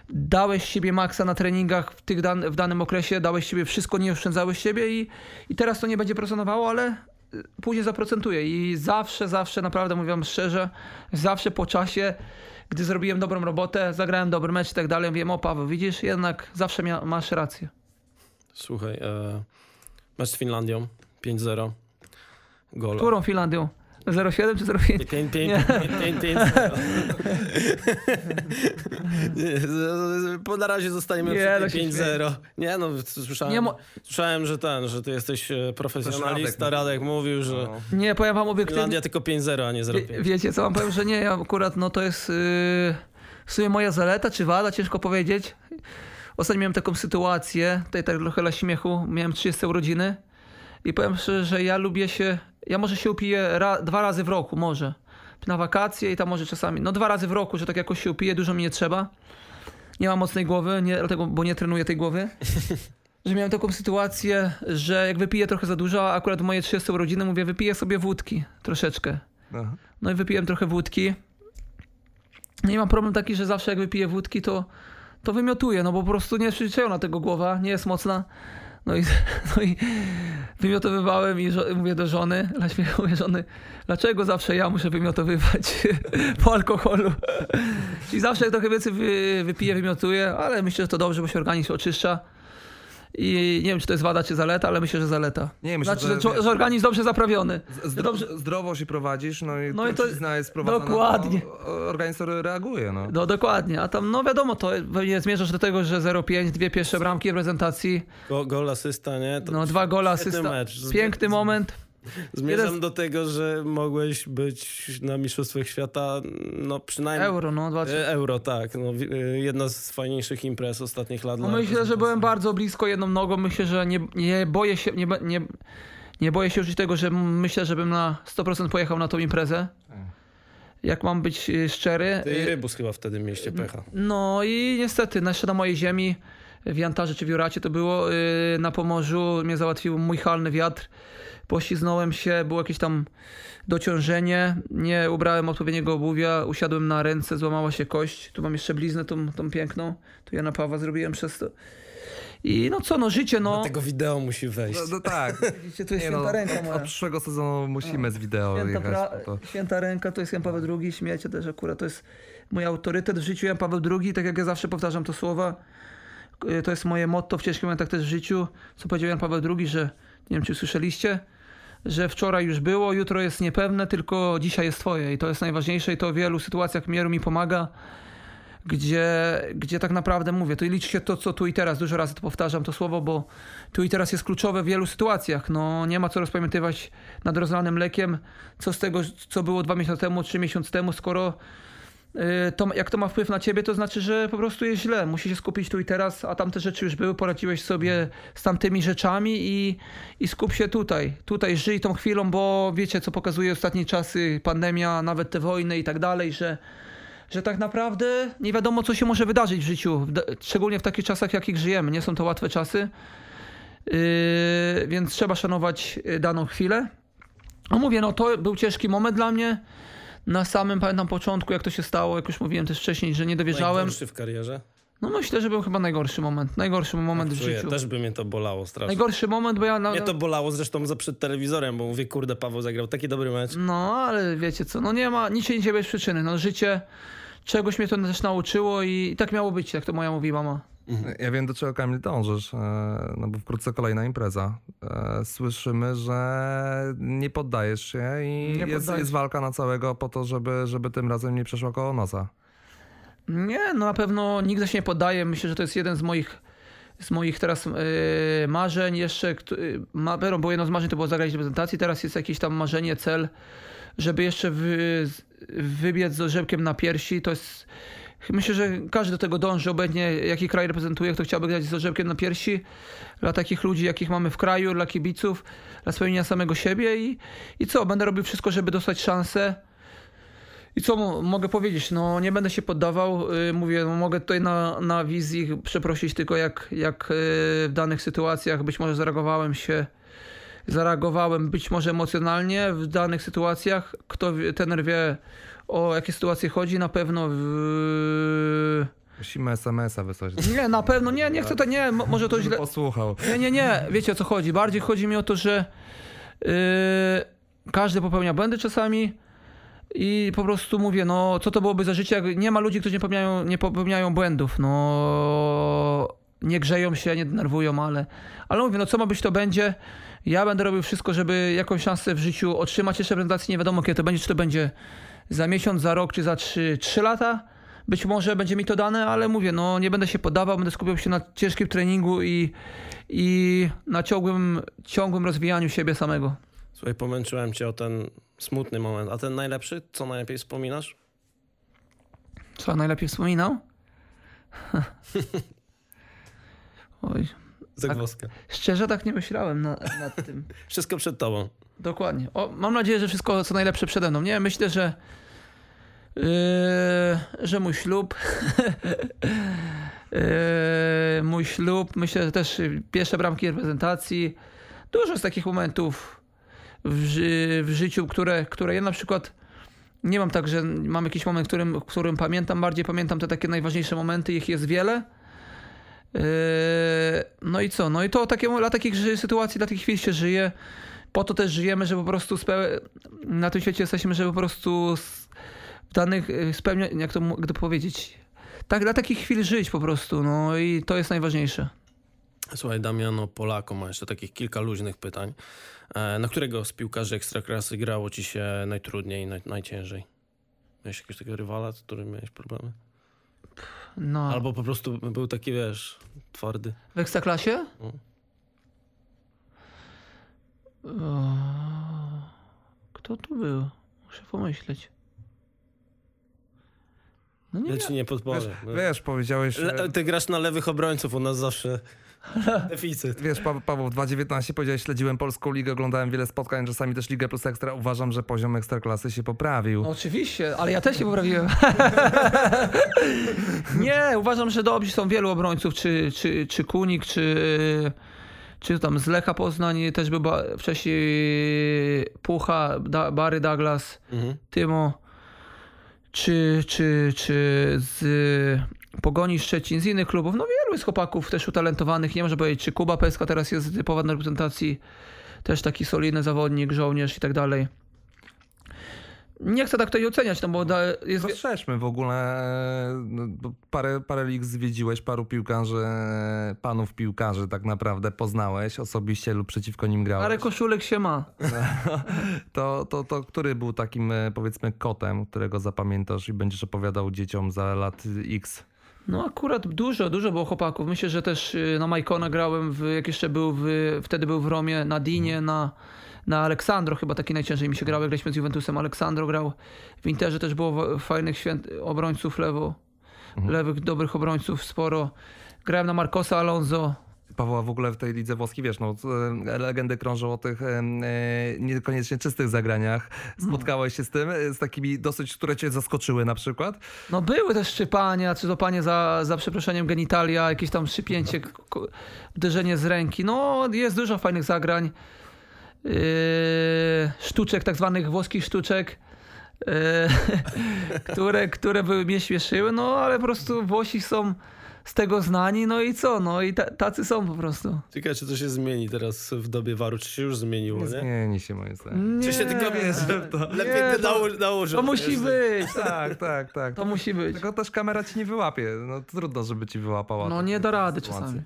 dałeś siebie maksa na treningach w, tych dan- w danym okresie, dałeś siebie wszystko, nie oszczędzałeś siebie i, i teraz to nie będzie procentowało, ale y, później zaprocentuje i zawsze, zawsze, naprawdę mówię wam szczerze, zawsze po czasie, gdy zrobiłem dobrą robotę, zagrałem dobry mecz i tak dalej, wiem, o Paweł, widzisz, jednak zawsze masz rację. Słuchaj, e, mecz z Finlandią 5-0. Gol. Którą Finlandią? 0,7 czy 0,5? 5 5 Nie. 5 5 Po na razie zostaniemy Nie, przy no się tym 5-0. Nie no, słyszałem, Nie mo- słyszałem, że ten, że ty jesteś e, profesjonalista. Radek Radek mówił, że No. Nie, powiem wam obiektywnie. Finlandia tylko 5-0, a nie Wie, 0-5. wiecie co, wam powiem, że nie, ja akurat no to jest yy, w sumie moja zaleta czy wada, ciężko powiedzieć. Ostatnio miałem taką sytuację, tutaj tak trochę dla śmiechu, miałem 30 urodziny i powiem szczerze, że ja lubię się, ja może się upiję ra, dwa razy w roku, może. Na wakacje i tam może czasami, no dwa razy w roku, że tak jakoś się upiję, dużo mi nie trzeba. Nie mam mocnej głowy, nie, dlatego, bo nie trenuję tej głowy. [LAUGHS] Że miałem taką sytuację, że jak wypiję trochę za dużo, a akurat w moje 30 urodziny mówię, wypiję sobie wódki troszeczkę. No. No i wypiłem trochę wódki. No i mam problem taki, że zawsze jak wypiję wódki, to, to wymiotuję, no bo po prostu nie jest przyzwyczajona tego głowa, nie jest mocna. No i, [LAUGHS] no i wymiotowywałem i mówię do żony, [LAUGHS] mówię żony, dlaczego zawsze ja muszę wymiotowywać [LAUGHS] po alkoholu? Czyli zawsze jak trochę więcej wy, wypiję, wymiotuję, ale myślę, że to dobrze, bo się organizm oczyszcza. I nie wiem, czy to jest wada, czy zaleta, ale myślę, że zaleta. Nie, myślę, znaczy, że, że, organizm dobrze zaprawiony. Zdro, Dobrze- zdrowo się prowadzisz, no i, No no i to- trucizna jest prowadzona. dokładnie. To, organizm reaguje, no. No dokładnie, a tam no wiadomo, to pewnie zmierzasz do tego, że 0,5, dwie pierwsze bramki w prezentacji, Go, gol, asysta, nie? To no dwa gola, świetny asysta, mecz. Piękny moment. Zmierzam do tego, że mogłeś być na Mistrzostwach Świata, no przynajmniej... Euro, no dwa, trzy. E, Euro, tak. No, e, jedna z fajniejszych imprez ostatnich lat. No myślę, że byłem bardzo blisko jedną nogą, myślę, że nie, nie boję się, nie, nie, nie boję się użyć tego, że myślę, żebym na 100% pojechał na tą imprezę. Jak mam być y, szczery. Ty i Rybus chyba wtedy mieliście pecha. No i niestety, jeszcze na mojej ziemi w Jantarze czy w Juracie to było, yy, na Pomorzu mnie załatwił mój halny wiatr. Pośliznąłem się, było jakieś tam dociążenie, nie ubrałem odpowiedniego obuwia, usiadłem na ręce, złamała się kość. Tu mam jeszcze bliznę tą, tą piękną, tu Jana Pawła zrobiłem przez to. I no co, no życie, no. Do tego wideo musi wejść. No, no tak. [LAUGHS] Widzicie, to jest Nie święta no, ręka moja. Od przyszłego sezonu musimy z wideo Święta, jechać. pra... Święta ręka to jest Jan Paweł II, śmiecie też akurat, to jest mój autorytet w życiu. Jan Paweł II, tak jak ja zawsze powtarzam to słowa, y, to jest moje motto w ciężkich momentach też w życiu, co powiedział Jan Paweł II, że, nie wiem czy słyszeliście, że wczoraj już było, jutro jest niepewne, tylko dzisiaj jest twoje. I to jest najważniejsze i to w wielu sytuacjach mieru mi pomaga, gdzie, gdzie tak naprawdę mówię, to liczy się to, co tu i teraz, dużo razy to powtarzam to słowo, bo tu i teraz jest kluczowe w wielu sytuacjach, no nie ma co rozpamiętywać nad rozlanym mlekiem, co z tego, co było dwa miesiące temu, trzy miesiące temu, skoro y, to, jak to ma wpływ na ciebie, to znaczy, że po prostu jest źle. Musi się skupić tu i teraz, a tamte rzeczy już były, poradziłeś sobie z tamtymi rzeczami i, i skup się tutaj. Tutaj żyj tą chwilą, bo wiecie, co pokazuje ostatnie czasy, pandemia, nawet te wojny i tak dalej, że, że tak naprawdę nie wiadomo, co się może wydarzyć w życiu, szczególnie w takich czasach, w jakich żyjemy. Nie są to łatwe czasy, yy, więc trzeba szanować daną chwilę. No mówię, no to był ciężki moment dla mnie. Na samym, pamiętam, początku, jak to się stało, jak już mówiłem też wcześniej, że nie dowierzałem. Najgorszy w karierze? No myślę, że był chyba najgorszy moment. Najgorszy moment w Czuję, życiu. też by mnie to bolało strasznie. Najgorszy moment, bo ja... Na, Mnie to bolało zresztą za przed telewizorem, bo mówię, kurde, Paweł zagrał taki dobry mecz. No, ale wiecie co, no nie ma, nic się nie bez przyczyny. No życie, czegoś mnie to też nauczyło i, i tak miało być, jak to moja mówi mama. Ja wiem, do czego Kamil dążysz, e, no bo wkrótce kolejna impreza. E, Słyszymy, że nie poddajesz się i Nie jest, jest walka na całego po to, żeby, żeby tym razem nie przeszło koło nosa. Nie, no na pewno nigdy się nie poddaję. Myślę, że to jest jeden z moich, z moich teraz yy, marzeń jeszcze. yy, Ma, bo jedno z marzeń to było zagrać w reprezentacji, teraz jest jakieś tam marzenie, cel, żeby jeszcze wy, wybiec z orzełkiem na piersi. To jest, myślę, że każdy do tego dąży, obecnie jaki kraj reprezentuje, kto chciałby grać z orzełkiem na piersi. Dla takich ludzi, jakich mamy w kraju, dla kibiców, dla spełnienia samego siebie i, i co, będę robił wszystko, żeby dostać szansę. I co mo- mogę powiedzieć? No nie będę się poddawał. Yy, mówię, no, mogę tutaj na, na wizji przeprosić tylko jak, jak yy, w danych sytuacjach być może zareagowałem się, zareagowałem być może emocjonalnie w danych sytuacjach. Kto ten wie o jakie sytuacje chodzi, na pewno w... Musimy SMS-a wysłać. Nie, na pewno, nie, nie chcę to, nie, mo- może to źle... posłuchał. Nie, nie, nie, wiecie o co chodzi. Bardziej chodzi mi o to, że yy, każdy popełnia błędy czasami i po prostu mówię, no co to byłoby za życie, jak nie ma ludzi, którzy nie popełniają, nie popełniają błędów, no nie grzeją się, nie denerwują, ale, ale mówię, no co ma być, to będzie. Ja będę robił wszystko, żeby jakąś szansę w życiu otrzymać jeszcze reprezentacji, nie wiadomo kiedy to będzie, czy to będzie za miesiąc, za rok, czy za trzy, trzy lata. Być może będzie mi to dane, ale mówię, no nie będę się poddawał, będę skupiał się na ciężkim treningu i, i na ciągłym, ciągłym rozwijaniu siebie samego. Słuchaj, pomęczyłem cię o ten smutny moment. A ten najlepszy? Co najlepiej wspominasz? Co najlepiej wspominał? [LAUGHS] Oj, Zagwozdka. szczerze tak nie myślałem na, nad tym. [LAUGHS] Wszystko przed tobą. Dokładnie. O, mam nadzieję, że wszystko co najlepsze przede mną. Nie, myślę, że yy, że mój ślub [LAUGHS] yy, mój ślub, myślę, że też pierwsze bramki reprezentacji. Dużo jest takich momentów w, ży, w życiu, które, które ja na przykład nie mam tak, że mam jakiś moment, którym, którym pamiętam, bardziej pamiętam te takie najważniejsze momenty, ich jest wiele. Yy, No i co? No i to takie, dla takich sytuacji, dla takich chwil się żyje. Po to też żyjemy, że po prostu na tym świecie jesteśmy, żeby po prostu w danych y, spełniać, jak to, jak to powiedzieć, tak dla takich chwil żyć po prostu, no i to jest najważniejsze. Słuchaj, Damiano Polako ma jeszcze takich kilka luźnych pytań. E, Na którego z piłkarzy ekstraklasy grało ci się najtrudniej, naj, najciężej? Miałeś jakiegoś takiego rywala, z którym miałeś problemy? No, Albo po prostu był taki, wiesz, twardy. w Ekstraklasie? No. O, Kto tu był? Muszę pomyśleć. No nie ci nie podpowiem. Wiesz, wiesz powiedziałeś... Le, ty grasz na lewych obrońców, u nas zawsze [LAUGHS] Deficyt. Wiesz, Pa- Paweł, w 2019 powiedziałeś, śledziłem polską ligę, oglądałem wiele spotkań, czasami też Ligę Plus Ekstra. Uważam, że poziom Ekstraklasy się poprawił. No oczywiście, ale ja też się poprawiłem. [LAUGHS] nie, uważam, że dobrzy są wielu obrońców, czy, czy, czy Kunik, czy, czy tam z Lecha Poznań, też ba- wcześniej Pucha, da- Barry Douglas, Mhm. Tymo, czy, czy, czy z Pogoni Szczecin, z innych klubów. No wielu jest chłopaków też utalentowanych, nie można powiedzieć, czy Kuba Peska teraz jest typowa na reprezentacji, też taki solidny zawodnik, żołnierz i tak dalej. Nie chcę tak to oceniać, no bo jest... Zastrzeżmy w ogóle, no, parę, parę lig zwiedziłeś, paru piłkarzy, panów piłkarzy tak naprawdę poznałeś osobiście lub przeciwko nim grałeś. Parę koszulek się ma. [LAUGHS] To, to, to który był takim e, powiedzmy kotem, którego zapamiętasz i będziesz opowiadał dzieciom za lat X? No akurat dużo, dużo było chłopaków. Myślę, że też y, na Majkona grałem, w, jak jeszcze był w, wtedy był w Romie, na Dinie, na, na Aleksandro chyba taki najciężej mi się grał, jak graliśmy z Juventusem. Aleksandro grał. W Interze też było fajnych święt, obrońców lewo, lewych, dobrych obrońców sporo. Grałem na Marcosa Alonso. Pawła w ogóle w tej lidze włoskiej, wiesz, no, e, legendy krążą o tych e, niekoniecznie czystych zagraniach. Spotkałeś się z tym, e, z takimi dosyć, które cię zaskoczyły na przykład? No były też szczypania, czy złapanie za, za przeproszeniem genitalia, jakieś tam szczypięcie, k- k- uderzenie z ręki. No jest dużo fajnych zagrań. Yy, sztuczek, tak zwanych włoskich sztuczek, yy, [LAUGHS] które, które były mnie śmieszyły, no ale po prostu Włosi są z tego znani, no i co, no i ta, tacy są po prostu. Ciekawe, czy to się zmieni teraz w dobie waru, czy się już zmieniło, Nie nie? zmieni się moim zdaniem. Czy się tylko bierze to? Lepiej Nie, to- nało- nałożę. To musi być, Tak, tak, tak. to musi być. Tylko też kamera ci nie wyłapie. No trudno, żeby ci wyłapała. No nie da rady czasami.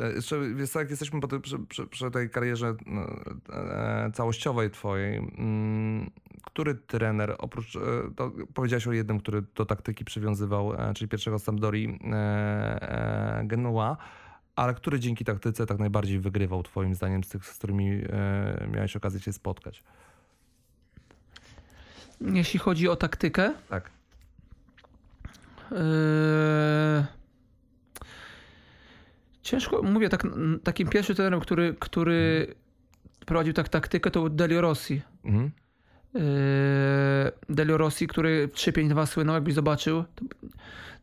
E, Jeszcze, wiesz, jak jesteśmy po tej, przy, przy, przy tej karierze no, e, całościowej twojej, mm, który trener, oprócz, e, to powiedziałeś o jednym, który do taktyki przywiązywał, czyli pierwszego Sampdori Genua, ale który dzięki taktyce tak najbardziej wygrywał twoim zdaniem z tych, z którymi miałeś okazję się spotkać? Jeśli chodzi o taktykę, Tak. Ciężko, mówię, tak, takim pierwszym trenerem, który, który prowadził tak taktykę, to był Delio Rossi. Mhm. Eee, Delio Rossi, który 3-5-2 słynął, jakbyś zobaczył.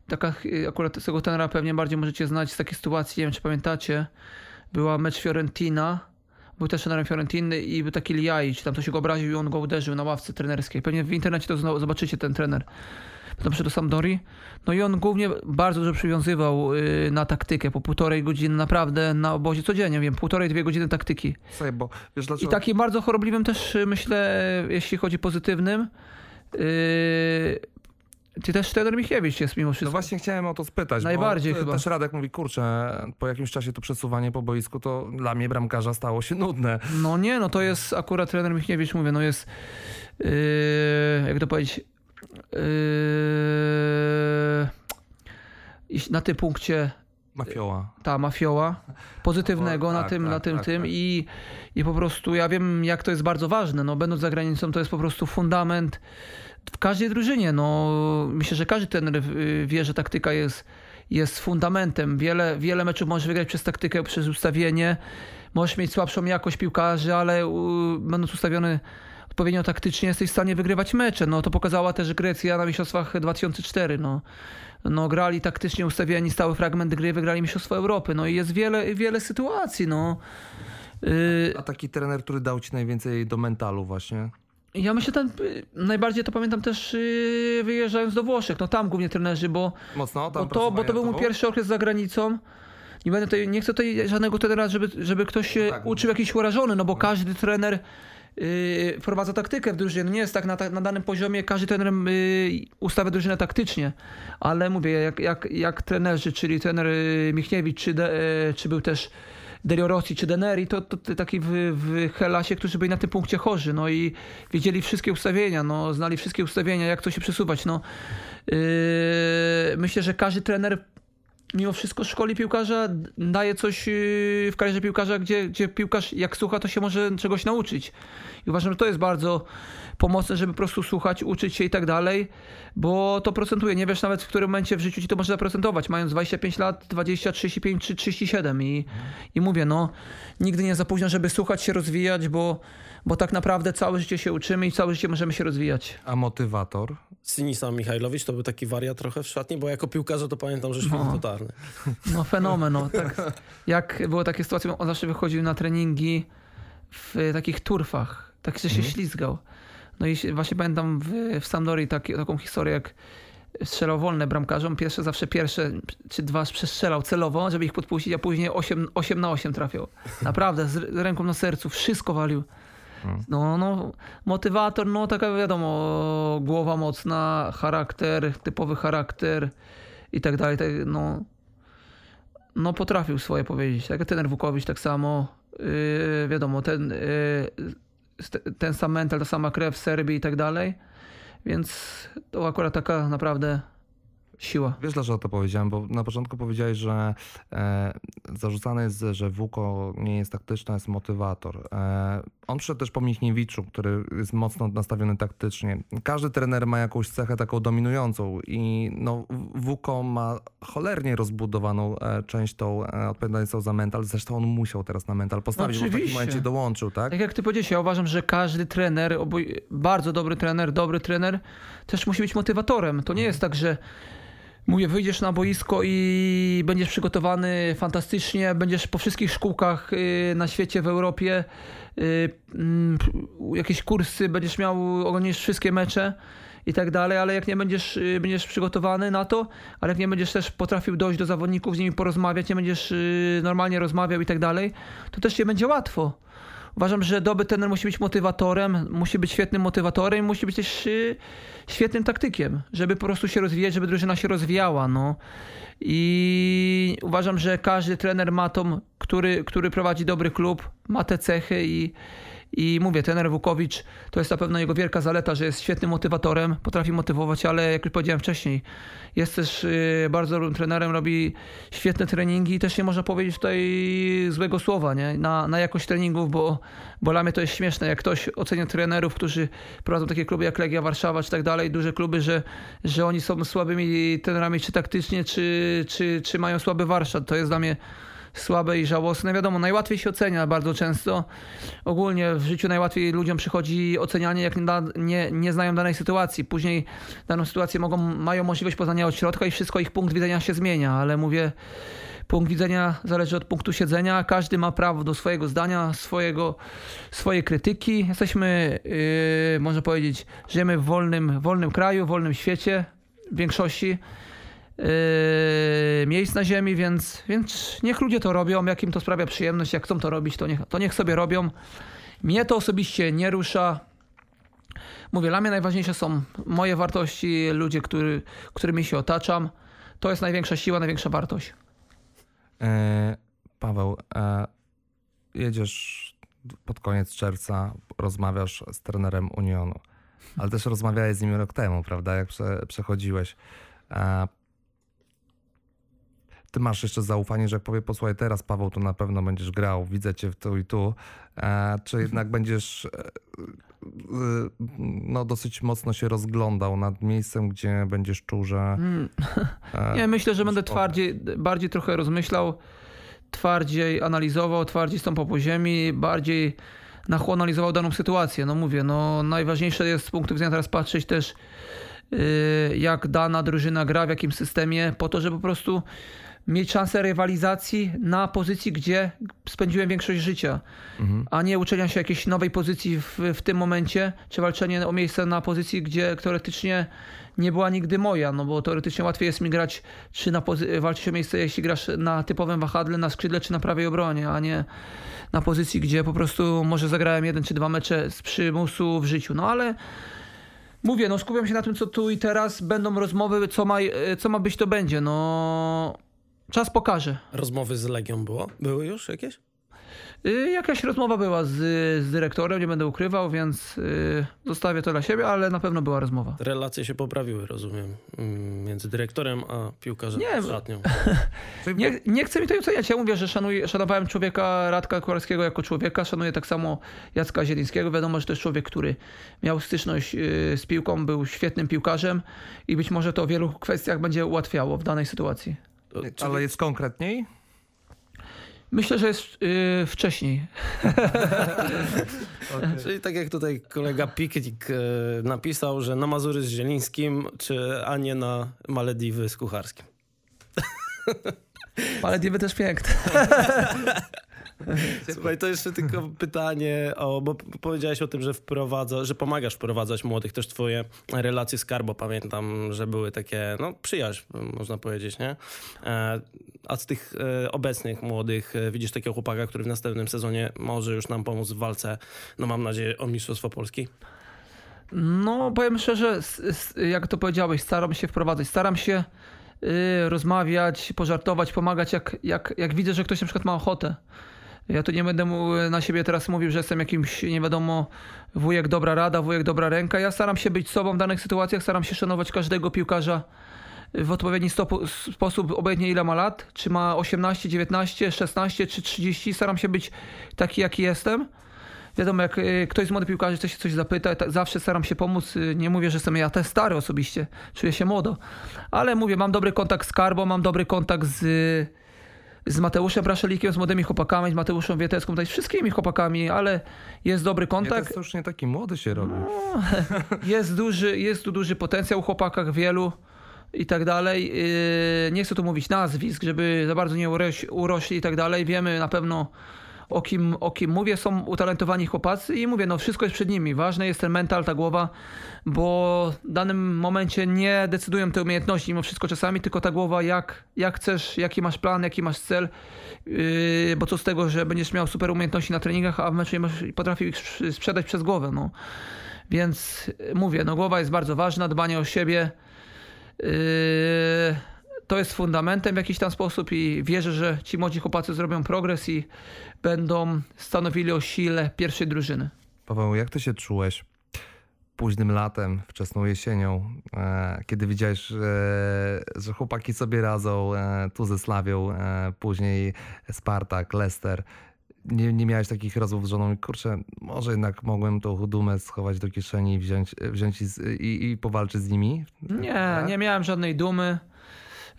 Taka, e, akurat tego trenera pewnie bardziej możecie znać z takiej sytuacji, nie wiem czy pamiętacie. Była mecz Fiorentina, był też trenerem Fiorentiny i był taki Liai, czy tam ktoś go obraził i on go uderzył na ławce trenerskiej. Pewnie w internecie to zobaczycie ten trener. Przyszedł do Sampdori. No i on głównie bardzo dużo przywiązywał y, na taktykę. Po półtorej godziny naprawdę na obozie codziennie, wiem, półtorej, dwie godziny taktyki. Słuchaj, bo wiesz I dlaczego... takim bardzo chorobliwym też y, myślę, jeśli chodzi pozytywnym. Yy, ty też trener Michiewicz jest mimo No wszystko. właśnie chciałem o to spytać. Najbardziej chyba. Też Radek mówi, kurczę, po jakimś czasie to przesuwanie po boisku, to dla mnie bramkarza stało się nudne. No nie, no to jest akurat trener Michniewicz, mówię, no jest, yy, jak to powiedzieć, yy, na tym punkcie Mafioła. ta mafioła pozytywnego O, na tak, tym, tak, na tym, tak, tym tak. I, i po prostu ja wiem, jak to jest bardzo ważne. No, będąc za granicą, to jest po prostu fundament w każdej drużynie. No, myślę, że każdy ten wie, że taktyka jest, jest fundamentem. Wiele, wiele meczów możesz wygrać przez taktykę, przez ustawienie. Możesz mieć słabszą jakość piłkarzy, ale u, będąc ustawiony odpowiednio taktycznie, jesteś w stanie wygrywać mecze. No, to pokazała też Grecja na Mistrzostwach 2004. No. No, grali taktycznie ustawieni, stały fragment gry, wygrali Mistrzostwo Europy. No i jest wiele, wiele sytuacji. No. Yy, A taki trener, który dał ci najwięcej do mentalu właśnie. ja myślę, ten, y, najbardziej to pamiętam też yy, wyjeżdżając do Włoszech. No tam głównie trenerzy, bo, Mocno bo, to, bo to był mój pierwszy okres za granicą. Nie, będę tutaj, nie chcę tutaj żadnego trenera, żeby, żeby ktoś się tak. uczył jakiś urażony, no bo każdy trener yy, wprowadza taktykę w drużynie. No nie jest tak na, na danym poziomie, każdy trener yy, ustawia drużynę taktycznie. Ale mówię, jak, jak, jak trenerzy, czyli trener yy, Michniewicz, czy, de, yy, czy był też Delio Rossi czy Deneri, to, to, to taki w, w Helasie, którzy byli na tym punkcie chorzy, no i wiedzieli wszystkie ustawienia, no, znali wszystkie ustawienia, jak to się przesuwać, no. Yy, myślę, że każdy trener mimo wszystko szkoli piłkarza, daje coś yy, w karierze piłkarza, gdzie, gdzie piłkarz jak słucha, to się może czegoś nauczyć. I uważam, że to jest bardzo pomocne, żeby po prostu słuchać, uczyć się i tak dalej, bo to procentuje. Nie wiesz nawet w którym momencie w życiu ci to może zaprocentować, mając 25 lat, 20, 35 czy 37 i, i mówię, no nigdy nie za późno, żeby słuchać się, rozwijać, bo, bo tak naprawdę całe życie się uczymy i całe życie możemy się rozwijać. A motywator? Sinisa Michajlowicz to był taki wariat trochę w szatni, bo jako piłkarza to pamiętam, że świetnie No. totalny. [LAUGHS] No fenomen, no. Tak, jak były takie sytuacje, on zawsze wychodził na treningi w takich turfach, tak że się ślizgał. No i właśnie pamiętam w, w Sampdorii taki, taką historię, jak strzelał wolne bramkarzom, pierwsze zawsze pierwsze czy dwa przestrzelał celowo, żeby ich podpuścić, a później 8, 8 na 8 trafiał. Naprawdę, z ręką na sercu, wszystko walił. No, no, motywator, no taka wiadomo, głowa mocna, charakter, typowy charakter i tak dalej. Tak, no, no potrafił swoje powiedzieć. Tak ten Wukowicz tak samo. Yy, wiadomo, ten, yy, ten sam mental, ta sama krew w Serbii i tak dalej. Więc to akurat taka naprawdę siła. Wiesz dlaczego to powiedziałem? Bo na początku powiedziałeś, że e, zarzucane jest, że Wuko nie jest taktyczny, jest motywator. E, on przyszedł też po Michniewiczu, który jest mocno nastawiony taktycznie. Każdy trener ma jakąś cechę taką dominującą i no, Wuko ma cholernie rozbudowaną e, część tą e, odpowiedzialnością za mental. Zresztą on musiał teraz na mental postawić, bo w takim Oczywiście. momencie dołączył, tak? Tak jak ty powiedziałeś, ja uważam, że każdy trener, oboj, bardzo dobry trener, dobry trener, też musi być motywatorem. To nie jest tak, że mówię, wyjdziesz na boisko i będziesz przygotowany fantastycznie, będziesz po wszystkich szkółkach y, na świecie, w Europie, y, mm, jakieś kursy, będziesz miał, oglądasz wszystkie mecze i tak dalej, ale jak nie będziesz, y, będziesz przygotowany na to, ale jak nie będziesz też potrafił dojść do zawodników, z nimi porozmawiać, nie będziesz normalnie rozmawiał i tak dalej, to też nie będzie łatwo. Uważam, że dobry trener musi być motywatorem, musi być świetnym motywatorem musi być też y, świetnym taktykiem, żeby po prostu się rozwijać, żeby drużyna się rozwijała. No. I uważam, że każdy trener ma tą, który, który prowadzi dobry klub, ma te cechy i, i mówię, trener Wukowicz to jest na pewno jego wielka zaleta, że jest świetnym motywatorem, potrafi motywować, ale jak już powiedziałem wcześniej, jest też y, bardzo dobrym trenerem, robi świetne treningi i też nie można powiedzieć tutaj złego słowa nie? Na, na jakość treningów, bo, bo dla mnie to jest śmieszne, jak ktoś ocenia trenerów, którzy prowadzą takie kluby jak Legia Warszawa czy tak dalej, duże kluby, że, że oni są słabymi trenerami czy taktycznie, czy, czy, czy mają słaby warsztat. To jest dla mnie słabe i żałosne. Wiadomo, najłatwiej się ocenia bardzo często. Ogólnie w życiu najłatwiej ludziom przychodzi ocenianie, jak nie, nie, nie znają danej sytuacji. Później daną sytuację mogą, mają możliwość poznania od środka i wszystko ich punkt widzenia się zmienia, ale mówię, punkt widzenia zależy od punktu siedzenia. Każdy ma prawo do swojego zdania, swojego, swojej krytyki. Jesteśmy, yy, można powiedzieć, żyjemy w wolnym, wolnym kraju, w wolnym świecie w większości yy, miejsc na ziemi, więc, więc niech ludzie to robią, jak im to sprawia przyjemność, jak chcą to robić, to niech, to niech sobie robią. Mnie to osobiście nie rusza. Mówię, dla mnie najważniejsze są moje wartości, ludzie, który, którymi się otaczam. To jest największa siła, największa wartość. E, Paweł, e, jedziesz pod koniec czerwca, rozmawiasz z trenerem Unionu, ale też rozmawiałeś z nim rok temu, prawda, jak prze, przechodziłeś. E, ty masz jeszcze zaufanie, że jak powie, posłuchaj, teraz Paweł, to na pewno będziesz grał, widzę cię w tu i tu, e, czy jednak będziesz e, e, no, dosyć mocno się rozglądał nad miejscem, gdzie będziesz czuł, że... Mm. e, Nie, myślę, że będę twardziej, bardziej trochę rozmyślał, twardziej analizował, twardziej stąpał po ziemi, bardziej na chłon analizował daną sytuację. No mówię, no najważniejsze jest z punktu widzenia teraz patrzeć też yy, jak dana drużyna gra, w jakim systemie, po to, żeby po prostu mieć szansę rywalizacji na pozycji, gdzie spędziłem większość życia, Mhm. a nie uczenia się jakiejś nowej pozycji w, w tym momencie, czy walczenie o miejsce na pozycji, gdzie teoretycznie nie była nigdy moja, no bo teoretycznie łatwiej jest mi grać, czy na pozy- walczyć o miejsce, jeśli grasz na typowym wahadle, na skrzydle, czy na prawej obronie, a nie na pozycji, gdzie po prostu może zagrałem jeden czy dwa mecze z przymusu w życiu. No ale mówię, no skupiam się na tym, co tu i teraz, będą rozmowy, co ma, co ma być, to będzie, no czas pokaże. Rozmowy z Legią było? Były już jakieś? Y, Jakaś rozmowa była z, z dyrektorem, nie będę ukrywał, więc y, zostawię to dla siebie, ale na pewno była rozmowa. Relacje się poprawiły, rozumiem, mm, między dyrektorem a piłkarzem Nie, szatnią. [LAUGHS] Nie, nie chcę mi tutaj oceniać. Ja mówię, że szanuję, szanowałem człowieka Radka Kowalskiego jako człowieka. Szanuję tak samo Jacka Zielińskiego. Wiadomo, że to jest człowiek, który miał styczność y, z piłką, był świetnym piłkarzem i być może to w wielu kwestiach będzie ułatwiało w danej sytuacji. To, czyli, Ale jest konkretniej? Myślę, że jest y, wcześniej. [LAUGHS] czyli tak jak tutaj kolega Piknik e, napisał, że na Mazury z Zielińskim, czy a nie na Malediwy z Kucharskim. Ale diwy też piękne. [LAUGHS] [LAUGHS] Słuchaj, to jeszcze tylko pytanie, o, bo powiedziałeś o tym, że wprowadza, że pomagasz wprowadzać młodych, też twoje relacje z Karbo, pamiętam, że były takie, no przyjaźń, można powiedzieć, nie? E, A z tych e, obecnych młodych e, widzisz takiego chłopaka, który w następnym sezonie może już nam pomóc w walce, no mam nadzieję, o Mistrzostwo Polski? No, powiem szczerze, jak to powiedziałeś, staram się wprowadzać, staram się y, rozmawiać, pożartować, pomagać, jak, jak, jak widzę, że ktoś na przykład ma ochotę. Ja tu nie będę mu na siebie teraz mówił, że jestem jakimś, nie wiadomo, wujek dobra rada, wujek dobra ręka. Ja staram się być sobą w danych sytuacjach, staram się szanować każdego piłkarza w odpowiedni stopu, sposób, obojętnie ile ma lat, czy ma 18, 19, 16 czy 30. Staram się być taki, jaki jestem. Wiadomo, jak y, ktoś z młodych piłkarzy chce się coś zapyta, zawsze staram się pomóc. Y, Nie mówię, że jestem ja też stary osobiście, czuję się młodo, ale mówię, mam dobry kontakt z Karbo, mam dobry kontakt z, z Mateuszem Braszelikiem, z młodymi chłopakami, z Mateuszem Wietecką, tutaj z wszystkimi chłopakami, ale jest dobry kontakt. to już nie taki młody się robi. [LAUGHS] Jest, duży, jest tu duży potencjał w chłopakach wielu i tak dalej. Yy, Nie chcę tu mówić nazwisk, żeby za bardzo nie uroś, urośli i tak dalej. Wiemy na pewno o kim, o kim mówię. Są utalentowani chłopacy i mówię, no wszystko jest przed nimi. Ważny jest ten mental, ta głowa, bo w danym momencie nie decydują te umiejętności mimo wszystko czasami, tylko ta głowa, jak, jak chcesz, jaki masz plan, jaki masz cel. Yy, bo co z tego, że będziesz miał super umiejętności na treningach, a w meczu nie masz, potrafił ich sprz- sprzedać przez głowę. No. Więc mówię, no głowa jest bardzo ważna, dbanie o siebie. Yy, to jest fundamentem w jakiś tam sposób i wierzę, że ci młodzi chłopacy zrobią progres i będą stanowili o sile pierwszej drużyny. Paweł, jak ty się czułeś późnym latem, wczesną jesienią, e, kiedy widziałeś, że, że chłopaki sobie radzą e, tu ze Slawią, e, później Spartak, Leicester. Nie, nie miałeś takich rozmów z żoną, kurczę, może jednak mogłem tą dumę schować do kieszeni i wziąć, wziąć i, i, i powalczyć z nimi? Nie, Tak? nie miałem żadnej dumy.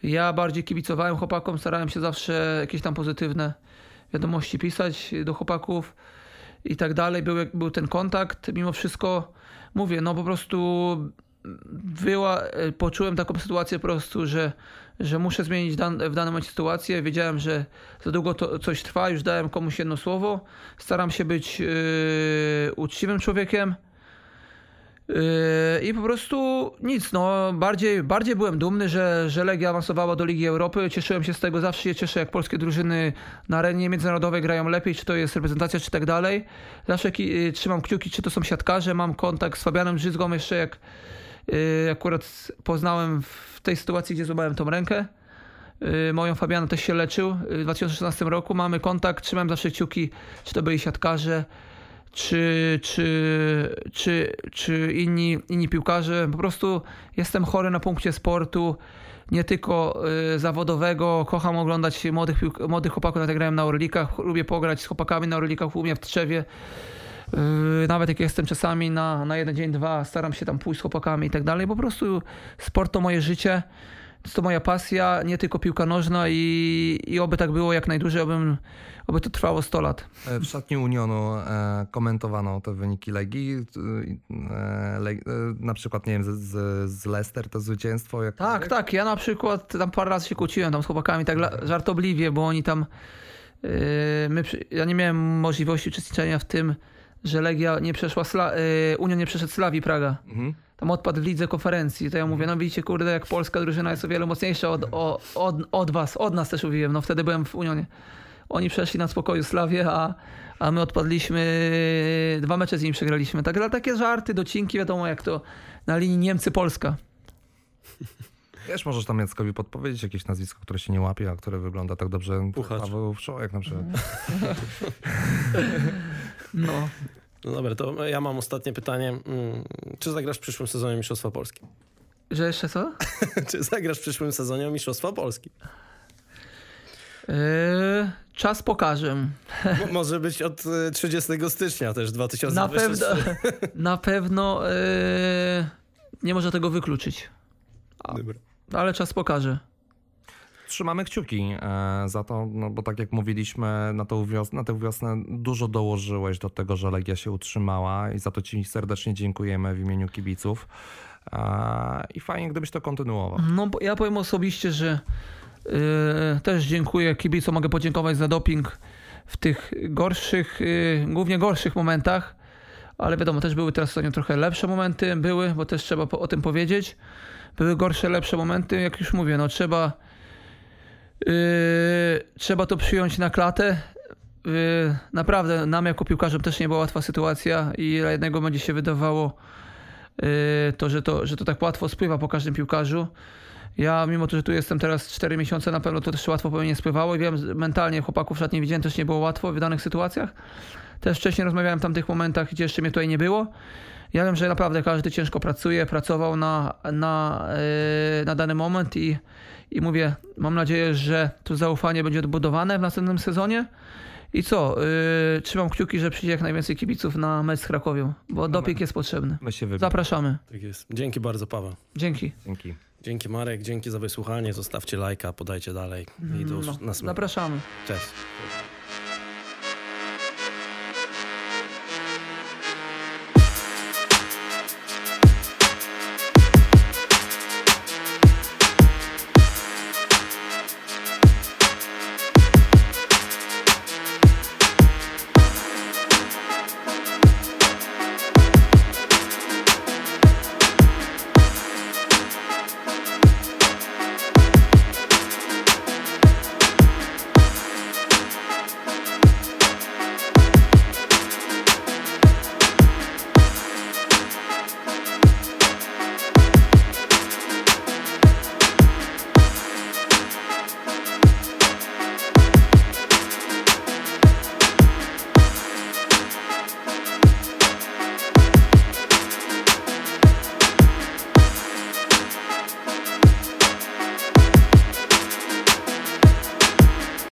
Ja bardziej kibicowałem chłopakom, starałem się zawsze jakieś tam pozytywne wiadomości pisać do chłopaków i tak dalej. Był, był ten kontakt. Mimo wszystko mówię, no po prostu była, poczułem taką sytuację po prostu, że, że muszę zmienić dan, w danym momencie sytuację. Wiedziałem, że za długo to coś trwa, już dałem komuś jedno słowo. Staram się być yy, uczciwym człowiekiem. Yy, I po prostu nic, no bardziej, bardziej byłem dumny, że, że Legia awansowała do Ligi Europy. Cieszyłem się z tego, zawsze się cieszę, jak polskie drużyny na arenie międzynarodowej grają lepiej, czy to jest reprezentacja, czy tak dalej. Zawsze yy, trzymam kciuki, czy to są siatkarze. Mam kontakt z Fabianem Żyzgą jeszcze, jak yy, akurat poznałem w tej sytuacji, gdzie złamałem tą rękę. Moją Fabiana też się leczył w 2016 roku. Mamy kontakt, trzymam zawsze kciuki, czy to byli siatkarze, czy, czy, czy, czy inni, inni piłkarze. Po prostu jestem chory na punkcie sportu, nie tylko y, zawodowego. Kocham oglądać młodych, młodych chłopaków, nawet grają na Orlikach. Lubię pograć z chłopakami na Orlikach u mnie w Trzewie. Y, Nawet jak jestem czasami na, na jeden dzień, dwa, staram się tam pójść z chłopakami i tak dalej. Po prostu sport to moje życie. To moja pasja, nie tylko piłka nożna i, i oby tak było jak najdłużej, obym, oby to trwało 100 lat. E, W szatni Unionu e, komentowano te wyniki Legii. E, na przykład, nie wiem, z, z, z Leicester to zwycięstwo. Jak, Tak, tak. Ja na przykład tam parę razy się kłóciłem tam z chłopakami, tak żartobliwie, bo oni tam. My, ja nie miałem możliwości uczestniczenia w tym, że Legia nie przeszła, Sla, yy, Union nie przeszedł Slawii Praga. Mhm. Tam odpadł w lidze konferencji. To ja mówię, no widzicie, kurde, jak polska drużyna jest o wiele mocniejsza od, o, od, od was, od nas też mówiłem. No wtedy byłem w Unionie. Oni przeszli na spokoju Slawię, a, a my odpadliśmy, dwa mecze z nimi przegraliśmy. Tak, ale takie żarty, docinki, wiadomo jak to na linii Niemcy-Polska. Wiesz, możesz tam Jackowi podpowiedzieć jakieś nazwisko, które się nie łapie, a które wygląda tak dobrze. Puchacz. Paweł Wszołek na przykład. [LAUGHS] No. No dobra, to ja mam ostatnie pytanie. Mm, Czy zagrasz w przyszłym sezonie Mistrzostwa Polski? Że jeszcze co? [LAUGHS] Czy zagrasz w przyszłym sezonie Mistrzostwa Polski? Yy, czas pokaże. Mo- może być od y, 30 stycznia też Na 2023. pewno, [LAUGHS] na pewno yy, nie można tego wykluczyć. Dobra. Ale czas pokaże. Trzymamy kciuki e, za to, no bo tak jak mówiliśmy, na, tą wios- na tę wiosnę dużo dołożyłeś do tego, że Legia się utrzymała i za to ci serdecznie dziękujemy w imieniu kibiców. E, I fajnie, gdybyś to kontynuował. No bo ja powiem osobiście, że yy, też dziękuję kibicom, mogę podziękować za doping w tych gorszych, głównie gorszych momentach, ale wiadomo, też były teraz ostatnio trochę lepsze momenty, były, bo też trzeba po, o tym powiedzieć. Były gorsze, lepsze momenty, jak już mówię, no trzeba yy, trzeba to przyjąć na klatę. Yy, naprawdę nam jako piłkarzom też nie była łatwa sytuacja i dla jednego będzie się wydawało yy, to, że to, że to tak łatwo spływa po każdym piłkarzu. Ja, mimo to, że tu jestem teraz 4 miesiące, na pewno to też łatwo po mnie nie spływało i wiem, mentalnie chłopaków w szatni widziałem, też nie było łatwo w danych sytuacjach. Też wcześniej rozmawiałem w tamtych momentach, gdzie jeszcze mnie tutaj nie było. Ja wiem, że naprawdę każdy ciężko pracuje, pracował na, na, yy, na dany moment i, i mówię, mam nadzieję, że tu zaufanie będzie odbudowane w następnym sezonie. I co? Yy, trzymam kciuki, że przyjdzie jak najwięcej kibiców na mecz z Krakowią, bo doping jest potrzebny. My się wybieramy. Zapraszamy. Tak jest. Dzięki bardzo, Paweł. Dzięki. Dzięki. Dzięki Marek, dzięki za wysłuchanie. Zostawcie lajka, podajcie dalej i do No, następnego. zapraszamy. Cześć.